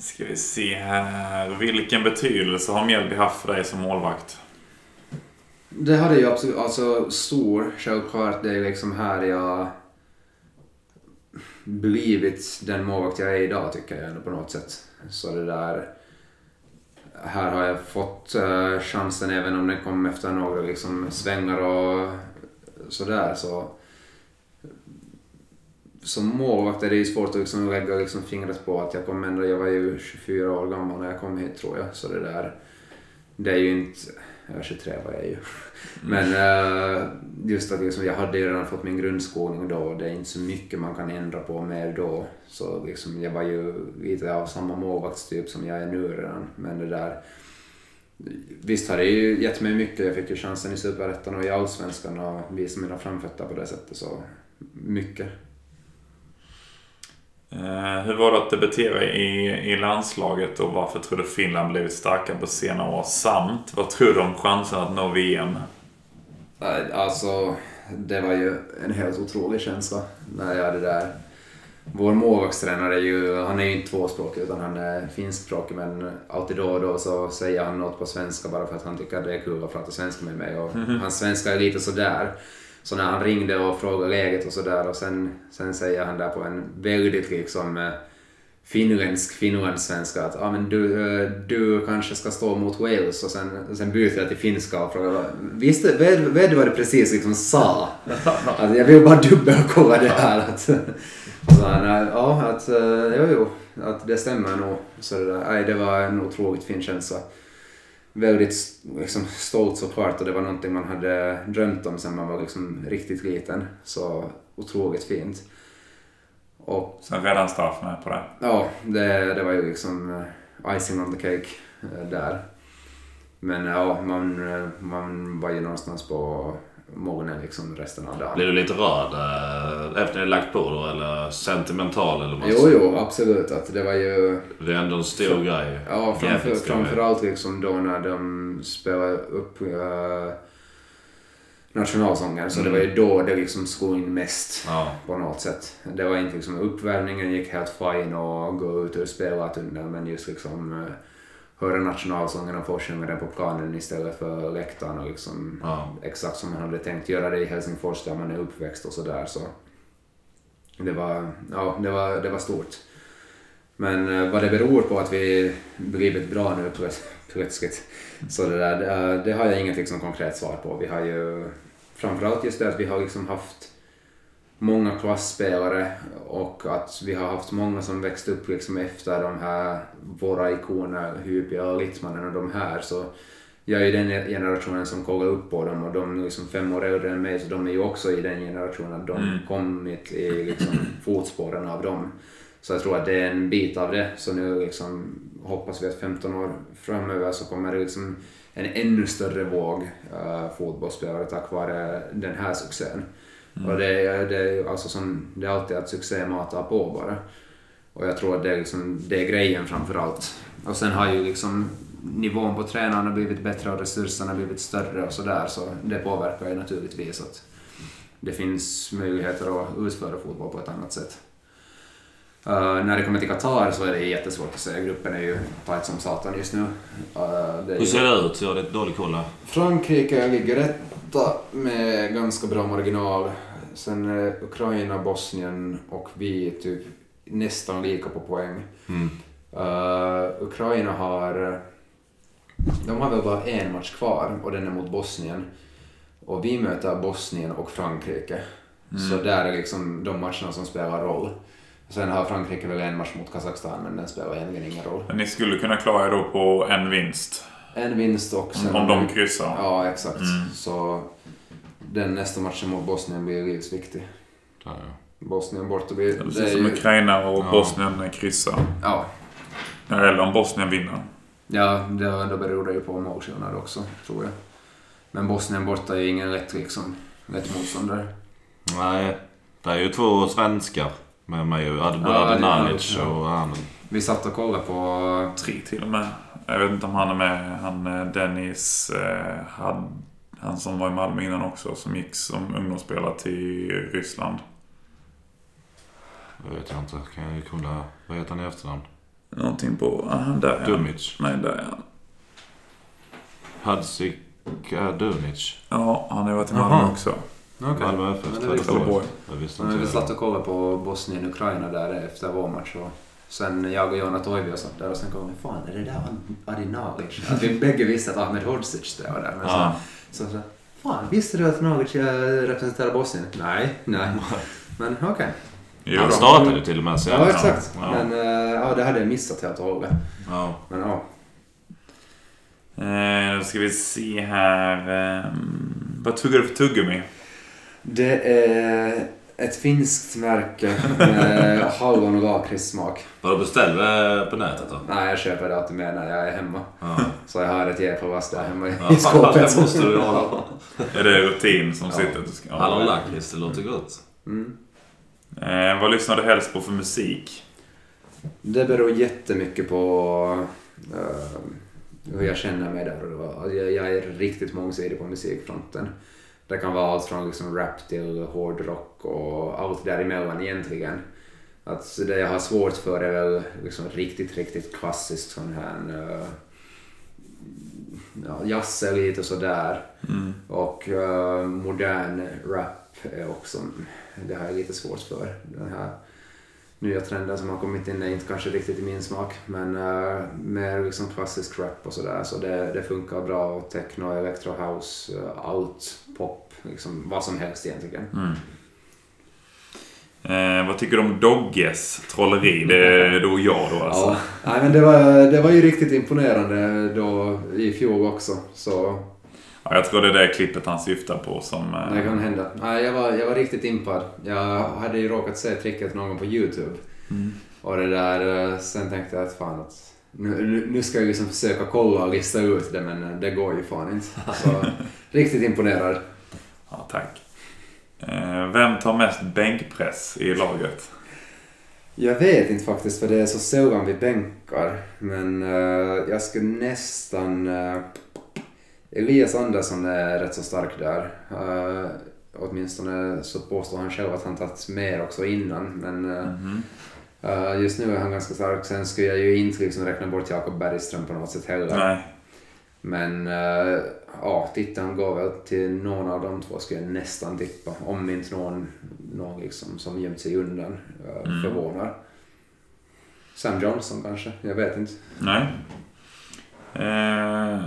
Ska vi se här. Vilken betydelse har Mjällby haft för dig som målvakt? Det hade ju absolut, alltså stor, självklart. Det är liksom här jag blivit den målvakt jag är idag tycker jag ändå på något sätt. Så det där, här har jag fått uh, chansen även om den kom efter några liksom svängar och sådär så som målvakt är det ju svårt att liksom lägga liksom fingret på att jag kom ändå, jag var ju 24 år gammal när jag kom hit tror jag. Så det där, det är ju inte, är 23 var jag ju. Men eh, just att liksom, jag hade ju redan fått min grundskolning då och det är inte så mycket man kan ändra på mer då. Så liksom, jag var ju lite av samma målvaktstyp som jag är nu redan. Men det där, visst har det ju gett mig mycket. Jag fick ju chansen i Superettan och i Allsvenskan och visa mina framfötter på det sättet. Så mycket. Eh, hur var det att debutera i, i landslaget och varför tror du Finland blivit starkare på senare år? Samt, vad tror du om chansen att nå VM? Alltså, det var ju en helt otrolig känsla när jag hade där. Vår målvaktstränare är ju, han är ju inte tvåspråkig utan han är finskspråkig men alltid då och då så säger han något på svenska bara för att han tycker att det är kul att prata svenska med mig och hans svenska är lite sådär. Så när han ringde och frågade läget och sådär och sen, sen säger han där på en väldigt liksom finländsk finlandssvenska att ah, men du, eh, du kanske ska stå mot Wales och sen, sen byter jag till finska och frågar visste, vet, vet du vad du precis liksom sa? Att jag vill bara dubbelkolla det här. Att, så han, ja, att, eh, jo, jo, att det stämmer nog. Så det, där, nej, det var en otroligt fin känsla. Väldigt liksom, stolt såklart och det var någonting man hade drömt om sen man var liksom riktigt liten. Så otroligt fint. Och Sen redan straff med på det. Ja, det, det var ju liksom eh, icing on the cake eh, där. Men ja, man, eh, man var ju någonstans på morgonen liksom resten av dagen. Blir du lite rörd eh, efter ni lagt på då? Eller sentimental eller vad Jo, jo, absolut. Att det var ju... Det är ändå en stor grej. Ja, framför, framförallt liksom då när de spelade upp uh, nationalsången. Så det var ju då det liksom slog in mest Ja. på något sätt. Det var inte liksom uppvärmningen gick helt fine och gå ut ur spelartunneln men just liksom uh, höra nationalsången och få sjunga den på planen istället för läktaren och liksom Ja. exakt som man hade tänkt göra det i Helsingfors där man är uppväxt och sådär så. Det var, ja, det var, det var stort. Men eh, vad det beror på att vi blivit bra nu plöts- plötsligt, så det, där, det, det har jag inget liksom konkret svar på. Vi har ju framförallt just det att vi har liksom haft många klassspelare och att vi har haft många som växt upp liksom efter de här, våra ikoner, Hypia och Littmannen och de här. Så jag är ju den generationen som kollar upp på dem och de är liksom fem år äldre än mig så de är ju också i den generationen. De Mm. kommit i liksom fotspåren av dem. Så jag tror att det är en bit av det. Så nu liksom hoppas vi att 15 år framöver så kommer det liksom en ännu större våg uh, fotbollsspelare tack vare den här succén. Och det, är- det, är alltså som, det är alltid att succé matar på bara. Och jag tror att det är, liksom, det är grejen framför allt. Och sen har ju liksom nivån på tränarna blivit bättre och resurserna blivit större och sådär så det påverkar ju naturligtvis att det finns möjligheter att utföra fotboll på ett annat sätt. Uh, när det kommer till Qatar så är det jättesvårt att säga. Gruppen är ju tight som satan just nu. Uh, Hur ju- ser det ut? Jag har dålig koll. Frankrike ligger etta med ganska bra marginal. Sen är Ukraina, Bosnien och vi typ nästan lika på poäng. Mm. Uh, Ukraina har... De har väl bara en match kvar och den är mot Bosnien. Och vi möter Bosnien och Frankrike. Så där är liksom de matcherna som spelar roll. Sen har Frankrike väl en match mot Kazakstan men den spelar egentligen ingen roll. Men ni skulle kunna klara er då på en vinst. En vinst och sen... Om de kryssar. Ja, exakt. Mm. Så den nästa matchen mot Bosnien blir livsviktig. Där, ja. Bosnien borta blir... Ser är som ju, Ukraina och Ja. Bosnien kryssar. ja, Eller om Bosnien vinner. ja det, då beror det ju på målskillnad också, tror jag. Men Bosnien borta är ingen lätt, liksom, lätt motståndare. Nej, det är ju två svenskar med mig. Både Ja, sant, ja. och han. Vi satt och kollade på... Tre till och med. Jag vet inte om han är med. Han eh, Dennis eh, had, Han som var i Malmö innan också. Som gick som ungdomsspelare till Ryssland. Jag vet jag inte. Kan jag kolla. Vad heter han i efternamn? Någonting på... Ah, där är han. Dumic. Nej, där är han. Hadzika Dunic. Ja, han har varit i Malmö Aha. också. Malmö FF. Trelleborg. Jag visste Men vi inte satt och kollade på Bosnien-Ukraina där efter vår match. Och sen jag och Jonna Toivio satt där och sen kom vi fan är det där Adinalic? Att vi bägge visste att Ahmed Hodzic spelade där. Men Ja. så, så, så, fan visste du att Nagic eh, representerar Bosnien? Nej, nej. Men okej. Jo, Han startade ju till och med sen. Ja, exakt. Ja. Men eh, ja, det hade jag missat helt och hållet. Ja. Men ja. Eh, då ska vi se här. Eh, vad tuggar du för tuggummi? Det är ett finskt märke med hallon och lakritssmak. Var du beställde på nätet då? Nej, jag köper det alltid med när jag är hemma. Ja. Så jag har ett Gävlevass där hemma i, Ja, i skåpet. det måste du ha. Är det rutin som Ja. sitter? Ska- Hallon lakrits, det låter gott. Mm. Eh, vad lyssnar du helst på för musik? Det beror jättemycket på eh, hur jag känner mig där. och då. Jag, jag är riktigt mångsidig på musikfronten. Det kan vara allt från liksom rap till hårdrock och allt däremellan egentligen. Att det jag har svårt för är väl liksom riktigt, riktigt klassiskt sån här uh, ja, jazz är lite sådär. Mm. Och eh, modern rap är också, det har jag lite svårt för. Den här nya trenden som har kommit in är inte kanske riktigt i min smak. Men uh, mer liksom klassisk rap och sådär. Så det, det funkar bra. Och techno, electro house, uh, allt, pop, liksom vad som helst egentligen. Mm. Eh, vad tycker du om Dogges trolleri? Det är då jag då alltså. Ja, nej, men det, var, det var ju riktigt imponerande då i fjol också. Så Ja, jag tror det är det klippet han syftar på som... eh, det kan hända. Nej, jag, var, jag var riktigt impad. Jag hade ju råkat se tricket någon gång på YouTube. Mm. Och det där, eh, sen tänkte jag att fan att nu, nu- nu ska jag liksom försöka kolla och lista ut det men eh, det går ju fan inte. Så riktigt imponerad. Ja, tack. Eh, vem tar mest bänkpress i laget? Jag vet inte faktiskt för det är så sällan vi bänkar. Men eh, jag skulle nästan... eh, Elias Andersson är rätt så stark där. Uh, åtminstone så påstår han själv att han tagit mer också innan. Men Mhm. eh, just nu är han ganska stark. Sen skulle jag ju inte liksom räkna bort Jakob Bergström på något sätt heller. Nej. Men uh, ja, titeln går väl till någon av de två skulle jag nästan tippa. Om inte någon, någon liksom som gömt sig undan uh, Mm. förvånar. Sam Johnson kanske, jag vet inte. Nej. Eh,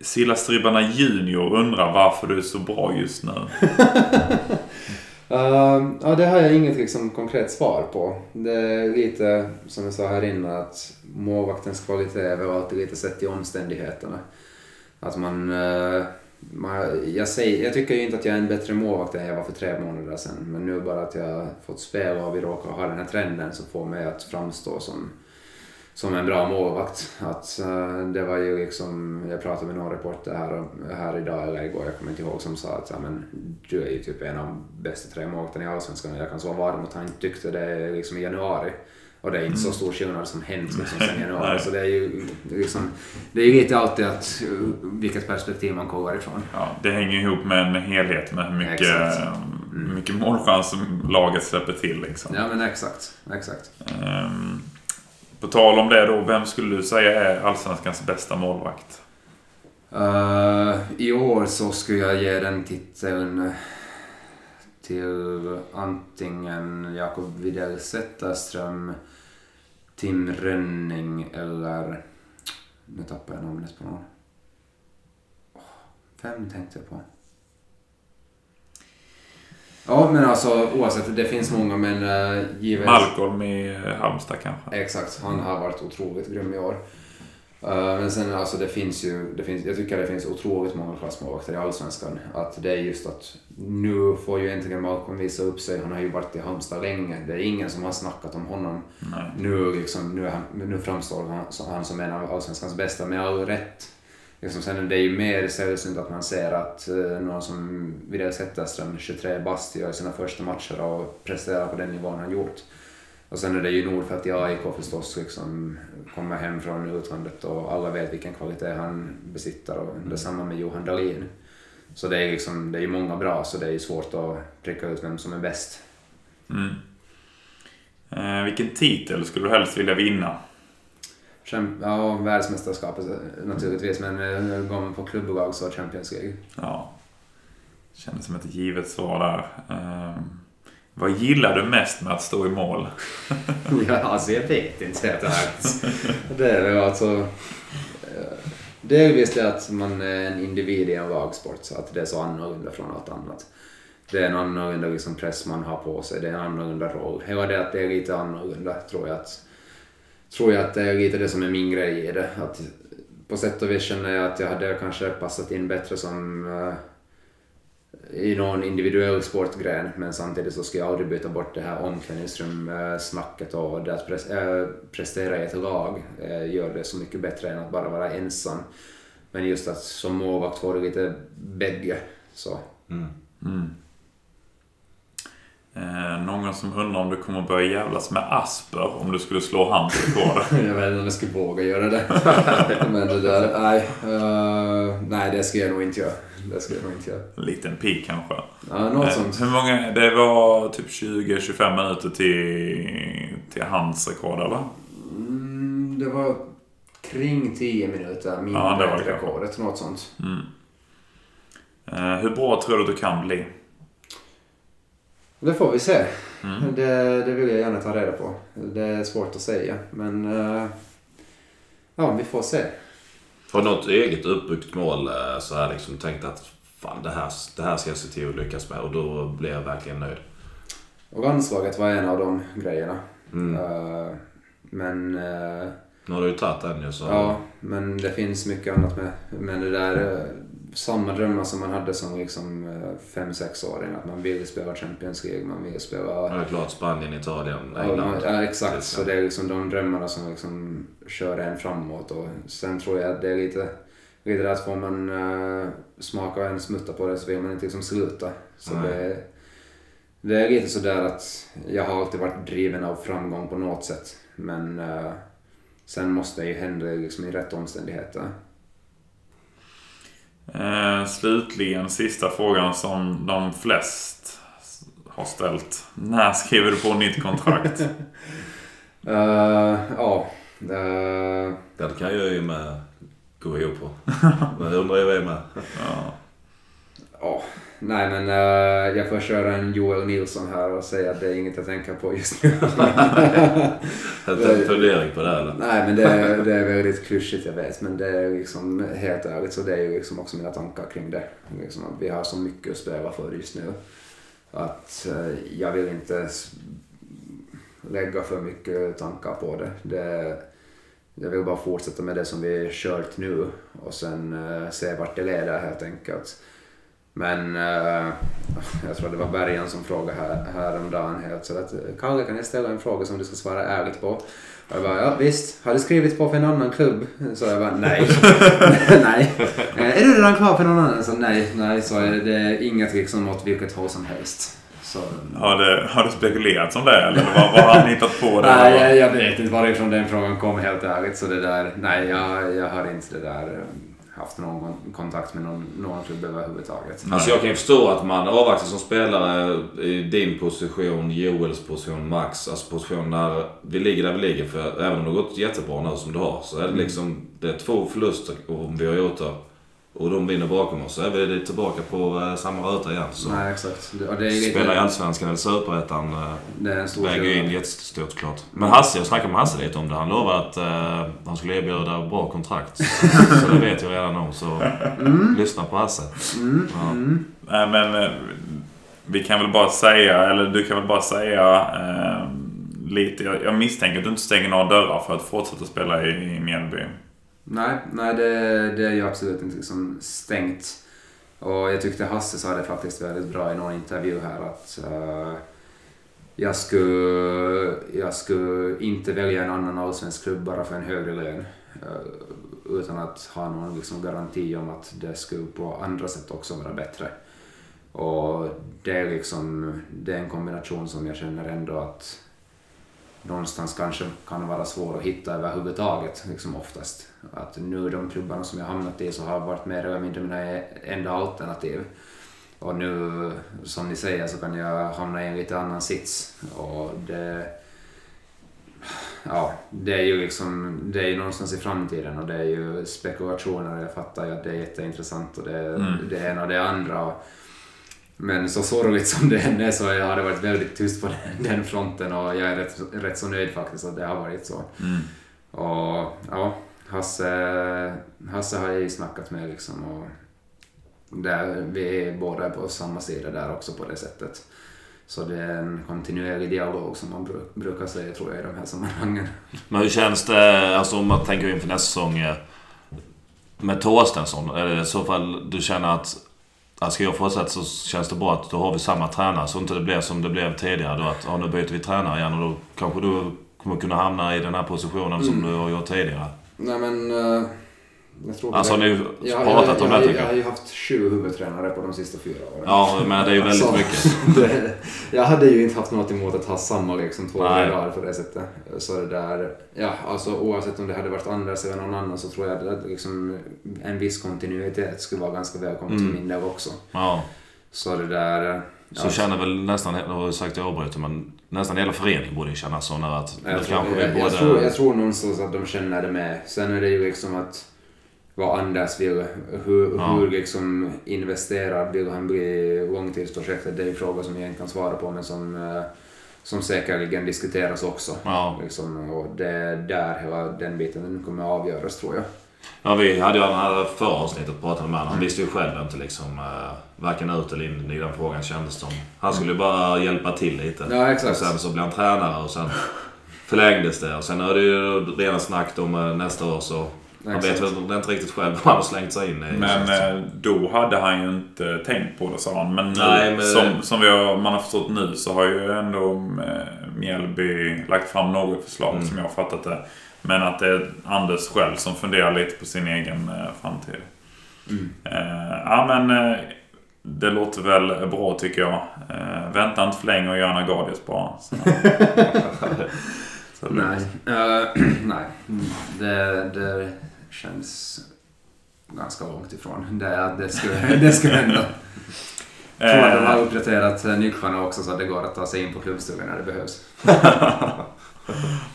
Sillastribbarna Junior undrar varför du är så bra just nu. Uh, ja, det har jag inget liksom, konkret svar på. Det är lite som jag sa här innan att målvaktens kvalitet är väl alltid lite sett i omständigheterna. Att man, uh, man jag, säger, jag tycker ju inte att jag är en bättre målvakt än jag var för tre månader sedan. Men nu bara att jag har fått spela och vi råkar ha den här trenden som får mig att framstå som, som en bra målvakt. Att, eh, det var ju liksom, jag pratade med någon reporter här, här idag eller igår, jag kommer inte ihåg, som sa att men, du är ju typ en av de bästa tre målvakterna i Allsvenskan. Jag kan så vara mot han tyckte det liksom i januari. Och det är inte så stor skillnad som hänt liksom sen januari. Så det är ju liksom, det är lite alltid att, vilket perspektiv man kollar ifrån. Ja, det hänger ihop med en helhet med hur mycket, Exakt. hur mycket målchans laget släpper till. Liksom. Ja men exakt, exakt. Ehm, på tal om det då, vem skulle du säga är Allsvenskans bästa målvakt? Uh, I år så skulle jag ge den titeln eh, till antingen Jakob Widell Zetterström, Tim Rönning eller... Nu tappar jag namnet på någon. Vem tänkte jag på? Ja, men alltså oavsett, det finns många men uh, givet... Malcolm i eh, Halmstad kanske? Exakt, han har varit otroligt grym i år. Uh, men sen alltså det finns ju, det finns, jag tycker det finns otroligt många klassmålvakter i Allsvenskan. Att det är just att nu får ju äntligen Malcolm visa upp sig. Han har ju varit i Halmstad länge. Det är ingen som har snackat om honom. Nej. Nu, liksom, nu, han, nu framstår han som, han som en av Allsvenskans bästa med all rätt. Liksom, sen är det ju mer sällsynt att man ser att eh, någon som Widell Zetterström, 23 bast, gör sina första matcher och presterar på den nivån han gjort. Och sen är det ju Nordfeldt i AIK förstås, liksom, kommer hem från utlandet och alla vet vilken kvalitet han besitter och detsamma med Johan Dahlin. Så det är liksom, det är ju många bra så det är ju svårt att pricka ut vem som är bäst. Mm. Eh, vilken titel skulle du helst vilja vinna? Ja, världsmästerskapet eh, naturligtvis, men eh, går man på klubblag så Champions League. Ja, kändes som ett givet svar där. Eh, vad gillar du mest med att stå i mål? ja, alltså jag vet inte helt ärligt. Det är väl alltså... eh, Delvis det att man är en individ i en lagsport, så att det är så annorlunda från allt annat. Det är en annorlunda liksom press man har på sig, det är en annorlunda roll. Hela det att det är lite annorlunda tror jag att, tror jag att det är lite det som är min grej i det. Att på sätt och vis känner jag att jag hade kanske passat in bättre som eh, i någon individuell sportgren men samtidigt så ska jag aldrig byta bort det här omklädningsrum-snacket och det att pres- äh, prestera i ett lag äh, gör det så mycket bättre än att bara vara ensam. Men just att som målvakt får du lite bägge. Så. Mm. Eh, någon som undrar om du kommer börja jävlas med Asper om du skulle slå hans rekord? jag vet inte om jag skulle våga göra det. men det där, nej. eh, nej, det ska jag nog inte göra. Det ska jag nog inte göra. En liten pik kanske. Ja, något Eh, sånt. Hur många? Det var typ 20-25 minuter till, till hans rekord eller? Mm, det var kring 10 minuter mindre Ja, det var det. rekordet. Något sånt. Eh, hur bra tror du att du kan bli? Det får vi se. Mm. Det, det vill jag gärna ta reda på. Det är svårt att säga. Men eh, ja, vi får se. Har du något eget uppbyggt mål eh, så här liksom tänkt att fan det här, det här ska jag se till att lyckas med och då blir jag verkligen nöjd. Och landslaget var en av de grejerna. Mm. Eh, men Nu har du ju tagit den ju så... ja, men det finns mycket annat med. Men det där samma drömmar som man hade som liksom 5-6-åring. Att man vill spela Champions League, man vill spela Ja, klart Spanien, Italien, England. ja, exakt. Så det är liksom de drömmarna som liksom kör en framåt. Och sen tror jag att det är lite, lite att får man uh, smaka en smutta på det så vill man inte liksom sluta. Så Nej. det, det är lite sådär att jag har alltid varit driven av framgång på något sätt. Men eh, sen måste det ju hända liksom i rätt omständigheter. Eh, slutligen sista frågan som de flest har ställt. När skriver du på nytt kontrakt? Eh, ja. eh, Det kan jag ju med gå ihop på. Men det undrar jag med. ja. Ja, nej men eh, jag får köra en Joel Nilsson här och säga att det är inget jag tänker på just nu. En fundering på det eller? nej men det, är- det är väldigt klyschigt jag vet men det är liksom helt ärligt så det är ju liksom också mina tankar kring det. Liksom vi har så mycket att spela för just nu. Att eh, jag vill inte lägga för mycket tankar på det. det. Jag vill bara fortsätta med det som vi kört nu och sen eh, se vart det leder helt enkelt. Men eh, jag tror det var Bergen som frågade här, häromdagen helt så att Kalle kan jag ställa en fråga som du ska svara ärligt på? Och jag bara, ja visst, har du skrivit på för en annan klubb? Så jag bara, nej. nej. Eh, Är du redan klar för någon annan? Så nej, nej, så det är inget liksom åt vilket håll som helst. Så, Har, det, har det spekulerats om det eller vad, vad har han hittat på? Det? nej, jag, jag vet inte varifrån den frågan kom helt ärligt. Så det där, nej, jag, jag har inte det där eh, haft någon kontakt med någon, någon klubb överhuvudtaget. Alltså jag kan ju förstå att man avvaktar som spelare i din position, Joels position, Max. Alltså position när vi ligger där vi ligger. För även om det har gått jättebra nu som du har så är det liksom det är två förluster om vi har gjort det. Och de vinner bakom oss så är vi tillbaka på eh, samma ruta igen. Så Nej, exakt. Och det är lite, spela i Allsvenskan eller Superettan eh, väger ju in jättestort klart. Men Hasse, jag snackade med Hasse lite om det. Han lovade att eh, han skulle erbjuda bra kontrakt. så det vet jag redan om. Så lyssna på Hasse. Ja. Nej men eh, vi kan väl bara säga, eller du kan väl bara säga eh, lite. Jag, jag misstänker att du inte stänger några dörrar för att fortsätta spela i, i Mjällby. Nej, nej det, det är ju absolut inte liksom stängt. Och jag tyckte Hasse sa det faktiskt väldigt bra i någon intervju här att uh, jag, skulle, jag skulle inte välja en annan allsvensk klubb bara för en högre lön. uh, utan att ha någon liksom garanti om att det skulle på andra sätt också vara bättre. Och det är liksom det är en kombination som jag känner ändå att någonstans kanske kan vara svår att hitta överhuvudtaget liksom oftast. Att nu de klubbarna som jag hamnat i så har varit mer eller mindre mina enda alternativ. Och nu, som ni säger, så kan jag hamna i en lite annan sits. Och det... Ja, det är ju liksom, det är ju någonstans i framtiden och det är ju spekulationer och jag fattar ju att det är jätteintressant och det, Mm. det ena och det andra. Men så sorgligt som det än är så har det varit väldigt tyst på den, den fronten och jag är rätt, rätt så nöjd faktiskt att det har varit så. Mm. Och ja, Hasse, Hasse har jag ju snackat med liksom och där, vi är båda på samma sida där också på det sättet. Så det är en kontinuerlig dialog som man bru- brukar säga tror jag i de här sammanhangen. Men hur känns det, alltså om man tänker inför nästa säsong eh, med Torstensson? Är det i så fall du känner att ska jag fortsätta så känns det bra att då har vi samma tränare så inte det blir som det blev tidigare då att ja, nu byter vi tränare igen och då kanske du kommer kunna hamna i den här positionen som du har gjort tidigare. Nej men, eh, jag tror Alltså har ni jag, pratat jag, om jag, det tycker jag har jag? ju haft sju huvudtränare på de sista fyra åren. Ja, men det är ju väldigt mycket. det, jag hade ju inte haft något emot att ha samma liksom två Nej. dagar på det sättet. Så det där, ja alltså oavsett om det hade varit Anders eller någon annan så tror jag att liksom en viss kontinuitet skulle vara ganska välkommen Mm. för min del också. Ja. Så det där, Så känner väl nästan, nu har jag sagt jag avbryter, men nästan hela föreningen borde ju känna så nu att nu Jag tror, kanske vi jag, jag, både... tror, jag tror någonstans att de känner det med. Sen är det ju liksom att vad Anders vill, hur, Ja. hur liksom investerad vill han bli i långtidsprojektet, det är ju frågor som jag inte kan svara på men som, eh, som säkerligen diskuteras också. Ja. Liksom, och det är där hela den biten den kommer att avgöras tror jag. Ja, vi hade ju den här förra avsnittet pratade med honom. Han visste ju själv inte liksom uh, varken ut eller in i den frågan kändes som. Han skulle ju bara hjälpa till lite. Ja, exakt. Och sen så blev han tränare och sen förlängdes det. Och sen är det ju redan snack om eh, nästa år så han vet väl inte riktigt själv vad han har slängt sig in i. Men eh, då hade han ju inte tänkt på det sa han. Men, Nej, men- som, som vi har, man har förstått nu så har ju ändå eh, Mjällby lagt fram något förslag Mm. som jag har fattat det. Men att det är Anders själv som funderar lite på sin egen eh, framtid. Mm. Eh, ja men det låter väl bra tycker jag. Eh, vänta inte för länge och gör Nagadius bara. Så, så Nej, Eh, nej. Mm. Det, det känns ganska långt ifrån. Det, det, skulle, det skulle hända. Att de har Eh, uppdaterat eh, nycklarna också så att det går att ta sig in på klubbstugan när det behövs.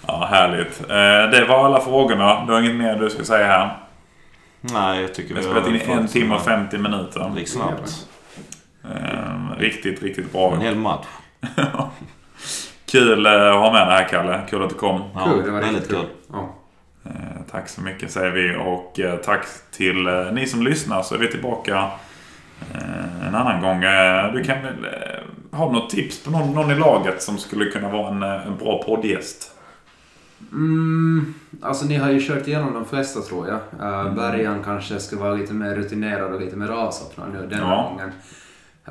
ja, härligt. Eh, det var alla frågorna. Du har inget mer du ska säga här? Nej, jag tycker Vi har spelat in en timme och 50 minuter. Gick snabbt. Eh, riktigt, riktigt bra. En hel match. Kul eh, att ha med dig här Kalle. Kul att du kom. Ja, Kul, det var väldigt kul. kul. Ja. Eh, tack så mycket säger vi och eh, tack till ni som lyssnar så är vi tillbaka en annan gång. Du kan väl ha något tips på någon, någon i laget som skulle kunna vara en, en bra poddgäst? Mm, alltså ni har ju kört igenom de flesta tror jag. Uh, Bergan kanske ska vara lite mer rutinerad och lite mer avslappnad nu den här Ja. gången.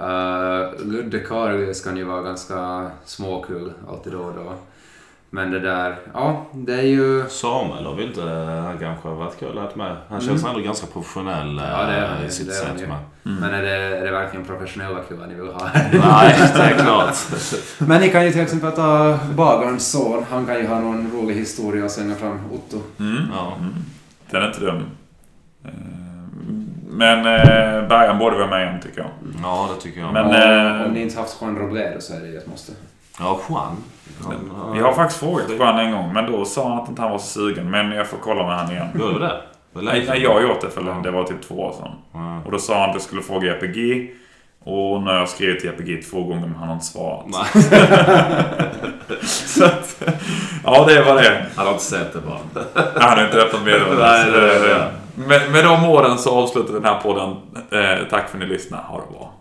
Uh, Ludde Karlius kan ju vara ganska småkul alltid då och då. Men det där, ja det är ju... Samuel har vi inte, han kanske har varit kul att med. Han känns ändå ganska professionell Ja, det eh, i sitt det sätt med. Men är det, är det verkligen professionella killar ni vill ha? Nej, det är klart. Men ni kan ju till exempel ta Bagarns son. Han kan ju ha någon rolig historia och slänga fram Otto. Mm. Ja. Den är inte dum. Men eh, Bergan borde vara med igen tycker jag. ja, det tycker jag. Men, och, eh, om ni inte haft Juan Robledo så är det ju ett måste. Ja, Juan. Vi har faktiskt frågat Juan en gång men då sa han att inte han var så sugen. Men jag får kolla med han igen. Gjorde du det? Var det Nej, jag har gjort det för det var typ två år sedan. Ja. Och då sa han att jag skulle fråga EPG. Och när jag skrev till EPG två gånger men han har inte svarat. Nej, Så att, ja, det var det. han har inte sett det bara. Han har inte öppnat meddelandet. Nej, det är det. Med, med de orden så avslutar vi den här podden. Eh, tack för att ni lyssnade. Ha det bra.